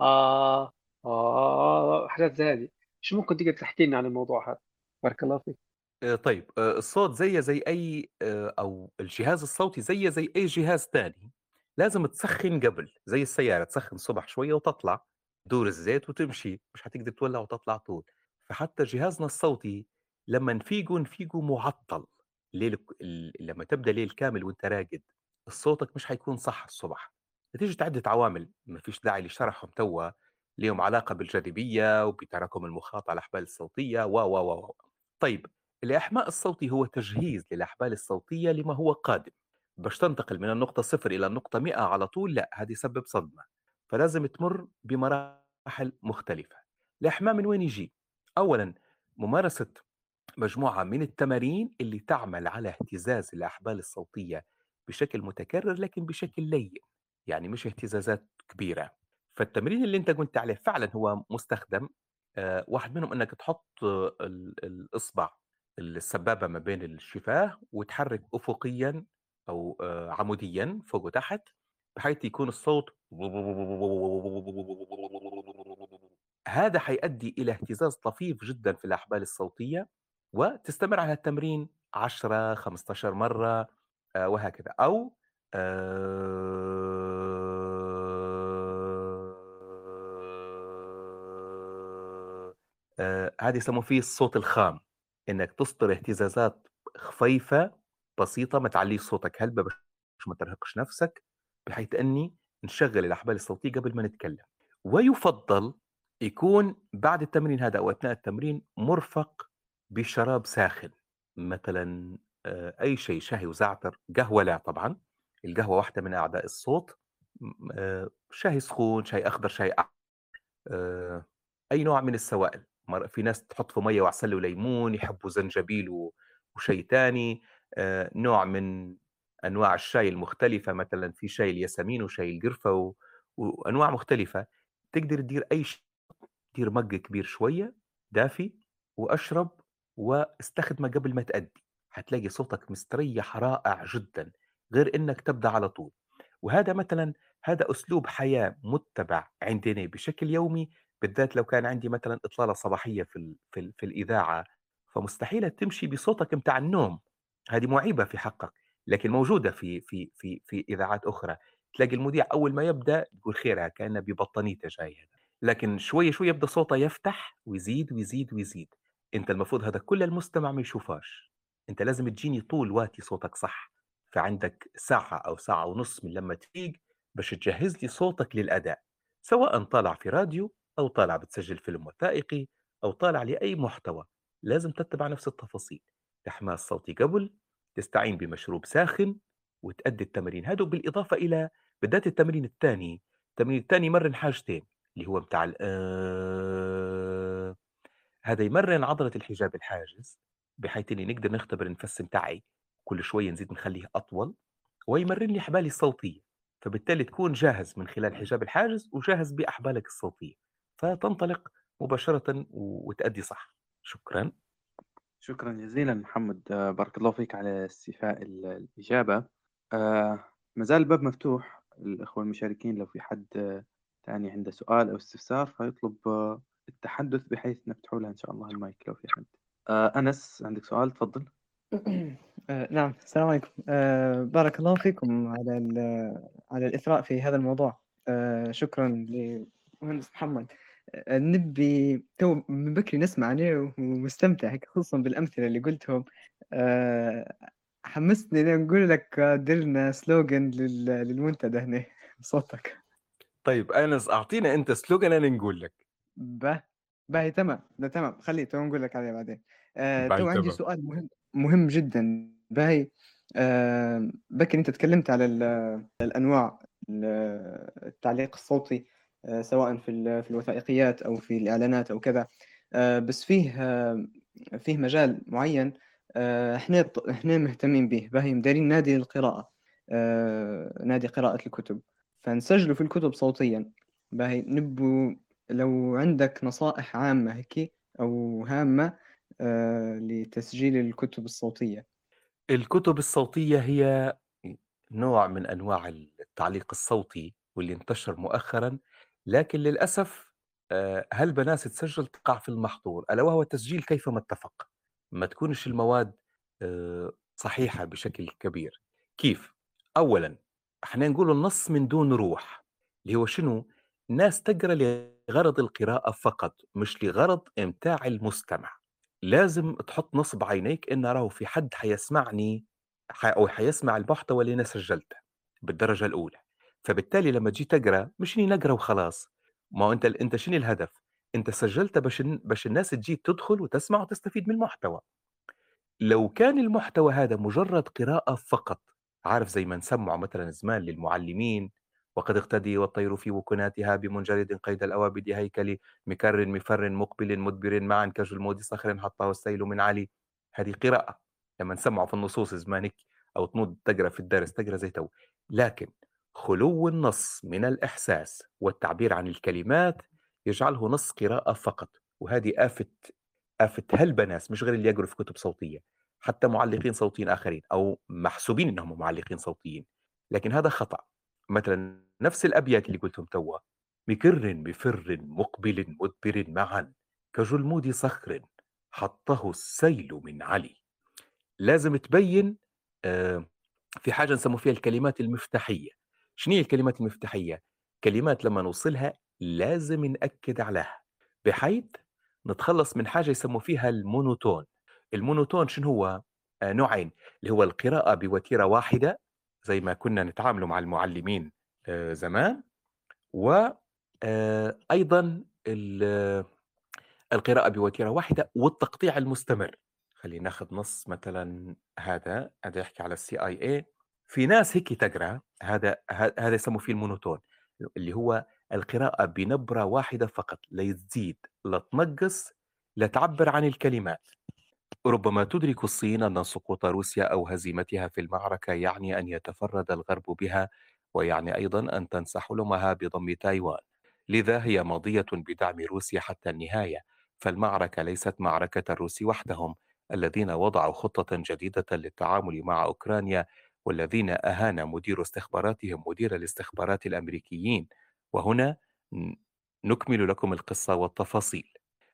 آه آه حاجات زي هذه. شو ممكن تقدر تحكي لنا عن الموضوع هذا؟ بارك الله فيك. آه، طيب آه، الصوت زي زي أي آه، أو الجهاز الصوتي زي زي أي جهاز تاني لازم تسخن قبل زي السيارة تسخن الصبح شوية وتطلع دور الزيت وتمشي مش هتقدر تولع وتطلع طول. فحتى جهازنا الصوتي لما نفيقه نفيقه معطل ليل ال- لما تبدأ ليل كامل وأنت راقد صوتك مش حيكون صح الصبح. نتيجة عدة عوامل ما فيش داعي لشرحهم توا. ليهم علاقة بالجاذبية وبتراكم المخاط على الأحبال الصوتية و و و. طيب الإحماء الصوتي هو تجهيز للأحبال الصوتية لما هو قادم. باش تنتقل من النقطة صفر إلى النقطة 100 على طول لا هذه يسبب صدمة. فلازم تمر بمراحل مختلفة. الإحماء من وين يجي؟ أولا ممارسة مجموعة من التمارين اللي تعمل على اهتزاز الأحبال الصوتية بشكل متكرر لكن بشكل لين. يعني مش اهتزازات كبيرة. فالتمرين اللي أنت قلت عليه فعلا هو مستخدم آه، واحد منهم إنك تحط ال- الإصبع السبابة ما بين الشفاه وتحرك افقيا أو آه، عموديا فوق وتحت بحيث يكون الصوت هذا حيؤدي إلى اهتزاز طفيف جدا في الأحبال الصوتية وتستمر على التمرين 10 15 مرة آه، وهكذا. أو هذا يسموه فيه الصوت الخام. إنك تصدر اهتزازات خفيفة بسيطة ما تعليش صوتك. هلبة باش ما ترهقش نفسك؟ بحيث إني نشغل الأحبال الصوتية قبل ما نتكلم. ويفضل يكون بعد التمرين هذا أو أثناء التمرين مرفق بشراب ساخن. مثلا آه، أي شيء شاي وزعتر قهوة لا طبعا. القهوة واحدة من اعداء الصوت. آه، شاي سخون شاي أخضر شاي آه، أي نوع من السوائل. في ناس تحط في مية وعسل وليمون يحبوا زنجبيل وشيء تاني آه، نوع من أنواع الشاي المختلفة مثلا في شاي الياسمين وشاي القرفة و... وأنواع مختلفة. تقدر تدير أي شيء دير مج كبير شوية دافي وأشرب واستخدمه قبل ما تأدي. حتلاقي صوتك مستريح رائع جدا غير إنك تبدأ على طول. وهذا مثلا هذا أسلوب حياة متبع عندنا بشكل يومي بالذات لو كان عندي مثلا إطلالة صباحية في. في. في الإذاعة فمستحيل تمشي بصوتك متاع النوم هذه معيبة في حقك لكن موجودة في في في في إذاعات أخرى تلاقي المذيع أول ما يبدأ يقول خيرها كأنه ببطانيته جاي لكن شوي شوي يبدأ صوته يفتح ويزيد ويزيد ويزيد أنت المفروض هذا كل المستمع ما يشوفاش أنت لازم تجيني طول واتي صوتك صح فعندك ساعة أو ساعة ونص من لما تفيق باش تجهز لي صوتك للأداء سواء طالع في راديو أو طالع بتسجل فيلم وثائقي أو طالع لأي محتوى. لازم تتبع نفس التفاصيل. تحماس صوتي قبل تستعين بمشروب ساخن وتأدي التمرين. هذا بالإضافة إلى بداية التمرين الثاني. التمرين الثاني يمرن حاجتين اللي هو بتاع ال آه، هذا يمرن عضلة الحجاب الحاجز بحيث إني نقدر نختبر النفس متاعي. كل شوية نزيد نخليه أطول ويمرن لي أحبالي الصوتية. فبالتالي تكون جاهز من خلال حجاب الحاجز وجاهز بأحبالك الصوتية. فتنطلق مباشرة وتأدي صح. شكرا. شكرا جزيلا محمد. آه، بارك الله فيك على استيفاء الإجابة. آه، ما زال الباب مفتوح. الأخوة المشاركين لو في حد آه، تاني عنده سؤال أو استفسار فيطلب التحدث بحيث نفتحوا له إن شاء الله المايك لو في حد. أنس عندك سؤال؟ تفضل. نعم السلام عليكم. بارك الله فيكم على على الإثراء في هذا الموضوع. شكرا لمهندس محمد. نبي تو من بكري نسمع عليه ومستمتع خصوصا بالأمثلة اللي قلتهم. آه، حمستني نقول لك درنا سلوغن للمنتدى هنا بصوتك. طيب أنس أعطينا أنت slogan أنا نقول لك. به باهي تمام ده تمام. خليه تو نقول لك عليه بعدين. آه تو عندي سؤال مهم مهم جدا. باهي آه بكر أنت تكلمت على الأنواع التعليق الصوتي. آه، سواء في في الوثائقيات أو في الإعلانات أو كذا. آه، بس فيه آه، فيه مجال معين إحنا إحنا مهتمين به. باهي مدارين نادي القراءة نادي قراءة الكتب. فنسجله في الكتب صوتيا. باهي نبو لو عندك نصائح عامة هيك أو هامة لتسجيل الكتب الصوتية. الكتب الصوتية هي نوع من أنواع التعليق الصوتي واللي انتشر مؤخرا لكن للأسف آه، هالبناس تسجل تقع في المحظور؟ ألا وهو تسجيل كيفما اتفق؟ ما تكونش المواد آه، صحيحة بشكل كبير. كيف؟ أولا إحنا نقول النص من دون روح اللي هو شنو؟ ناس تقرأ لغرض القراءة فقط مش لغرض إمتاع المستمع. لازم تحط نصب عينيك إن راهو في حد حيسمعني أو حيسمع المحتوى اللي أنا سجلته بالدرجة الأولى. فبالتالي لما تجي تقرأ مش إني نقرأ وخلاص. ما هو أنت أنت شنو الهدف؟ أنت سجلت باش باش الناس تجي تدخل وتسمع وتستفيد من المحتوى. لو كان المحتوى هذا مجرد قراءة فقط عارف زي ما نسمعه مثلا زمان للمعلمين وقد أغتدي والطير في وكناتها بمنجرد قيد الأوابد هيكل مكر مفر مقبل مدبر معا كجلمود صخر حطه السيل من عل. هذه قراءة. لما نسمعه في النصوص زمانك أو تنوض تقرأ في الدرس تقرأ زي تو. لكن خلو النص من الإحساس والتعبير عن الكلمات يجعله نص قراءة فقط وهذه آفة آفة هالبناس مش غير اللي يقروا في كتب صوتية حتى معلقين صوتيين آخرين أو محسوبين أنهم معلقين صوتيين. لكن هذا خطأ. مثلا نفس الأبيات اللي قلتهم توا. مكر بفر مقبل مدبر معا كجلمود صخر حطه السيل من علي. لازم تبين آه، في حاجة نسمو فيها الكلمات المفتاحية. شنو هي الكلمات المفتاحية؟ كلمات لما نوصلها لازم نأكد عليها بحيث نتخلص من حاجة يسموا فيها ال monotone ال monotone شنو هو؟ آه نوعين اللي هو القراءة بوتيرة واحدة زي ما كنا نتعاملوا مع المعلمين آه زمان وأيضا آه، القراءة بوتيرة واحدة والتقطيع المستمر خلينا ناخذ نص مثلا هذا هذا يحكي على ال CIA في ناس هيك تقرا هذا هذا يسموه فيه المونوتون اللي هو القراءة بنبرة واحدة فقط لا تزيد لا تنقص لا تعبر عن الكلمات. ربما تدرك الصين أن سقوط روسيا أو هزيمتها في المعركة يعني أن يتفرد الغرب بها ويعني أيضا أن تنسى حلمها بضم تايوان. لذا هي ماضية بدعم روسيا حتى النهاية. فالمعركة ليست معركة الروس وحدهم الذين وضعوا خطة جديدة للتعامل مع أوكرانيا والذين أهان مدير استخباراتهم مدير الاستخبارات الأمريكيين. وهنا نكمل لكم القصة والتفاصيل.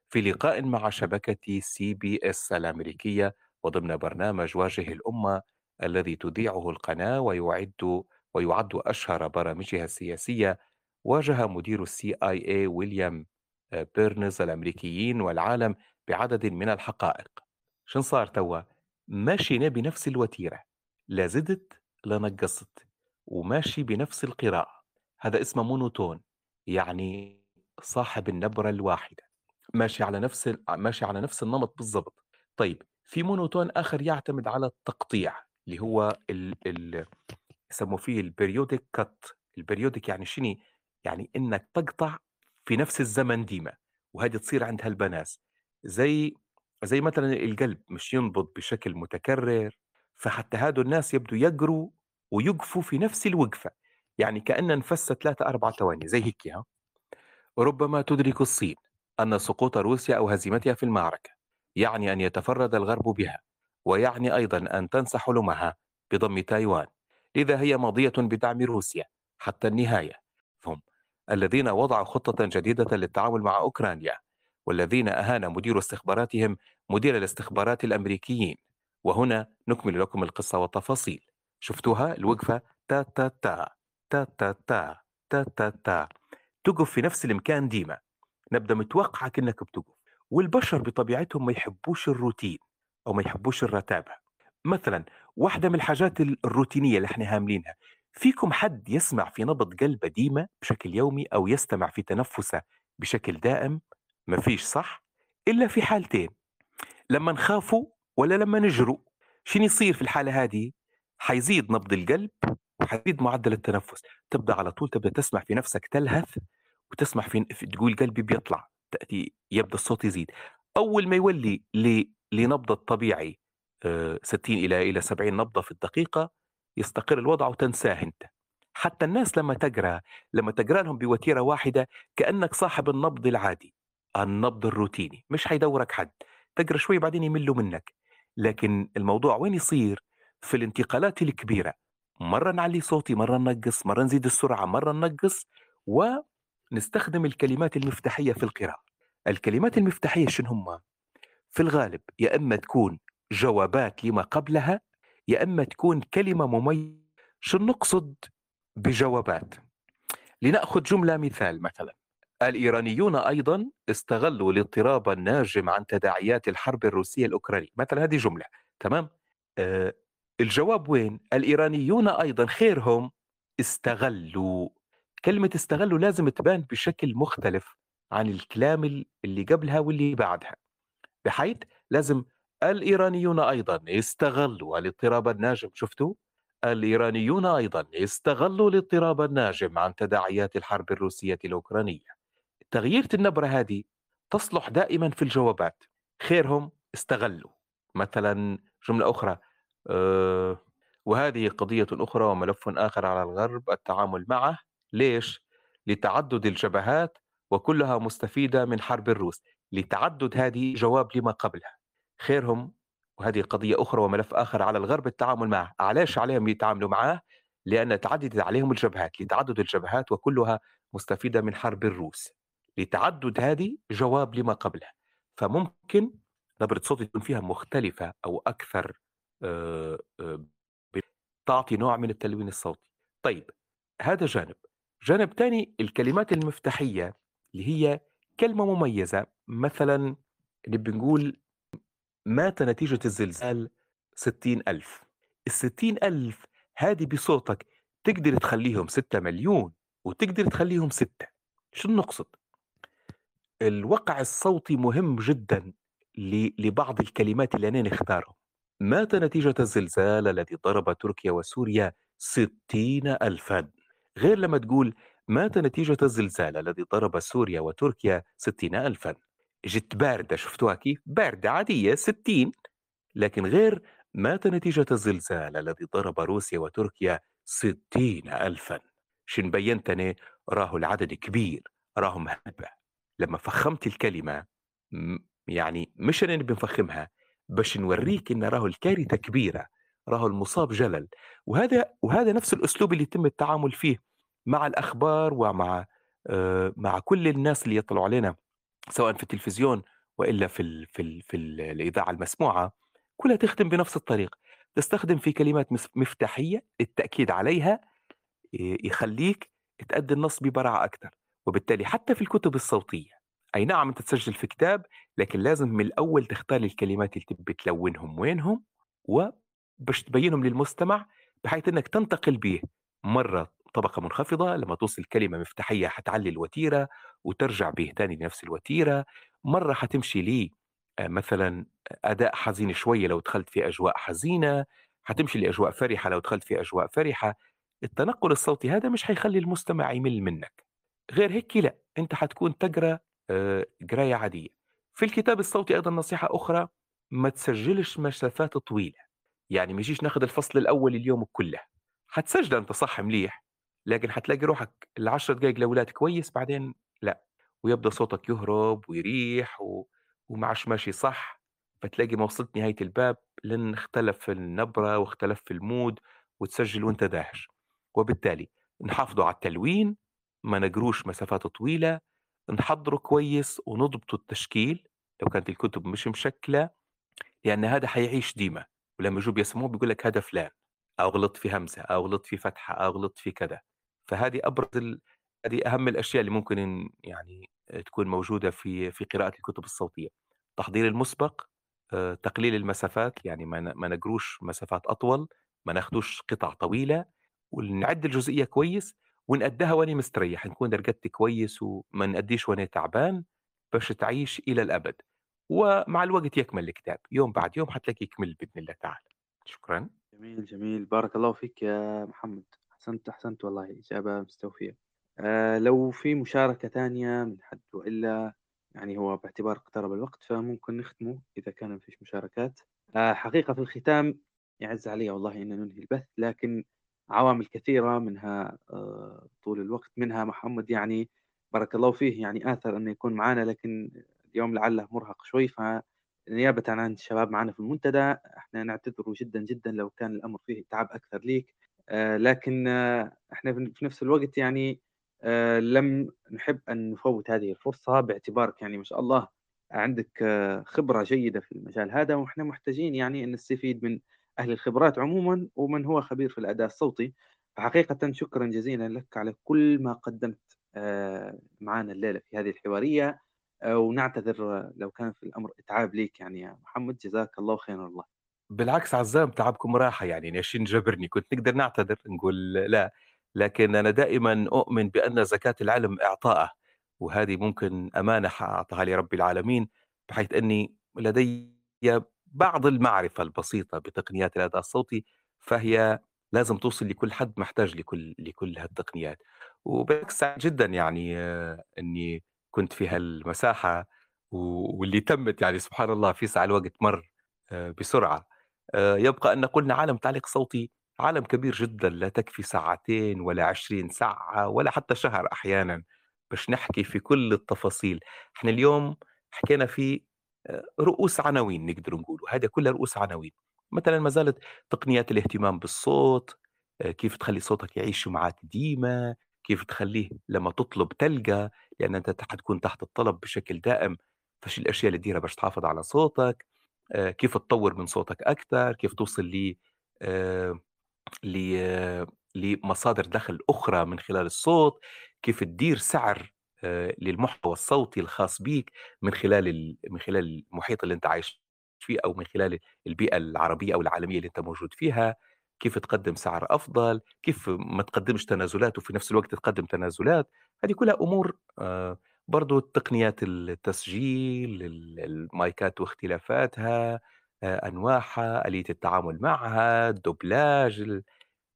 في لقاء مع شبكة CBS الأمريكية وضمن برنامج واجه الأمة الذي تذيعه القناة ويعد ويعد أشهر برامجها السياسية واجه مدير ال CIA ويليام بيرنز الأمريكيين والعالم بعدد من الحقائق. شن صار توا ماشينا بنفس الوتيرة. لا زدت لا نقصت وماشي بنفس القراءة. هذا اسمه monotone يعني صاحب النبرة الواحدة. ماشي على نفس ماشي على نفس النمط بالضبط. طيب في monotone آخر يعتمد على التقطيع اللي هو ال ال يسموا فيه ال periodic cut. البريودك يعني شنو؟ يعني إنك تقطع في نفس الزمن ديما وهذه تصير عند هالبناس زي زي مثلا القلب مش ينبض بشكل متكرر. فحتى هادو الناس يبدو يقروا ويقفوا في نفس الوقفة يعني كأن نفس ثلاثة أربعة ثواني زي هيك ها. ربما تدرك الصين أن سقوط روسيا أو هزيمتها في المعركة يعني أن يتفرد الغرب بها ويعني أيضا أن تنسى حلمها بضم تايوان لذا هي ماضية بدعم روسيا حتى النهاية. هم الذين وضعوا خطة جديدة للتعامل مع أوكرانيا والذين أهان مدير استخباراتهم مدير الاستخبارات الأمريكيين. وهنا نكمل لكم القصة والتفاصيل. شفتوها؟ الوقفة تا تا تا تا تا تا تا تا تا. تقف في نفس المكان ديما. نبدأ متوقعة كأنك بتقف. والبشر بطبيعتهم ما يحبوش الروتين أو ما يحبوش الرتابة. مثلا واحدة من الحاجات الروتينية اللي إحنا هاملينها. فيكم حد يسمع في نبض قلبه ديما بشكل يومي أو يستمع في تنفسه بشكل دائم؟ ما فيش صح؟ إلا في حالتين. لما نخافوا ولا لما نجروا شنو يصير في الحالة هذه؟ حيزيد نبض القلب وحيزيد معدل التنفس. تبدأ على طول تبدأ تسمع في نفسك تلهث وتسمع في تقول قلبي بيطلع تأتي يبدأ الصوت يزيد. أول ما يولي لنبض الطبيعي 60 آه، إلى إلى 70 نبضة في الدقيقة يستقر الوضع وتنساه أنت. حتى الناس لما تقرأ لما تقرأ لهم بوتيرة واحدة كأنك صاحب النبض العادي النبض الروتيني. مش حيدورك حد. تقرأ شوي بعدين يملوا منك. لكن الموضوع وين يصير؟ في الانتقالات الكبيرة. مرة نعلي صوتي مرة ننقص مرة نزيد السرعة مرة ننقص ونستخدم الكلمات المفتاحية في القراءة. الكلمات المفتاحية شنو هم؟ في الغالب يا إما تكون جوابات لما قبلها يا إما تكون كلمة مميزة. شو نقصد بجوابات؟ لنأخذ جملة مثال مثلا. الإيرانيون أيضا استغلوا الاضطراب الناجم عن تداعيات الحرب الروسية الأوكرانية. مثلا هذه جملة تمام؟ آه الجواب وين؟ الإيرانيون أيضا خيرهم استغلوا. كلمة استغلوا لازم تبان بشكل مختلف عن الكلام اللي قبلها واللي بعدها. بحيث لازم الإيرانيون أيضا استغلوا الاضطراب الناجم. شفتوا؟ الإيرانيون أيضا استغلوا الاضطراب الناجم عن تداعيات الحرب الروسية الأوكرانية. تغيير النبرة هذه تصلح دائما في الجوابات. خيرهم استغلوا. مثلا جملة أخرى أه وهذه قضية أخرى وملف آخر على الغرب التعامل معه. ليش؟ لتعدد الجبهات وكلها مستفيدة من حرب الروس. لتعدد هذه جواب لما قبلها. خيرهم وهذه قضية أخرى وملف آخر على الغرب التعامل معه. علاش عليهم يتعاملوا معه؟ لأن تعددت عليهم الجبهات. لتعدد الجبهات وكلها مستفيدة من حرب الروس. لتعدد هذه جواب لما قبلها. فممكن نبرة صوت يكون فيها مختلفة أو أكثر تعطي نوع من التلوين الصوتي. طيب هذا جانب. جانب ثاني الكلمات المفتاحية اللي هي كلمة مميزة. مثلا اللي بنقول مات نتيجة الزلزال ستين ألف. الستين ألف هذه بصوتك تقدر تخليهم ستة مليون وتقدر تخليهم ستة. شو نقصد؟ الوقع الصوتي مهم جدا لبعض الكلمات اللي أنا نختارهم. مات نتيجة الزلزال الذي ضرب تركيا وسوريا ستين ألفا؟ غير لما تقول مات نتيجة الزلزال الذي ضرب سوريا وتركيا ستين ألفا؟ جت باردة شفتوها كيف؟ باردة عادية 60 لكن غير مات نتيجة الزلزال الذي ضرب روسيا وتركيا 60 ألفا؟ شن بينتني؟ راه العدد كبير راه مهبة لما فخمت الكلمة يعني مش أنا بنفخمها باش نوريك إن راه الكارثة كبيرة راهو المصاب جلل. وهذا وهذا نفس الأسلوب اللي يتم التعامل فيه مع الأخبار ومع آه، مع كل الناس اللي يطلعوا علينا سواء في التلفزيون وإلا في ال في ال في ال الإذاعة المسموعة كلها تخدم بنفس الطريقة تستخدم في كلمات مفتاحية التأكيد عليها يخليك تأدي النص ببراعة أكثر وبالتالي حتى في الكتب الصوتية. أي نعم أنت تسجل في كتاب لكن لازم من الأول تختار الكلمات اللي تبي تلونهم وينهم وباش تبينهم للمستمع بحيث إنك تنتقل به مرة طبقة منخفضة. لما توصل كلمة مفتاحية حتعلي الوتيرة وترجع به ثاني لنفس الوتيرة. مرة حتمشي لي آه، مثلا أداء حزين شوية لو دخلت في أجواء حزينة حتمشي لأجواء فرحة لو دخلت في أجواء فرحة. التنقل الصوتي هذا مش حيخلي المستمع يمل منك. غير هيك لأ أنت حتكون تقرأ آه، قراية عادية. في الكتاب الصوتي أيضا نصيحة أخرى ما تسجلش مسافات طويلة. يعني ما يجيش ناخذ الفصل الأول اليوم كله. حتسجل أنت صح مليح لكن حتلاقي روحك العشر دقائق الاولاد كويس بعدين لأ ويبدأ صوتك يهرب ويريح و... ومعش ماشي صح فتلاقي ما وصلت نهاية الباب لأن اختلف النبرة واختلف المود وتسجل وأنت داهش. وبالتالي نحافظوا على التلوين ما نقروش مسافات طويلة نحضره كويس ونضبطوا التشكيل لو كانت الكتب مش مشكلة لأن هذا حيعيش ديما. ولما يجوا بيسموه بيقول لك هذا فلان أو غلط في همزة أو غلط في فتحة أو غلط في كذا. فهذه أبرز ال... هذه أهم الأشياء اللي ممكن يعني تكون موجودة في في قراءة الكتب الصوتية. التحضير المسبق آه، تقليل المسافات يعني ما نقروش مسافات أطول ما ناخدوش قطع طويلة ونعد الجزئية كويس ونأديها وأنا مستريح نكون رقدت كويس وما نأديش وأنا تعبان باش تعيش إلى الأبد. ومع الوقت يكمل الكتاب يوم بعد يوم حتلاقي يكمل بإذن الله تعالى. شكرا. جميل جميل. بارك الله فيك يا محمد. أحسنت أحسنت والله. إجابة مستوفية. آه لو في مشاركة ثانية من حد وإلا يعني هو باعتبار اقترب الوقت فممكن نختمه إذا كان ما فيش مشاركات. آه حقيقة في الختام يعز علي والله أن ننهي البث لكن عوامل كثيرة منها آه، طول الوقت منها محمد يعني بارك الله فيه يعني آثر أنه يكون معنا لكن اليوم لعله مرهق شوي. فنيابة عن الشباب معنا في المنتدى إحنا نعتذر جدا جدا لو كان الأمر فيه تعب أكثر ليك. آه، لكن آه، إحنا في نفس الوقت يعني لم نحب أن نفوت هذه الفرصة باعتبارك يعني ما شاء الله عندك خبرة جيدة في المجال هذا وإحنا محتاجين يعني أن نستفيد من أهل الخبرات عموما ومن هو خبير في الأداء الصوتي. فحقيقة شكرا جزيلا لك على كل ما قدمت آه، معنا الليلة في هذه الحوارية. آه، ونعتذر لو كان في الأمر إتعاب ليك يعني يا محمد. جزاك الله خير الله بالعكس عزام تعبكم راحة يعني ناشين جبرني. كنت نقدر نعتذر نقول لا. لكن أنا دائما أؤمن بأن زكاة العلم إعطاءه وهذه ممكن أمانة أعطاها لي رب العالمين بحيث أني لدي بعض المعرفة البسيطة بتقنيات الأداء الصوتي فهي لازم توصل لكل حد محتاج لكل لكل هالتقنيات. وبالعكس سعيد جدا يعني آه، إني كنت في هالمساحة واللي تمت يعني سبحان الله في ساعة الوقت مر آه، بسرعة. آه، يبقى أن قلنا عالم تعليق صوتي عالم كبير جدا لا تكفي ساعتين ولا عشرين ساعة ولا حتى شهر أحيانا. باش نحكي في كل التفاصيل. إحنا اليوم حكينا في رؤوس عناوين نقدر نقول وهذا كلها رؤوس عناوين. مثلا ما زالت تقنيات الاهتمام بالصوت آه، كيف تخلي صوتك يعيش معك ديما كيف تخليه لما تطلب تلقى لأن أنت حتكون تحت الطلب بشكل دائم فش الأشياء اللي تديرها باش تحافظ على صوتك آه، كيف تطور من صوتك أكثر كيف توصل ل آه، لمصادر دخل أخرى من خلال الصوت كيف تدير سعر آه، للمحتوى الصوتي الخاص بيك من خلال من خلال المحيط اللي انت عايش فيه أو من خلال البيئة العربية أو العالمية اللي انت موجود فيها. كيف تقدم سعر أفضل كيف ما تقدمش تنازلات وفي نفس الوقت تقدم تنازلات. هذه كلها أمور برضو تقنيات التسجيل المايكات واختلافاتها أنواعها آلية التعامل معها الدوبلاج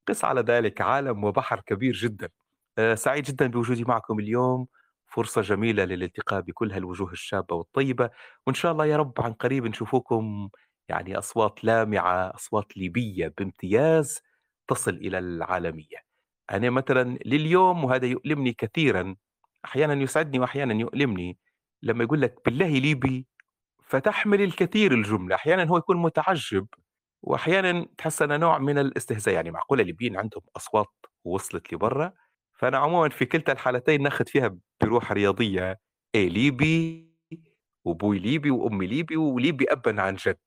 قس على ذلك عالم وبحر كبير جدا. سعيد جدا بوجودي معكم اليوم. فرصة جميلة للالتقاء بكل هالوجوه الشابة والطيبة وإن شاء الله يا رب عن قريب نشوفكم يعني أصوات لامعة أصوات ليبية بامتياز تصل إلى العالمية أنا مثلا لليوم وهذا يؤلمني كثيرا أحيانا يسعدني وأحيانا يؤلمني لما يقول لك بالله ليبي فتحمل الكثير الجملة أحيانا هو يكون متعجب وأحيانًا تحس أنها نوع من الاستهزاء، يعني معقولة الليبيين عندهم أصوات وصلت لبرّا؟ فأنا عمومًا في كلتا الحالتين ناخد فيها بروح رياضية، إيه ليبي وأبوي ليبي وأمي ليبي وليبي أبًا عن جد،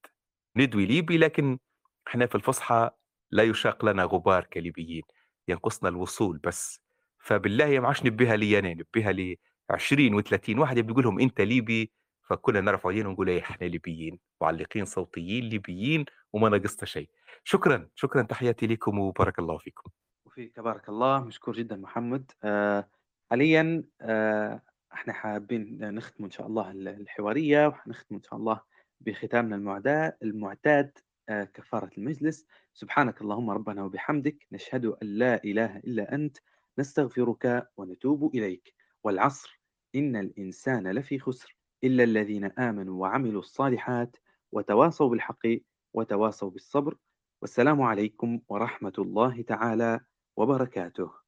ندوي ليبي لكن إحنا في الفصحى لا يشاق لنا غبار كليبيين، ينقصنا الوصول بس، فبالله ما عادش نبيها لي أنا نبيها ل20 و30 واحد يقول لهم أنت ليبي، فكلنا نرفع ايدينا ونقول إيه إحنا ليبيين، معلقين صوتيين ليبيين وما ناقصنا شيء. شكرًا، شكرًا تحياتي ليكم وبارك الله فيكم. وفيك بارك الله، مشكور جدًا محمد. آآ حاليًا آآ إحنا حابين نختم إن شاء الله ال الحوارية، وحنختم إن شاء الله بختامنا المعتاد آآ كفارة المجلس. سبحانك اللهم ربنا وبحمدك، نشهد أن لا إله إلا أنت، نستغفرك ونتوب إليك. والعصر إن الإنسان لفي خسر إلا الذين آمنوا وعملوا الصالحات وتواصوا بالحق وتواصوا بالصبر. والسلام عليكم ورحمة الله تعالى وبركاته.